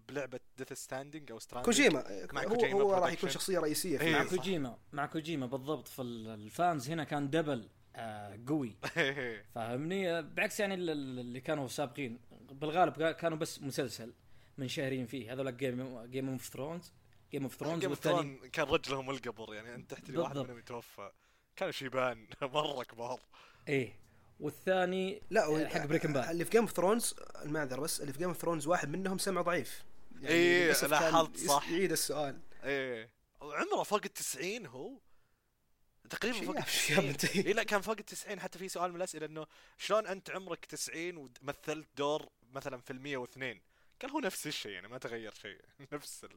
بلعبة Death Standing أو Stranding كوجيما مع هو كوجيما هو راح. يكون شخصية رئيسية في إيه، مع. كوجيما مع كوجيما بالضبط فال fans هنا كان double آه قوي فاهمني آه، بعكس يعني ال- ال- اللي كانوا سابقين بالغالب كا- كانوا بس مسلسل منشهرين فيه هذول Game Game of Thrones Game of Thrones والثاني كان رجلهم القبر يعني أنت تحتري واحد منهم يتوفى. كان شيبان مرة كبار. إيه. والثاني لا آه، حق Breaking Bad اللي في Game of Thrones المعذر بس اللي في Game of Thrones واحد منهم سمع ضعيف. يعني إيه لاحظت صح. يعيد السؤال. إيه. عمره فوق ال 90 هو؟ تقريبا فوق ال 90 اي لا كان فوق ال 90 حتى في سؤال من الأسئلة إنه شلون أنت عمرك 90 ومثلت دور مثلا في ال 102 قال هو نفس الشيء يعني ما تغير شيء. نفس ال...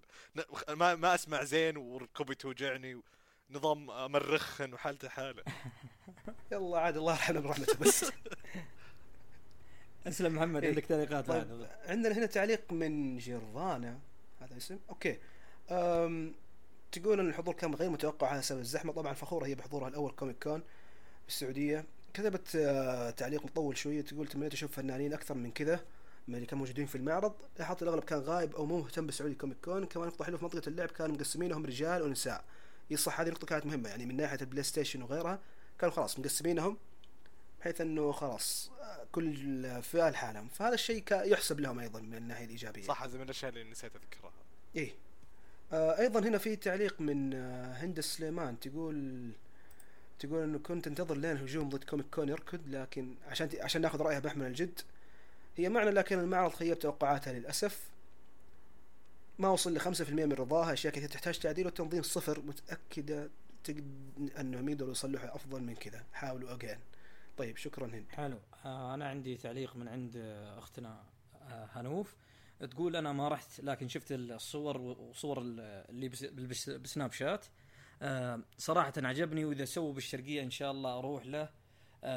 ما ما أسمع زين وركبي توجعني نظام مرخن وحالته حالة. يلا عاد الله يرحمه برحمته بس. أسلم محمد إيه. عندك تعليقات طيب، عندنا هنا تعليق من جيرفانا هذا اسم. okay. أم تقول إن الحضور كان غير متوقع على سبب الزحمة. طبعا فخورة هي بحضورها الأول Comic Con بالسعودية. كتبت آه، تعليق مطول شوية تقول تمنيت أشوف فنانين أكثر من كذا. من اللي كانوا موجودين في المعرض لاحظت الأغلب كان غايب أو مو مهتم بسعودي Comic Con كمان نقطه حلوة في منطقة اللعب كانوا مقسمينهم رجال ونساء. إي صح هذه نقطة كانت مهمة يعني من ناحية ال PlayStation وغيرها كانوا خلاص مقسمينهم بحيث إنه خلاص كل فئة لحالهم فهذا الشيء يحسب لهم أيضا من الناحية الإيجابية. صح هذا من الأشياء اللي نسيت أذكرها. إيه. آه أيضا هنا في تعليق من آه هند سليمان تقول تقول إنه كنت انتظر لين الهجوم ضد كوميك كون يركض لكن عشان عشان ناخذ رأيها بمحمل الجد. هي معنا لكن المعرض خيب توقعاتها للأسف. ما وصل ل 5% من رضاها. أشياء كثير تحتاج تعديل والتنظيم صفر. متأكدة تقد... انهم يقدروا يصلحوا أفضل من كذا. حاولوا اجين طيب شكرا هند. حلو. آه أنا عندي تعليق من عند آه، أختنا آه هنوف. تقول أنا ما رحت لكن شفت الصور وصور ال- اللي بسناب شات. صراحة عجبني وإذا سووا بالشرقية إن شاء الله أروح له.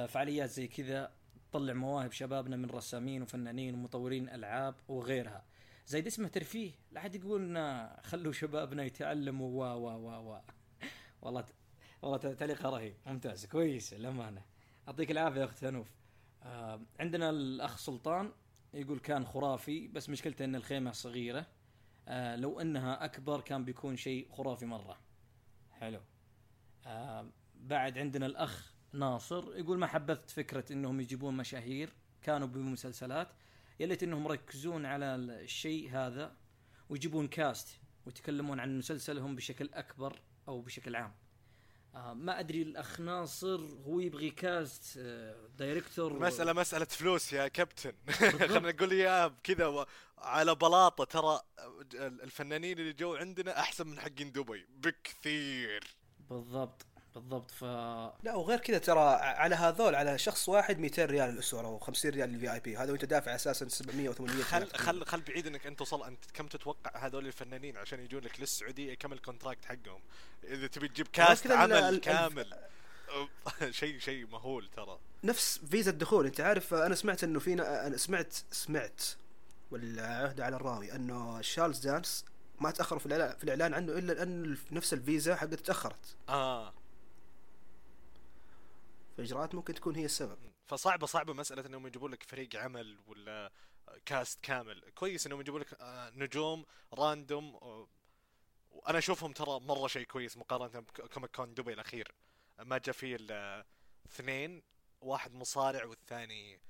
فعاليات زي كذا تطلع مواهب شبابنا من رسامين وفنانين ومطورين ألعاب وغيرها. زي ده اسمه ترفيه. لا حد يقول لنا خلوا شبابنا يتعلموا. و و و و والله. والله تعليقها رهيب. ممتاز. كويس. الأمانة. يعطيك العافية أخت هنوف آه عندنا الأخ سلطان يقول كان خرافي بس مشكلته إن الخيمة صغيرة. آه لو أنها أكبر كان بيكون شيء خرافي مرة. حلو. آه بعد عندنا الأخ ناصر يقول ما حبذت فكرة إنهم يجيبون مشاهير. كانوا بمسلسلات. يا ليت إنهم يركزون على الشيء هذا ويجيبون cast ويتكلمون عن مسلسلهم بشكل أكبر أو بشكل عام. آه ما أدري الأخ ناصر هو يبغي cast آه director مسألة مسألة فلوس يا كابتن خلينا نقول اياها كذا و- على بلاطة ترى الفنانين اللي جو عندنا أحسن من حقين دبي. بكثير. بالضبط. بالضبط ف لا وغير كذا ترى على هذول على شخص واحد 200 ريال الأسبوع أو 50 ريال لل VIP هذا وأنت دافع أساسا 700 و 800 خل خل خل بعيد إنك أنت توصل أنت كم تتوقع هذول الفنانين عشان يجون لك للسعودية كم ال contract حقهم؟ إذا تبي تجيب cast عمل ال- كامل. شيء شيء مهول ترى. نفس فيزا الدخول أنت عارف أنا سمعت إنه فينا أنا سمعت سمعت والعهد على الراوي إنه شارلز دانس ما تاخروا في الإعلان في الإعلان عنه إلا لأن نفس الفيزا حقته تأخرت. آه. فاجراءات ممكن تكون هي السبب. فصعبة صعبة مسألة إنهم يجيبون لك فريق عمل ولا كاست كامل. كويس إنهم يجيبون لك آه، نجوم random آه، وأنا أشوفهم ترى مرة شيء كويس مقارنة بكوميك كون دبي الأخير. ما جاء فيه إلا اثنين واحد مصارع والثاني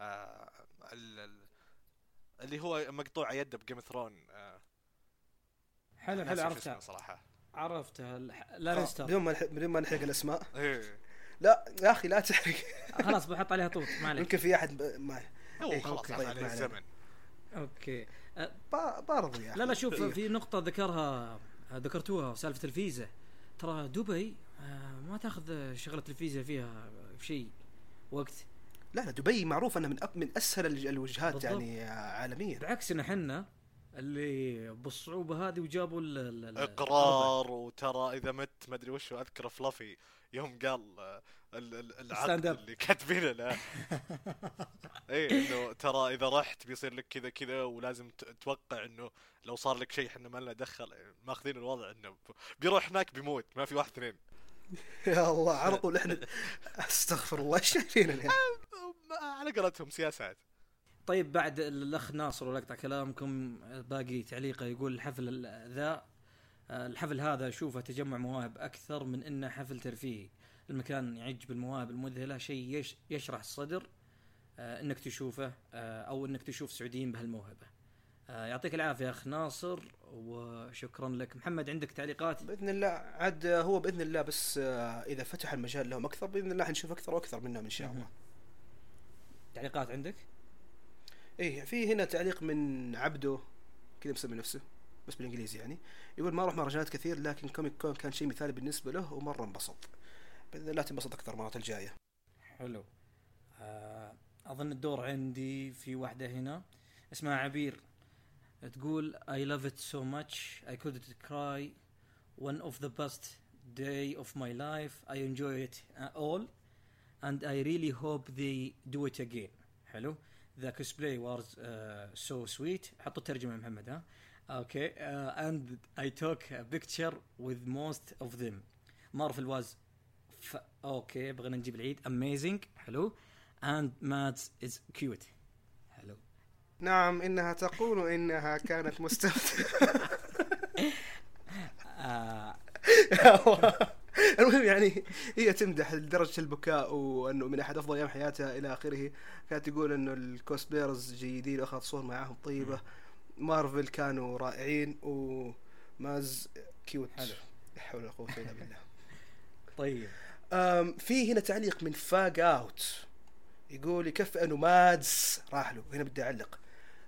آه ال- ال- اللي هو مقطوع يده بجيم ثرون آه حلو حلو عرفتها. صراحة. عرفتها. الح- لانستر بدون ما نح- بدون ما نحرق الأسماء. إيه. لا يا أخي لا تحرق. خلاص بحط عليها طوط ما عليك. يمكن في أحد ب- ما هو إيه، خلاص طيب، عليه. الزمن. okay. أه، با- برضو يا لا لا شوف إيه. في نقطة ذكرها ذكرتوها سالفة الفيزا. ترى دبي آه، ما تأخذ شغلة الفيزا فيها شيء وقت. لا لا دبي معروف إنها من أب- من أسهل الوجهات بالضبط. يعني عالميا. بعكسنا حنا اللي بالصعوبة هذه وجابوا إقرار وترى إذا مت ما أدري وش أذكر فلافي. يوم قال ال- ال- العقد. اللي كاتبينه له. اي إنه ترى إذا رحت بيصير لك كذا كذا ولازم تتوقع إنه لو صار لك شيء إحنا ما لنا دخل ماخذين الوضع إنه بيروح هناك بيموت ما في واحد اثنين. يا الله على طول إحنا أستغفر الله إيش شايفيننا يعني ما- على قولتهم سياسات. طيب بعد الأخ ناصر ولا اقطع كلامكم باقي تعليقه يقول الحفل ال- ذا. الحفل هذا أشوفه تجمع مواهب أكثر من إنه حفل ترفيهي. المكان يعج بالمواهب المذهلة شيء يش يشرح الصدر آه، إنك تشوفه آه، أو إنك تشوف سعوديين بهالموهبة. آه، يعطيك العافية أخ ناصر وشكرا لك. محمد عندك تعليقات؟ بإذن الله عاد هو بإذن الله بس آه، إذا فتح المجال لهم أكثر بإذن الله حنشوف أكثر وأكثر منهم إن شاء الله. تعليقات عندك؟ إيه في هنا تعليق من عبده كذا مسمي نفسه. بس بالإنجليزي يعني يقول ما أروح مهرجانات كثير لكن كوميك كون كان شيء مثالي بالنسبة له ومرة انبسط. باذن الله تنبسط أكثر المرات الجاية. حلو. آه، أظن الدور عندي في واحدة هنا. اسمها عبير. تقول love it so much. I couldn't cry. One of the best day of my life. I enjoy it uh, all. And I really hope they do it again. حلو. Cosplay was uh, so sweet. حطوا الترجمة محمد ها. okay uh, and I took a picture with most of them. Marvel was ف... okay بغينا نجيب العيد. Amazing. حلو and Mads is cute. حلو نعم إنها تقول إنها كانت مستمتعه آه. المهم يعني هي تمدح لدرجة البكاء وأنه من أحد أفضل أيام حياتها إلى آخره. كانت تقول إنه ال cosplayers جيدين واخذت صور معاهم طيبة. مارفل كانوا رائعين وماز cute. حلو. لا حول ولا قوة إلا بالله. طيب. في هنا تعليق من فاق out يقول يكفي أنه مادز راح له. هنا بدي أعلق.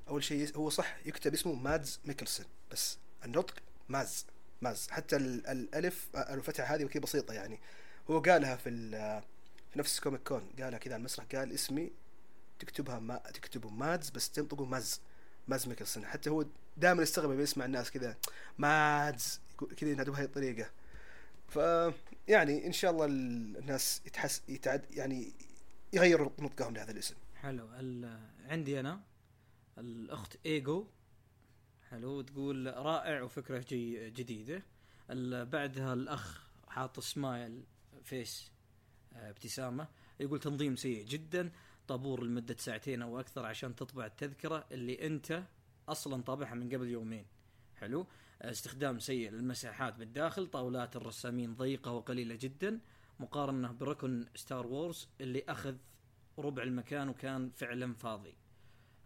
أول شيء هو صح يكتب اسمه مادز ميكلسون. بس النطق ماز ماز. حتى ال- الألف الفتحة هذه كذا بسيطة يعني. هو قالها في في نفس كوميك كون قالها كذا على المسرح. قال اسمي تكتبها ما تكتبه مادز بس تنطقه ماز ماز ميكلسون. حتى هو دائما يستغرب يسمع الناس كذا مادز كذا ينادوا بهذه الطريقة. ف يعني إن شاء الله ال- الناس يتحس يتعد يعني يغيروا نطقهم لهذا الاسم. حلو. عندي أنا الأخت ايجو حلو. تقول رائع وفكرة جي... جديدة. بعدها الأخ حاط smile face آه، ابتسامة. يقول تنظيم سيء جدا. طابور لمدة ساعتين أو أكثر عشان تطبع التذكرة اللي أنت أصلا طابعها من قبل يومين. حلو؟ استخدام سيء للمساحات بالداخل طاولات الرسامين ضيقة وقليلة جدا مقارنة بركن ستار وورز اللي أخذ ربع المكان وكان فعلا فاضي.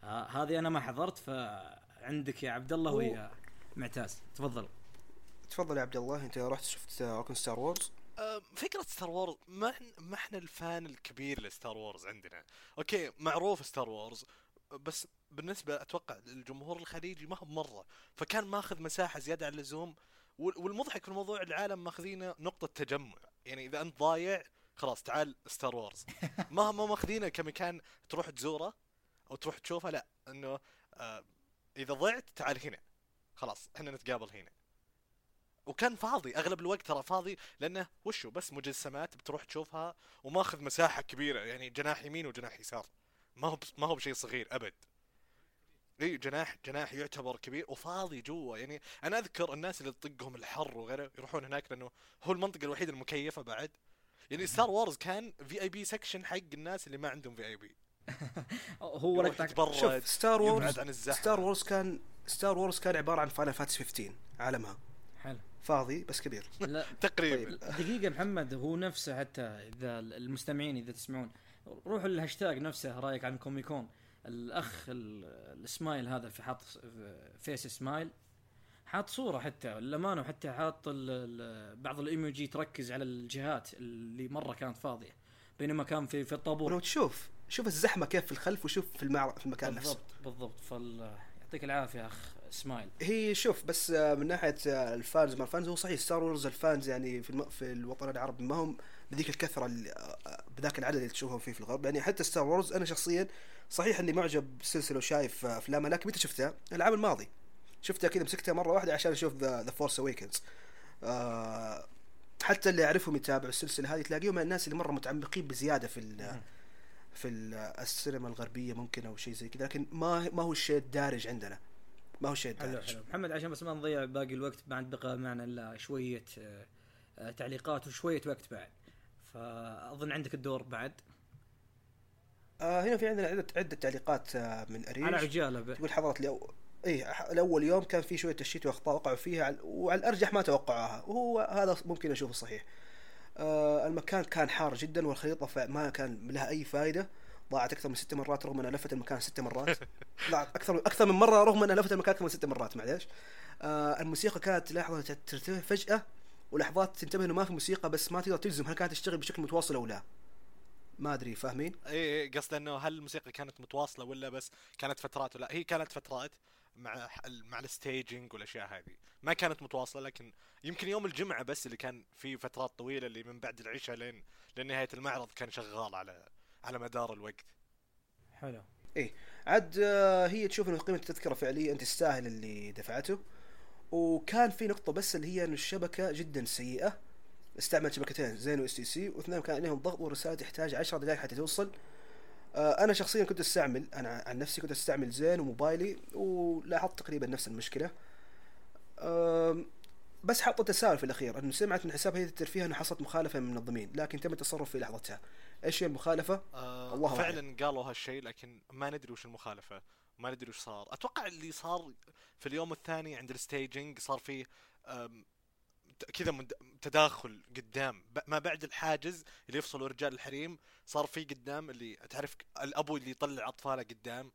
آه هذه أنا ما حضرت فعندك يا عبد الله ويا معتاز. تفضل. تفضل يا عبد الله أنت رحت شفت ركن ستار وورز؟ فكرة ستار وورز ما ما إحنا ال fan الكبير لستار وورز عندنا. okay معروف ستار وورز بس بالنسبة أتوقع للجمهور الخليجي ما هو مرة. فكان ماخذ مساحة زيادة عن اللزوم وال- والمضحك في الموضوع العالم ماخذينه نقطة تجمع. يعني إذا أنت ضايع خلاص تعال ستار وورز ما ما ماخذينه كمكان تروح تزوره أو تروح تشوفه لا إنه آه إذا ضعت تعال هنا. خلاص إحنا نتقابل هنا. وكان فاضي أغلب الوقت ترى فاضي لأنه وشو بس مجسمات بتروح تشوفها وماخذ مساحة كبيرة يعني جناح يمين وجناح يسار. ما هو بس- ما هو بشيء صغير أبد. إي جناح جناح يعتبر كبير وفاضي جوا. يعني أنا أذكر الناس اللي تطقهم الحر وغيره يروحون هناك لأنه هو المنطقة الوحيدة المكيفة بعد. يعني ستار وورز كان VIP section حق الناس اللي ما عندهم VIP هو لك شوف ستار وورز يبعد عن الزحمة. ستار وورز كان ستار وورز كان عبارة عن فاينل فانتسي 15 عالمها. فاضي بس كبير. لا. تقريبا. دقيقة محمد هو نفسه حتى إذا المستمعين إذا تسمعون روحوا الهاشتاج نفسه رأيك عن كوميكون الأخ ال- السمايل هذا في حاط face smile حاط صورة حتى للأمانة وحتى حاط بعض الإيموجي تركز على الجهات اللي مرة كانت فاضية بينما كان في في الطابور. تشوف شوف الزحمة كيف في الخلف وشوف في في المكان نفسه. بالضبط بالضبط. فال يعطيك العافية أخ. سمايل. هي شوف بس آه، من ناحية آه، ال fans ما ال fans هو صحيح ستار وورز ال fans يعني في الم... في الوطن العربي ما هم بذيك الكثرة اللي آه، بذاك العدد اللي تشوفهم فيه في الغرب. يعني حتى ستار وورز أنا شخصيا صحيح إني معجب بالسلسله وشايف افلامها لكن متى شفتها؟ العام الماضي. شفتها كذا مسكتها مرة واحدة عشان أشوف The Force Awakens حتى اللي أعرفهم يتابعوا السلسلة هذه تلاقيهم من الناس اللي مرة متعمقين بزيادة في ال في ال- السينما الغربية ممكن أو شيء زي كذا لكن ما ما هو الشيء الدارج عندنا. ما هو الشيء حلو حلو. محمد عشان بس ما نضيع باقي الوقت ما عاد بقى معنا إلا شوية آه، آه، تعليقات وشوية وقت بعد. فأظن عندك الدور بعد. آه هنا في عندنا عدة عدة تعليقات آه من على أريج عجاله ب... تقول حضرت لو اي الأول يوم كان في شوية تشتيت وأخطاء وقعوا فيها على- وعلى الأرجح ما توقعوها. وهو هذا ممكن أشوفه صحيح. آه المكان كان حار جدا والخريطة ف- ما كان لها أي فائده ضاعت أكثر من ست مرات رغم أنها لفت المكان ست مرات. ضاعت أكثر أكثر من مرة رغم أنها لفت المكان كمان ست مرات معليش. آه الموسيقى كانت لحظة ترتفع فجأة ولحظات تنتبه إنه ما في موسيقى بس ما تقدر تجزم هل كانت تشتغل بشكل متواصل أو لا. ما أدري فاهمين؟ إي إي قصد إنه هل الموسيقى كانت متواصلة ولا بس كانت فترات؟ ولا هي كانت فترات مع مع ال staging والأشياء هذه. ما كانت متواصلة لكن يمكن يوم الجمعة بس اللي كان في فترات طويلة اللي من بعد العشاء لين لين نهايه المعرض كان شغال على على مدار الوقت. حلو. عاد آه، هي تشوف إنه قيمة التذكرة فعليا أنت تستاهل اللي دفعته. وكان في نقطة بس اللي هي انه الشبكة جدا سيئة. استعمل شبكتين زين و STC واثنين كان عليهم ضغط والرسالة تحتاج 10 دقائق حتى توصل. آه، أنا شخصيا كنت أستعمل أنا عن نفسي كنت أستعمل زين وموبايلي ولاحظت تقريبا نفس المشكلة. بس حطوا تساؤل في الأخير إنه سمعت من حساب هيئه الترفيه إنه حصلت مخالفة من المنظمين لكن تم التصرف في لحظتها. إيش هي المخالفة؟ آه الله فعلا قالوا هالشيء لكن ما ندري وش المخالفة ما ندري وش صار. أتوقع اللي صار في اليوم الثاني عند ال stage صار ت- كذا تداخل قدام. ما بعد الحاجز اللي يفصلوا رجال الحريم صار في قدام اللي تعرف الأبو اللي يطلع أطفاله قدام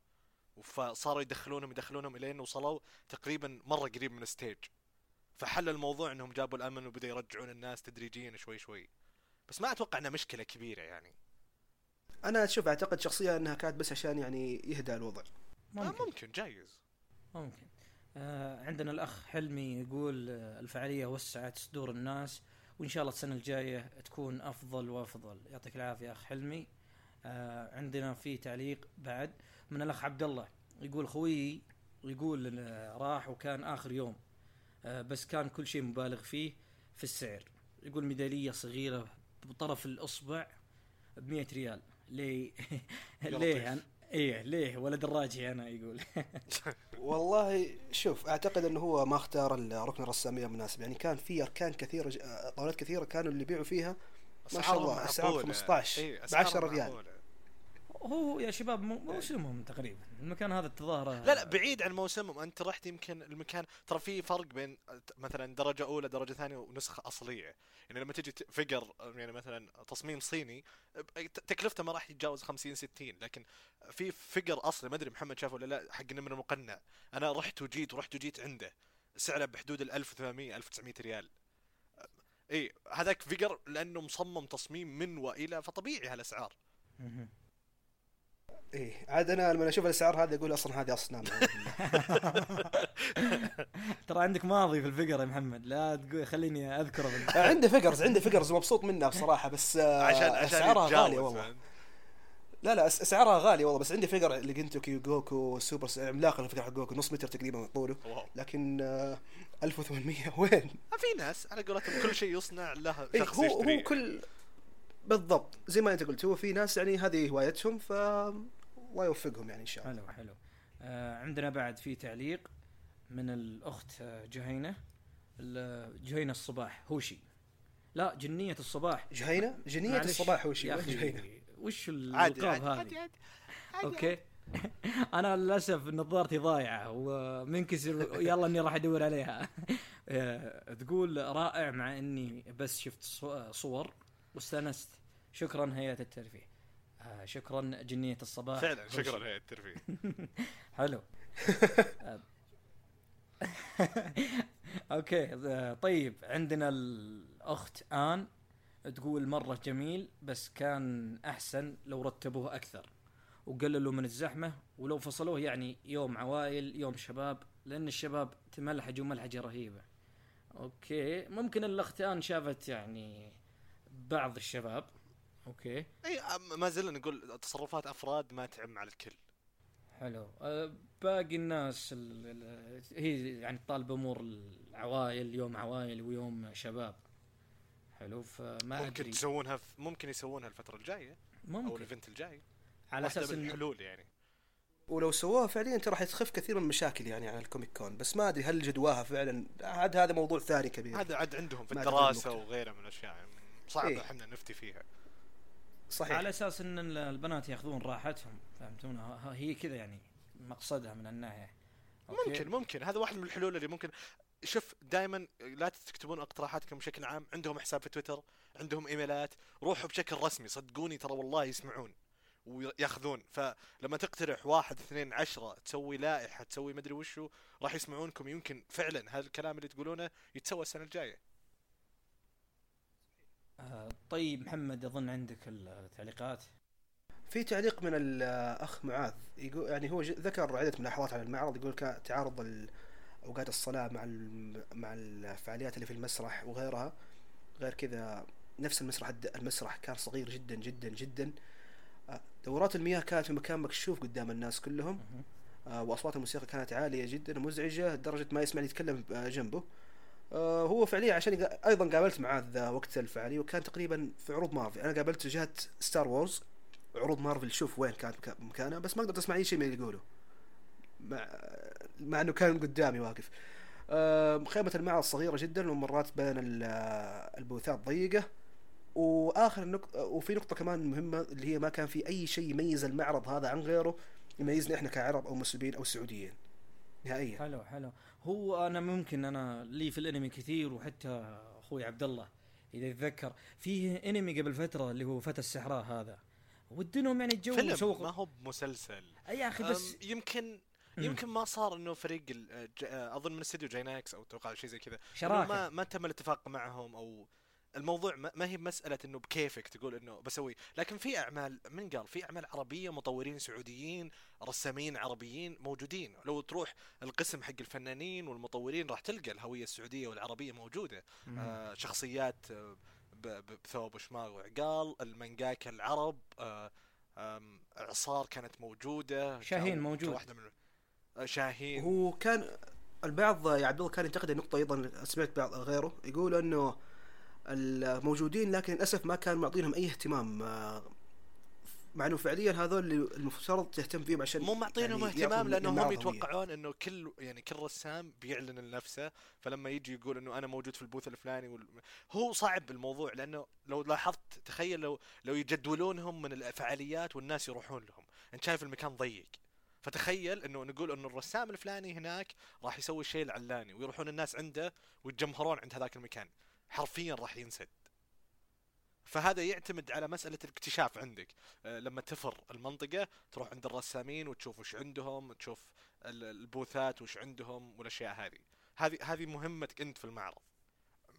فصاروا يدخلونهم يدخلونهم إلين وصلوا تقريبا مرة قريب من ال stage. فحل الموضوع إنهم جابوا الأمن وبدأوا يرجعون الناس تدريجيا شوي شوي. بس ما أتوقع إنها مشكلة كبيرة يعني. أنا شوف أعتقد شخصيا إنها كانت بس عشان يعني يهدى الوضع. ممكن, ممكن. ممكن جايز. ممكن. آه عندنا الأخ حلمي يقول آه الفعالية وسعت صدور الناس وإن شاء الله السنة الجاية تكون أفضل وأفضل. يعطيك العافية أخ حلمي. آه عندنا في تعليق بعد من الأخ عبد الله. يقول خويي يقول آه، راح وكان آخر يوم. آه بس كان كل شيء مبالغ فيه في السعر. يقول ميدالية صغيرة بطرف الأصبع ب 100 ريال. ليه؟ ليه. أنا؟ إيه ليه؟ ولد الراجي أنا يقول. والله شوف أعتقد إنه هو ما اختار الركن الرساميه المناسب يعني كان في أركان كثيرة ج- طاولات كثيرة كانوا اللي يبيعوا فيها ما شاء الله، معقولة. 15 إيه، ب أسعارهم 10 ريال. هو يا شباب مو- موسمهم تقريبا. المكان هذا التظاهرة لا لا بعيد عن موسمهم. أنت رحت يمكن المكان ترى في فرق بين مثلا درجة أولى درجة ثانية ونسخة أصلية. يعني لما تجي فقر يعني مثلا تصميم صيني تكلفته ما راح يتجاوز 50 60 لكن في فقر أصلي ما أدري محمد شافه ولا لا حق النمر المقنع. أنا رحت وجيت ورحت وجيت عنده. سعره بحدود ال 1800 1900 ريال. اي هذاك فقر لأنه مصمم تصميم من وإلى فطبيعي هالأسعار. إيه عاد أنا لما أشوف الأسعار هذه أقول أصلا هذه اصنام. ترى عندك ماضي في الفقر يا محمد لا تقول خليني أذكره بال... عنده figures عنده figures مبسوط منها بصراحة بس آه، عشان عشان أسعارها غالية والله؟ لا لا أس- أسعارها غالية والله بس عندي figure اللي جنتوكي جوكو سوبر عملاق ال figure حق جوكو نص متر تقريبا طوله wow لكن آه، 1800 وين؟ في ناس على قولتهم كل شيء يصنع له إيه شخص هو يشتريه هو كل بالضبط زي ما أنت قلت هو في ناس يعني هذه هوايتهم ف الله يوفقهم يعني إن شاء الله. حلو حلو. آه عندنا بعد في تعليق من الأخت جهينة. جهينة الصباح هوشي. لا جنية الصباح. جهينة؟ جنية معلش، الصباح وش يا أخي جهينة؟ وش الالقاب عادي هذه؟ عادي عادي أوكي. أنا للأسف نظارتي ضايعة ومنكسر يلا إني راح أدور عليها. آه، تقول رائع مع إني بس شفت صو- صور واستأنست. شكرا هيئة الترفيه. آه، شكرا جنية الصباح. فعلا. شكرا هيئه الترفيه. حلو. أوكي طيب عندنا الأخت آن تقول مرة جميل بس كان أحسن لو رتبوه أكثر. وقللوا من الزحمة ولو فصلوه يعني يوم عوائل يوم شباب لأن الشباب تملحجوا ملحجه رهيبة. أوكي ممكن الأخت آن شافت يعني بعض الشباب. أوكي. إي ما زلنا نقول تصرفات أفراد ما تعم على الكل. حلو. أه، باقي الناس ال- ال- هي يعني طالب امور العوائل يوم عوائل ويوم شباب. حلو فما ممكن أدري. تسوونها في ممكن يسوونها الفترة الجاية أو ممكن ال event الجاي. على أساس من الحلول يعني. ولو سووها فعليا ترى راح تخف كثير من المشاكل يعني على ال Comic Con بس ما أدري هل جدواها فعلا عاد هذا موضوع ثاني كبير. هذا عاد عندهم في أدري الدراسة. وغيرها من الأشياء. يعني صعب إيه. إحنا نفتي فيها. صحيح. على أساس إن ال- البنات يأخذون راحتهم فهمتون هي كذا يعني مقصدها من الناحية. أوكي؟ ممكن ممكن. هذا واحد من الحلول اللي ممكن. شوف دائما لا تكتبون اقتراحاتكم بشكل عام. عندهم حساب في تويتر عندهم إيميلات. روحوا بشكل رسمي صدقوني ترى والله يسمعون ويأخذون. فلما تقترح واحد اثنين عشرة تسوي لائحة تسوي مدري وشو راح يسمعونكم. يمكن فعلا هذا الكلام اللي تقولونه يتسوى السنة الجاية. طيب محمد اظن عندك التعليقات؟ في تعليق من الاخ معاذ يقول يعني هو ذكر عدة ملاحظات على المعرض يقول تعارض أوقات الصلاة مع مع الفعاليات اللي في المسرح وغيرها. غير كذا نفس المسرح المسرح كان صغير جدا جدا جدا. آه، دورات المياه كانت في مكان مكشوف قدام الناس كلهم. آه، وأصوات الموسيقى كانت عالية جدا ومزعجه لدرجة ما يسمع يتكلم آه، جنبه. آه، هو فعليا عشان أيضا قابلت معاه ذا وقت الفعاليه وكان تقريبا في عروض مارفل أنا قابلته جهه Star Wars عروض مارفل شوف وين كانت مكا- مكانها بس ما قدرت أسمع أي شيء من اللي يقوله مع مع إنه كان قدامي واقف. آه، خيمة المعرض صغيرة جدا ومرات بين آه، ال booth ات ضيقة. وآخر نقطة وفي نقطة كمان مهمة اللي هي ما كان في أي شيء يميز المعرض هذا عن غيره يميزنا إحنا كعرب أو مسلمين أو سعوديين. نهائيا. حلو حلو. هو أنا ممكن أنا لي في الأنمي كثير وحتى أخوي عبد الله إذا يتذكر. في أنمي قبل فترة اللي هو فتى السحراء هذا. ودنهم يعني الجو فيلم وسوق- ما هو بمسلسل. يا أخي بس يمكن. يمكن ما صار إنه فريق أظن من استديو جايناكس أو أتوقع شيء زي كذا. شراكة. ما ما تم الاتفاق معهم أو الموضوع ما هي مسألة إنه بكيفك تقول إنه بسوي، لكن في أعمال من قال في أعمال عربية مطورين سعوديين، رسامين عربيين موجودين، لو تروح القسم حق الفنانين والمطورين راح تلقى الهوية السعودية والعربية موجودة، مم. آه شخصيات آه، بثوب وشماغ وعقال، المانجاكا العرب، آه اعصار كانت موجودة، شاهين موجود. كواحدة من آه، شاهين هو كان البعض يا عبد الله كان ينتقد النقطة أيضا سمعت بعض غيره يقول أنه الموجودين لكن للأسف ما كان معطينهم أي اهتمام. آه، مع أنه فعليا هذول اللي المفترض تهتم فيهم عشان مو معطينهم يعني اهتمام يعطوا لأنه هم. يتوقعون إنه كل يعني كل رسام بيعلن لنفسه فلما يجي يقول إنه أنا موجود في البوث الفلاني وال... هو صعب الموضوع لأنه لو لاحظت تخيل لو لو يجدولونهم من الفعاليات والناس يروحون لهم أنت شايف المكان ضيق. فتخيل إنه نقول إنه الرسام الفلاني هناك راح يسوي الشيء العلاني ويروحون الناس عنده ويتجمهرون عند هذاك المكان. حرفيا راح ينسد. فهذا يعتمد على مسألة الاكتشاف عندك. آه، لما تفر المنطقة تروح عند الرسامين وتشوف وش عندهم تشوف ال- البوثات وش عندهم والأشياء هذه. هذه هذه مهمتك أنت في المعرض.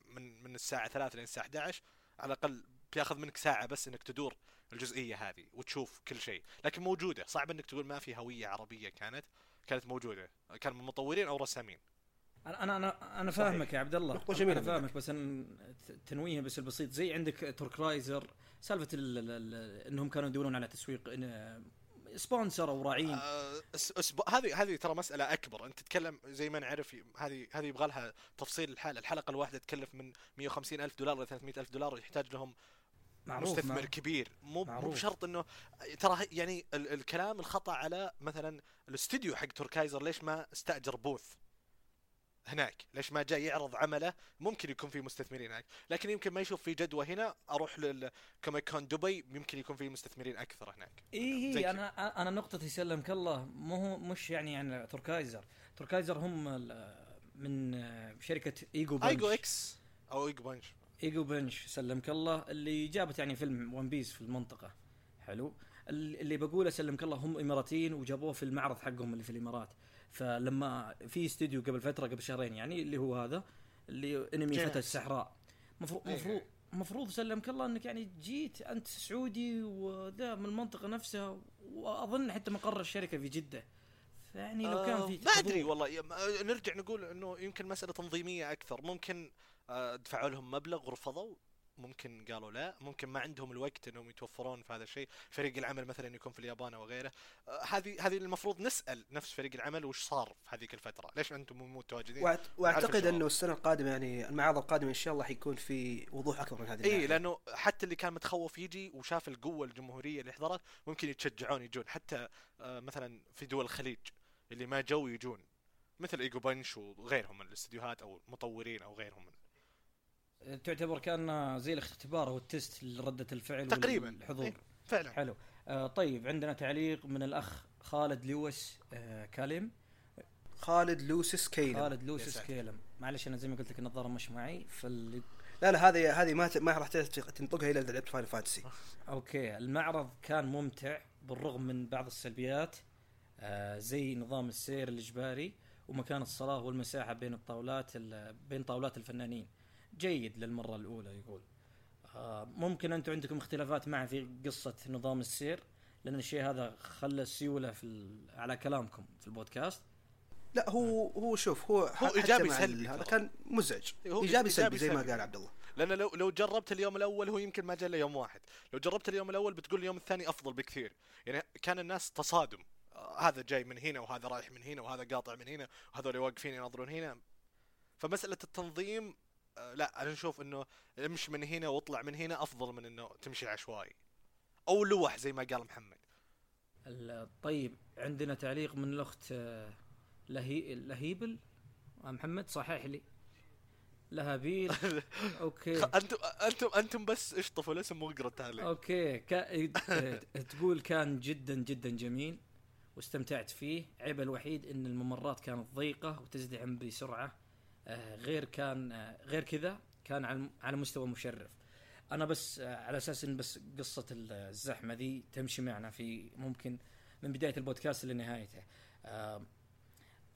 من من الساعة 3 لين الساعة 11 على الأقل بياخذ منك ساعة بس إنك تدور الجزئية هذه وتشوف كل شيء. لكن موجودة. صعب إنك تقول ما في هوية عربية كانت كانت موجودة. كان من مطورين أو رسامين. أنا أنا أنا فاهمك يا عبد الله. نقطة جميلة أنا فاهمك بس أن تنويه بس البسيط. زي عندك Torkaizer سالفة ال ال ال إنهم كانوا يدورون على تسويق sponsor أو راعين. آه، هذه هذه ترى مسألة أكبر، أنت تتكلم زي ما نعرف هذه هذه يبغى لها تفصيل الحالة، الحلقة الواحدة تكلف من 150 ألف دولار إلى 300 ألف دولار يحتاج لهم معروف مستثمر معروف. كبير. مو مو. بشرط انه ترى يعني ال الكلام الخطأ على مثلا الاستوديو حق Torkaizer ليش ما استأجر booth؟ هناك ليش ما جاء يعرض عمله ممكن يكون في مستثمرين هناك. لكن يمكن ما يشوف في جدوى هنا أروح لل Comic Con دبي يمكن يكون في مستثمرين أكثر هناك. اي اي كذا. أنا أنا نقطتي سلمك الله مو هو مش يعني عن Torkaizer Torkaizer هم من شركة Ego Punch. Ego X أو Ego Punch Ego Punch سلمك الله. اللي جابت يعني فيلم One Piece في المنطقة. حلو. ال- اللي بقوله سلمك الله هم إماراتيين وجابوه في المعرض حقهم اللي في الإمارات. فلما في استوديو قبل فترة قبل شهرين يعني اللي هو هذا اللي انمي. فتى الصحراء. مفروض إيه. مفروض مفروض سلمك الله انك يعني جيت انت سعودي وذا من المنطقة نفسها وأظن حتى مقر الشركة في جدة. فيعني لو كان في ما أدري والله. آه، نرجع نقول إنه يمكن مسألة تنظيمية أكثر. ممكن آه، دفعوا لهم مبلغ ورفضوا؟ ممكن قالوا لا ممكن ما عندهم الوقت إنهم يتوفرون في هذا الشيء فريق العمل مثلا يكون في اليابان أو غيره. آه، هذه هذه المفروض نسأل نفس فريق العمل وش صار في هذيك الفترة؟ ليش أنتم مو متواجدين؟ وأعت- وأعتقد. إنه السنة القادمة يعني المعارض القادمة إن شاء الله حيكون في وضوح أكبر من هذه اي. لأنه حتى اللي كان متخوف يجي وشاف القوة الجمهورية اللي حضرت ممكن يتشجعون يجون. حتى آه، مثلا في دول الخليج اللي ما جو يجون مثل إيجو بنش وغيرهم من الاستديوهات أو المطورين أو غيرهم. من تعتبر كان زي الاختبار أو التست لردة الفعل تقريباً. والحضور. إيه. فعلا. حلو. آه طيب عندنا تعليق من الأخ خالد لويس آه كاليم خالد لوسيس كيلن خالد ساتر. كيلم. معلش أنا زي ما قلت لك النظارة مش معي فال لا لا هذه هذه ما ت- ما راح تنطقها إلا اذا لعبت فاينل فانتسي أوكي. المعرض كان ممتع بالرغم من بعض السلبيات آه زي نظام السير الإجباري ومكان الصلاة والمساحة بين الطاولات ال- بين طاولات الفنانين. جيد للمرة الأولى يقول. آه ممكن أنتم عندكم اختلافات معي في قصة نظام السير؟ لأن الشيء هذا خلى السيولة في ال- على كلامكم في البودكاست. لا هو هو شوف هو هو مع سلبي. هذا. كان مزعج. هو إيجابي سلبي زي ما. قال عبد الله. لأن لو لو جربت اليوم الأول هو يمكن ما جاء إلا يوم واحد. لو جربت اليوم الأول بتقول اليوم الثاني أفضل بكثير. يعني كان الناس تصادم. آه، هذا جاي من هنا وهذا رايح من هنا وهذا قاطع من هنا وهذول واقفين يناظرون هنا. فمسألة التنظيم لا أنا أشوف إنه امشي من هنا واطلع من هنا أفضل من إنه تمشي عشوائي أو لوح زي ما قال محمد. طيب عندنا تعليق من الأخت آه، لهي لهيبل؟ آه، محمد صحح لي. لهابيل. أوكي. أنتم أنتم أنتم بس اشطفوا الاسم واقرا التعليق. أوكي. كا... آه، تقول كان جدا جدا جميل واستمتعت فيه. عيب الوحيد إن الممرات كانت ضيقة وتزدحم بسرعة. آه، غير كان آه، غير كذا كان على على مستوى مشرف. أنا بس آه، على أساس إن بس قصة الزحمة ذي تمشي معنا في ممكن من بداية البودكاست لنهايته. آه،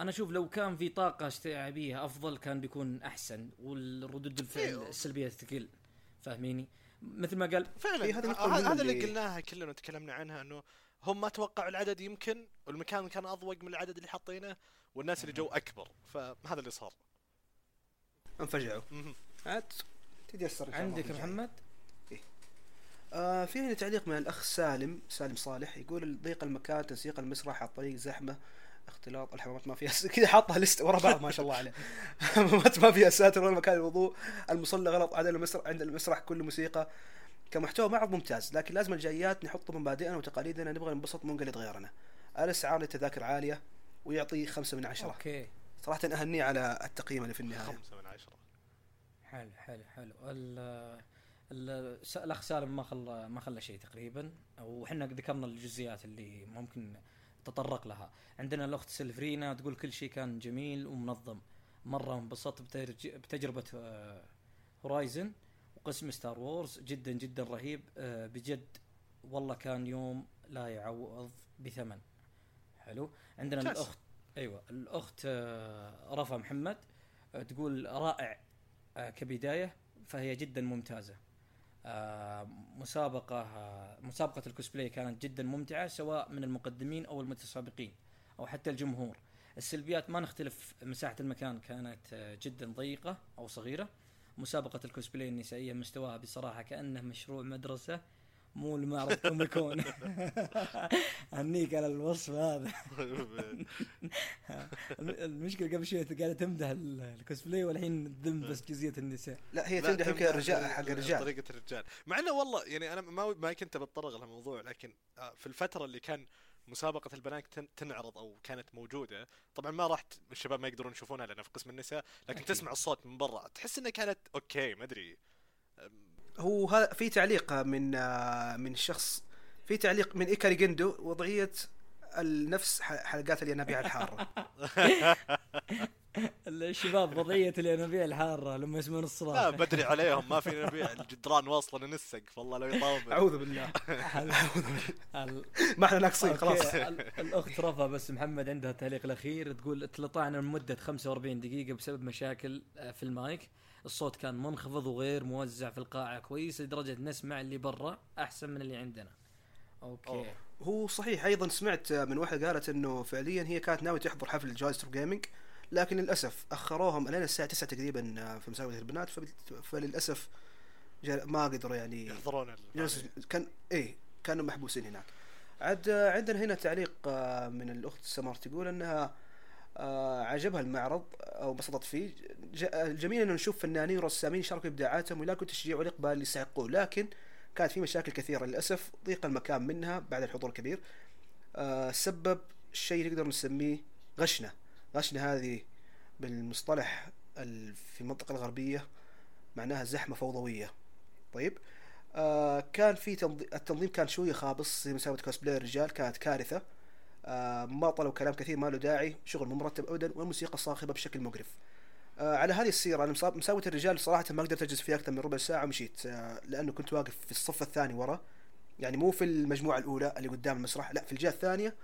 أنا أشوف لو كان في طاقة استيعابية أفضل كان بيكون أحسن والردود الفعل. السلبية تقل. فاهميني؟ مثل ما قال فعلا. إيه، هذه ه- نقطة مهمة هذا اللي اللي- قلناها كلنا وتكلمنا عنها إنه هم ما توقعوا العدد يمكن والمكان كان اضوق من العدد اللي حاطينه والناس اللي جو أكبر. فهذا اللي صار. انفجعوا. عاد تتيسر إن شاء الله عندك. محمد؟ آه في هنا تعليق من الأخ سالم سالم صالح يقول ضيق المكان تنسيق المسرح على الطريق زحمة اختلاط الحمامات ما فيها كذا حاطها لست ورا بعض ما شاء الله عليه. حمامات ما فيها ساتر ولا مكان الوضوء المصلى غلط عند المسرح عند المسرح كله موسيقى. كمحتوى معرض ممتاز لكن لازم الجايات نحط مبادئنا وتقاليدنا نبغى ننبسط مو نقلد غيرنا. الاسعار للتذاكر عالية؟ ويعطي خمسة من عشرة. أوكي. صراحة أهنيه على التقييم اللي في النهاية. خمسة من عشرة. حلو حلو حلو. ال ال- س- الاخ سالم ما خلى ما خلى شيء تقريبا. وحنا ذكرنا الجزئيات اللي ممكن تطرق لها. عندنا الأخت سلفرينا تقول كل شيء كان جميل ومنظم. مرة انبسطت بترج- بتجربة آه، Horizon وقسم Star Wars جدا جدا رهيب. آه، بجد والله كان يوم لا يعوض بثمن. حلو. عندنا. الأخت أيوه. الأخت آه، رفا محمد آه، تقول رائع آه، كبداية فهي جدا ممتازة. مسابقة مسابقة الكوسبلاي كانت جدا ممتعة سواء من المقدمين أو المتسابقين أو حتى الجمهور. السلبيات ما نختلف مساحة المكان كانت جدا ضيقة أو صغيرة. مسابقة الكوسبلاي النسائية مستواها بصراحة كأنه مشروع مدرسة مو المعرض Comic Con هنيك على الوصف هذا. المشكلة قبل شوي قاعدة تمدح ال- الكوسبلاي والحين تذم بس جزئية النساء. لا هي تمدح يمكن الرجال ال- حق ال- الرجال. طريقة الرجال. مع إنه والله يعني أنا ما ما كنت بتطرق للموضوع لكن آه، في الفترة اللي كان مسابقة البنات تن- تنعرض أو كانت موجودة طبعا ما راح ت- الشباب ما يقدرون يشوفونها لأنها في قسم النساء لكن أكيد. تسمع الصوت من برا. تحس إنها كانت أوكي ما أدري. هو هذا في تعليق من من شخص في تعليق من إيكاري جندو وضعية النفس ح- حلقات الينابيع الحارة. الشباب وضعية الينابيع الحارة لما يسمعون لا الصراخ بدري عليهم ما في نبيع الجدران واصلة للسقف والله لو يطول أعوذ بالله. ال- ما إحنا ناقصين خلاص. الأخت رفا بس محمد عندها تعليق الأخير تقول اتلطعنا لمدة 45 دقيقة بسبب مشاكل آه، في المايك. الصوت كان منخفض وغير موزع في القاعة كويس لدرجة نسمع اللي برا أحسن من اللي عندنا. okay. أوه. هو صحيح أيضا سمعت من واحدة قالت إنه فعليا هي كانت ناوية تحضر حفل جايستر gaming لكن للأسف أخروهم لين الساعة 9 تقريبا في مسابقة البنات فللأسف ما قدروا يعني يحضرون كان إيه كانوا محبوسين هناك. عاد آه، عندنا هنا تعليق آه، من الأخت سمر تقول إنها آه، عجبها المعرض أو انبسطت فيه. الجميل إنه نشوف فنانين ورسامين شاركوا إبداعاتهم ويلاقوا تشجيع والاقبال اللي يستحقوه. لكن كانت في مشاكل كثيرة للأسف ضيق المكان منها بعد الحضور الكبير آه، سبب شيء نقدر نسميه غشنة. غشنة هذه بالمصطلح ال- في المنطقة الغربية معناها زحمة فوضوية. طيب. آه كان في تنظيم التنظيم كان شوية خابص زي مسابقه كوسبلاي الرجال كانت كارثة. آه ما طلبوا كلام كثير ما له داعي شغل مو مرتب ابدا والموسيقى صاخبة بشكل مقرف. آه على هذه السيرة أنا مسابقه الرجال صراحة ما قدرت أجلس فيها أكثر من ربع ساعة ومشيت آه لأنه كنت واقف في الصف الثاني ورا. يعني مو في المجموعة الأولى اللي قدام المسرح لا في الجهة الثانية.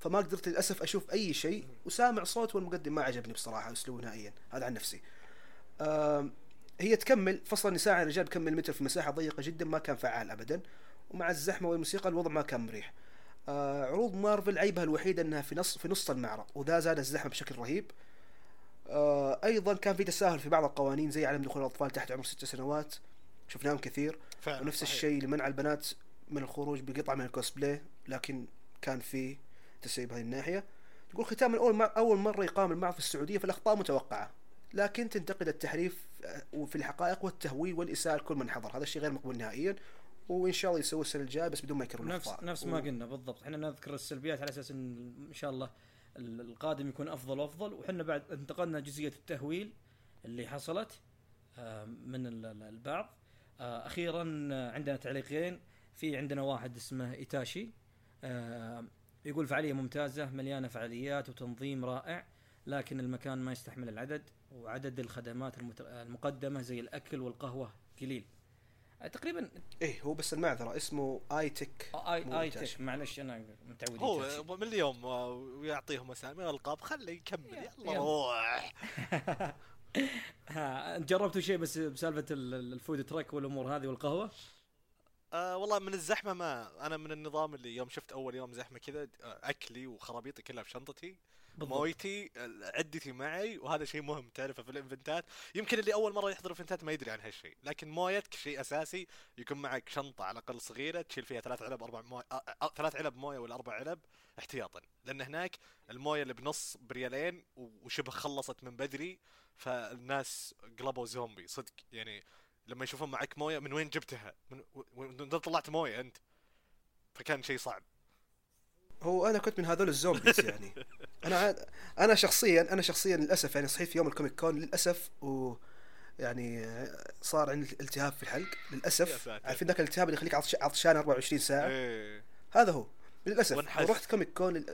فما قدرت للأسف أشوف أي شيء وسامع صوت والمقدم ما عجبني بصراحة أسلوبه نهائيا. هذا عن نفسي. هي تكمل فصل النساء عن الرجال بكمل متر في مساحة ضيقة جدا ما كان فعال ابدا. ومع الزحمة والموسيقى الوضع ما كان مريح. آه عروض مارفل عيبها الوحيد إنها في نص في نص المعرض وذا زاد الزحمة بشكل رهيب. آه أيضا كان في تساهل في بعض القوانين زي عدم دخول الأطفال تحت عمر ست سنوات شفناهم كثير. فعلا ونفس صحيح. الشيء لمنع البنات من الخروج بقطعه من الكوسبلاي لكن كان في تسريب هذه الناحية. تقول ختام اول أول مرة يقام المعرض في السعودية فالاخطاء متوقعة لكن تنتقد التحريف آه، وفي الحقائق والتهويل والإساءة لكل من حضر. هذا الشيء غير مقبول نهائيا. وإن شاء الله يسوي السنة الجايه بس بدون ما يكررون نفس الأخطاء. نفس ما و- قلنا بالضبط. إحنا نذكر السلبيات على أساس إن إن شاء الله ال- القادم يكون أفضل وأفضل. وحنا بعد انتقدنا جزئيه التهويل اللي حصلت من ال- ال- البعض. آه، أخيرا عندنا تعليقين. في عندنا واحد اسمه إيتاشي. يقول فعالية ممتازة مليانة فعاليات وتنظيم رائع لكن المكان ما يستحمل العدد وعدد الخدمات المقدمة زي الأكل والقهوة قليل. تقريبا إيه هو بس المعذرة اسمه اي تك اي اي. تك معلش أنا متعود هو. من اليوم آه، ويعطيهم أسامي وألقاب خليه يكمل يلا. روح ها جربتوا شيء بس بسالفة ال- ال- ال food truck والأمور هذه والقهوة آه والله من الزحمة ما أنا من النظام اللي يوم شفت أول يوم زحمة كذا آه، أكلي وخرابيطي كلها في شنطتي مويتي عدتي معي وهذا شيء مهم تعرفه في الايفنتات يمكن اللي أول مرة يحضر ايفنتات ما يدري عن هالشيء لكن مويتك شيء أساسي يكون معك شنطة على الأقل صغيرة تشيل فيها ثلاث علب أربع مويه ثلاث علب موية ولا أربع علب احتياطا. لأن هناك الموية اللي بنص بريالين وشبه خلصت من بدري فالناس قلبوا زومبي صدق. يعني لما يشوفون معك موية من وين جبتها؟ من وين طلعت موية أنت؟ فكان شيء صعب. هو أنا كنت من هذول ال zombies يعني. أنا أنا شخصيا أنا شخصيا للأسف يعني صحيت في يوم ال Comic Con للأسف و يعني صار عندي التهاب في الحلق. للأسف. عارفين ذاك الالتهاب اللي يخليك عطش- عطشان 24 ساعة؟ إيه. هذا هو. للأسف. رحت Comic Con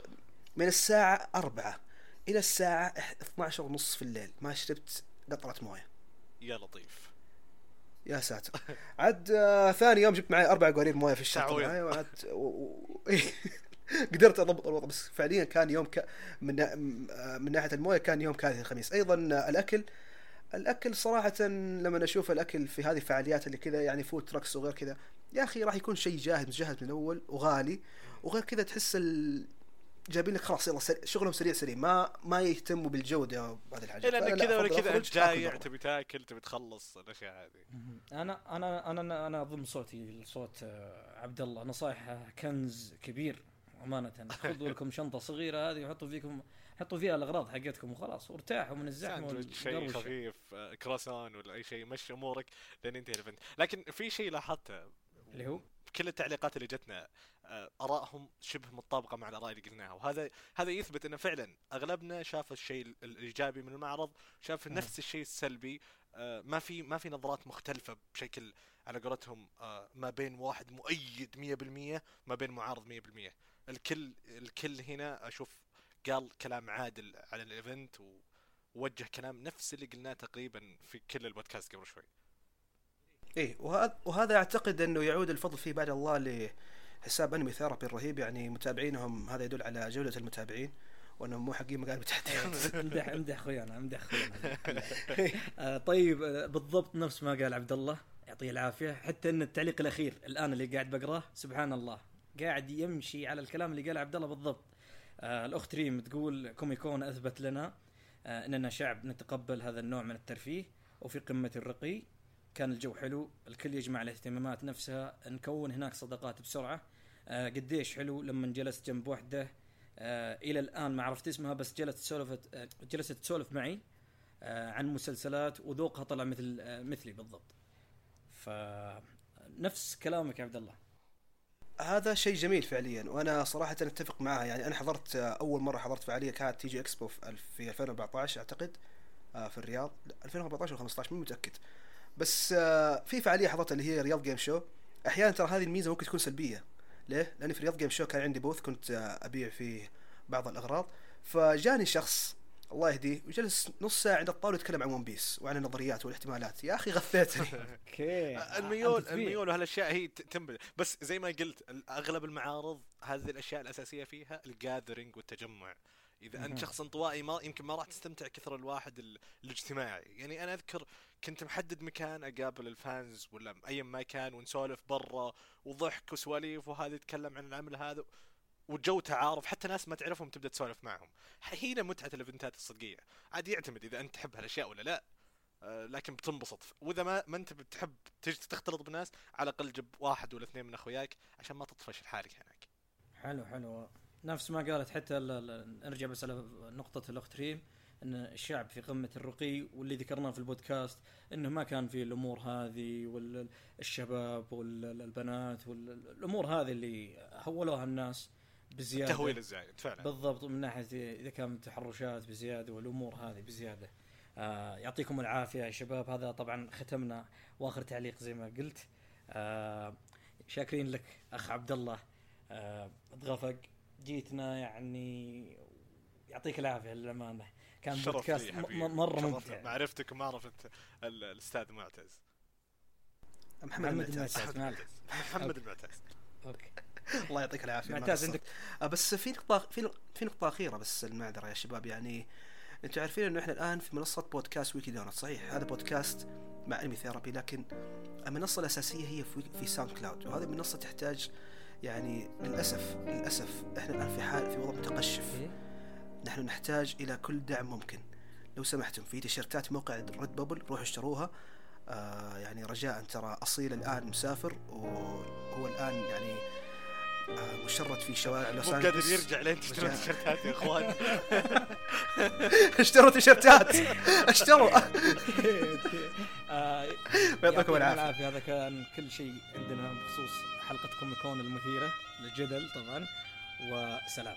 من الساعة 4 إلى الساعة 12 ونص في الليل. ما شربت قطرة موية. يا لطيف. يا ساتر. عاد آه ثاني يوم جبت معي أربع قوارير موية في الشنطه. معي وعاد و... و... إيه. قدرت أضبط الوضع بس فعليا كان يوم ك... من من ناحية الموية كان يوم كارثي الخميس أيضا الأكل الأكل صراحة لما أشوف الأكل في هذه الفعاليات اللي كذا يعني food trucks وغير كذا يا أخي راح يكون شيء جاهز مجهز من الأول وغالي وغير كذا تحس ال... جايبين لك خلاص يلا سريع شغلهم سريع سريع ما ما يهتموا بالجوده وهذه الحاجات إلا فأنا انك لا كذا ولا كذا أنت جايع. تبي تاكل تبي تخلص الأشياء هذه أنا أنا أنا أنا اضم صوتي لصوت آه، عبد الله نصائح كنز كبير أمانة. خذوا لكم شنطة صغيرة هذه وحطوا فيكم حطوا فيها الأغراض حقتكم وخلاص وارتاحوا من الزحمة ساندويتش شيء. خفيف كروسون ولا أي شيء مشي أمورك لين ينتهي ال event. لكن في شيء لاحظته اللي هو؟ كل التعليقات اللي جتنا آه، آرائهم شبه متطابقة مع الآراء اللي قلناها. وهذا هذا يثبت إنه فعلا أغلبنا شاف الشيء ال- الإيجابي من المعرض شاف. نفس الشيء السلبي. آه، ما في ما في نظرات مختلفة بشكل على قولتهم آه، ما بين واحد مؤيد 100% ما بين معارض 100% الكل الكل هنا أشوف قال كلام عادل على ال event ووجه كلام نفس اللي قلناه تقريبا في كل البودكاست قبل شوي. إيه وهذا وهذا أعتقد أنه يعود الفضل فيه بعد الله لحساب Anime Therapy الرهيب. يعني متابعينهم هذا يدل على جوده المتابعين وانهم مو حقين مقال بتحديات امدح امدح أخويانا امدح أخويانا. آه، طيب آه، بالضبط نفس ما قال عبد الله. يعطيه العافية. حتى إن التعليق الأخير الآن اللي قاعد بقراه سبحان الله. قاعد يمشي على الكلام اللي قاله عبد الله بالضبط. آه الأخت ريم تقول Comic Con أثبت لنا آه إننا شعب نتقبل هذا النوع من الترفيه وفي قمة الرقي كان الجو حلو الكل يجمع الاهتمامات نفسها نكون هناك صداقات بسرعة. آه قديش حلو لما جلست جنب وحدة آه إلى الآن ما عرفت اسمها بس جلست سولفت آه جلست تسولف معي آه عن مسلسلات وذوقها طلع مثل آه مثلي بالضبط. ف نفس كلامك يا عبد الله. هذا شيء جميل فعليا وأنا صراحة أتفق معها يعني أنا حضرت أول مرة حضرت فعالية كانت TG Expo في الف- في 2014 أعتقد آه، في الرياض. لا، 2014 أو 15 مو متأكد. بس آه، في فعالية حضرتها اللي هي Riyadh Game Show أحيانا ترى هذه الميزة ممكن تكون سلبية. ليه؟ لأني في Riyadh Game Show كان عندي booth كنت آه، أبيع فيه بعض الأغراض. فجاني شخص الله يهديه وجلس نص ساعة عند الطاولة يتكلم عن One Piece وعن النظريات والاحتمالات. يا أخي غثيتني. okay. الميول الميول وهالأشياء هي تنبل. بس زي ما قلت أغلب المعارض هذه الأشياء الأساسية فيها ال gathering والتجمع. إذا. أنت شخص انطوائي ما يمكن ما راح تستمتع كثر الواحد ال- الاجتماعي. يعني أنا أذكر كنت محدد مكان أقابل ال fans ولا أيا ما كان ونسولف برا وضحك وسواليف وهذا يتكلم عن العمل هذا. والجو تعارف حتى ناس ما تعرفهم تبدأ تسولف معهم. هنا متعة الإيفنتات الصدقية. عاد يعتمد إذا أنت تحب هالأشياء ولا لا. آه، لكن بتنبسط. وإذا ما ما أنت بتحب تختلط بالناس على الأقل جيب واحد ولا اثنين من أخوياك عشان ما تطفش لحالك هناك. حلو حلو. نفس ما قالت حتى نرجع بس على نقطة الأخت ريم أن الشعب في قمة الرقي واللي ذكرناه في البودكاست أنه ما كان في الأمور هذه والشباب والبنات والأمور هذه اللي هولوها الناس. بزيادة. التهويل الزايد فعلا. بالضبط من ناحية إذا كان تحرشات بزيادة والأمور هذه بزيادة. آه يعطيكم العافية يا شباب. هذا طبعا ختمنا وآخر تعليق زي ما قلت. آه شاكرين لك أخ عبد الله آه اتغفق. جيتنا يعني يعطيك العافية للأمانة. كان شرف بودكاست مرة ممتع. معرفتك ومعرفه ال- الأستاذ معتز. محمد محمد المعتز. محمد. المعتز okay. الله يعطيك العافية ما عندك. آه، بس في نقطة في في نقطة أخيرة بس المعذرة يا شباب يعني أنتم عارفين إنه إحنا الآن في منصة بودكاست ويكي دونت صحيح؟ هذا بودكاست مع Anime Therapy لكن المنصة الأساسية هي في, في SoundCloud وهذه المنصة تحتاج يعني للأسف للأسف إحنا الآن في حال في وضع متقشف. إيه؟ نحن نحتاج إلى كل دعم ممكن. لو سمحتم في تيشيرتات موقع Redbubble روحوا اشتروها. آه يعني رجاء ترى أصيل الآن مسافر وهو الآن يعني مشرد في شوارع لوس مو قادر انجلوس يرجع لين تشترون رجع. تيشيرتات يا إخوان. اشتروا تيشيرتات. اشتروا. يعطيكم العافية. هذا كان كل شيء عندنا بخصوص حلقة كوميكون المثيرة للجدل طبعا. وسلام.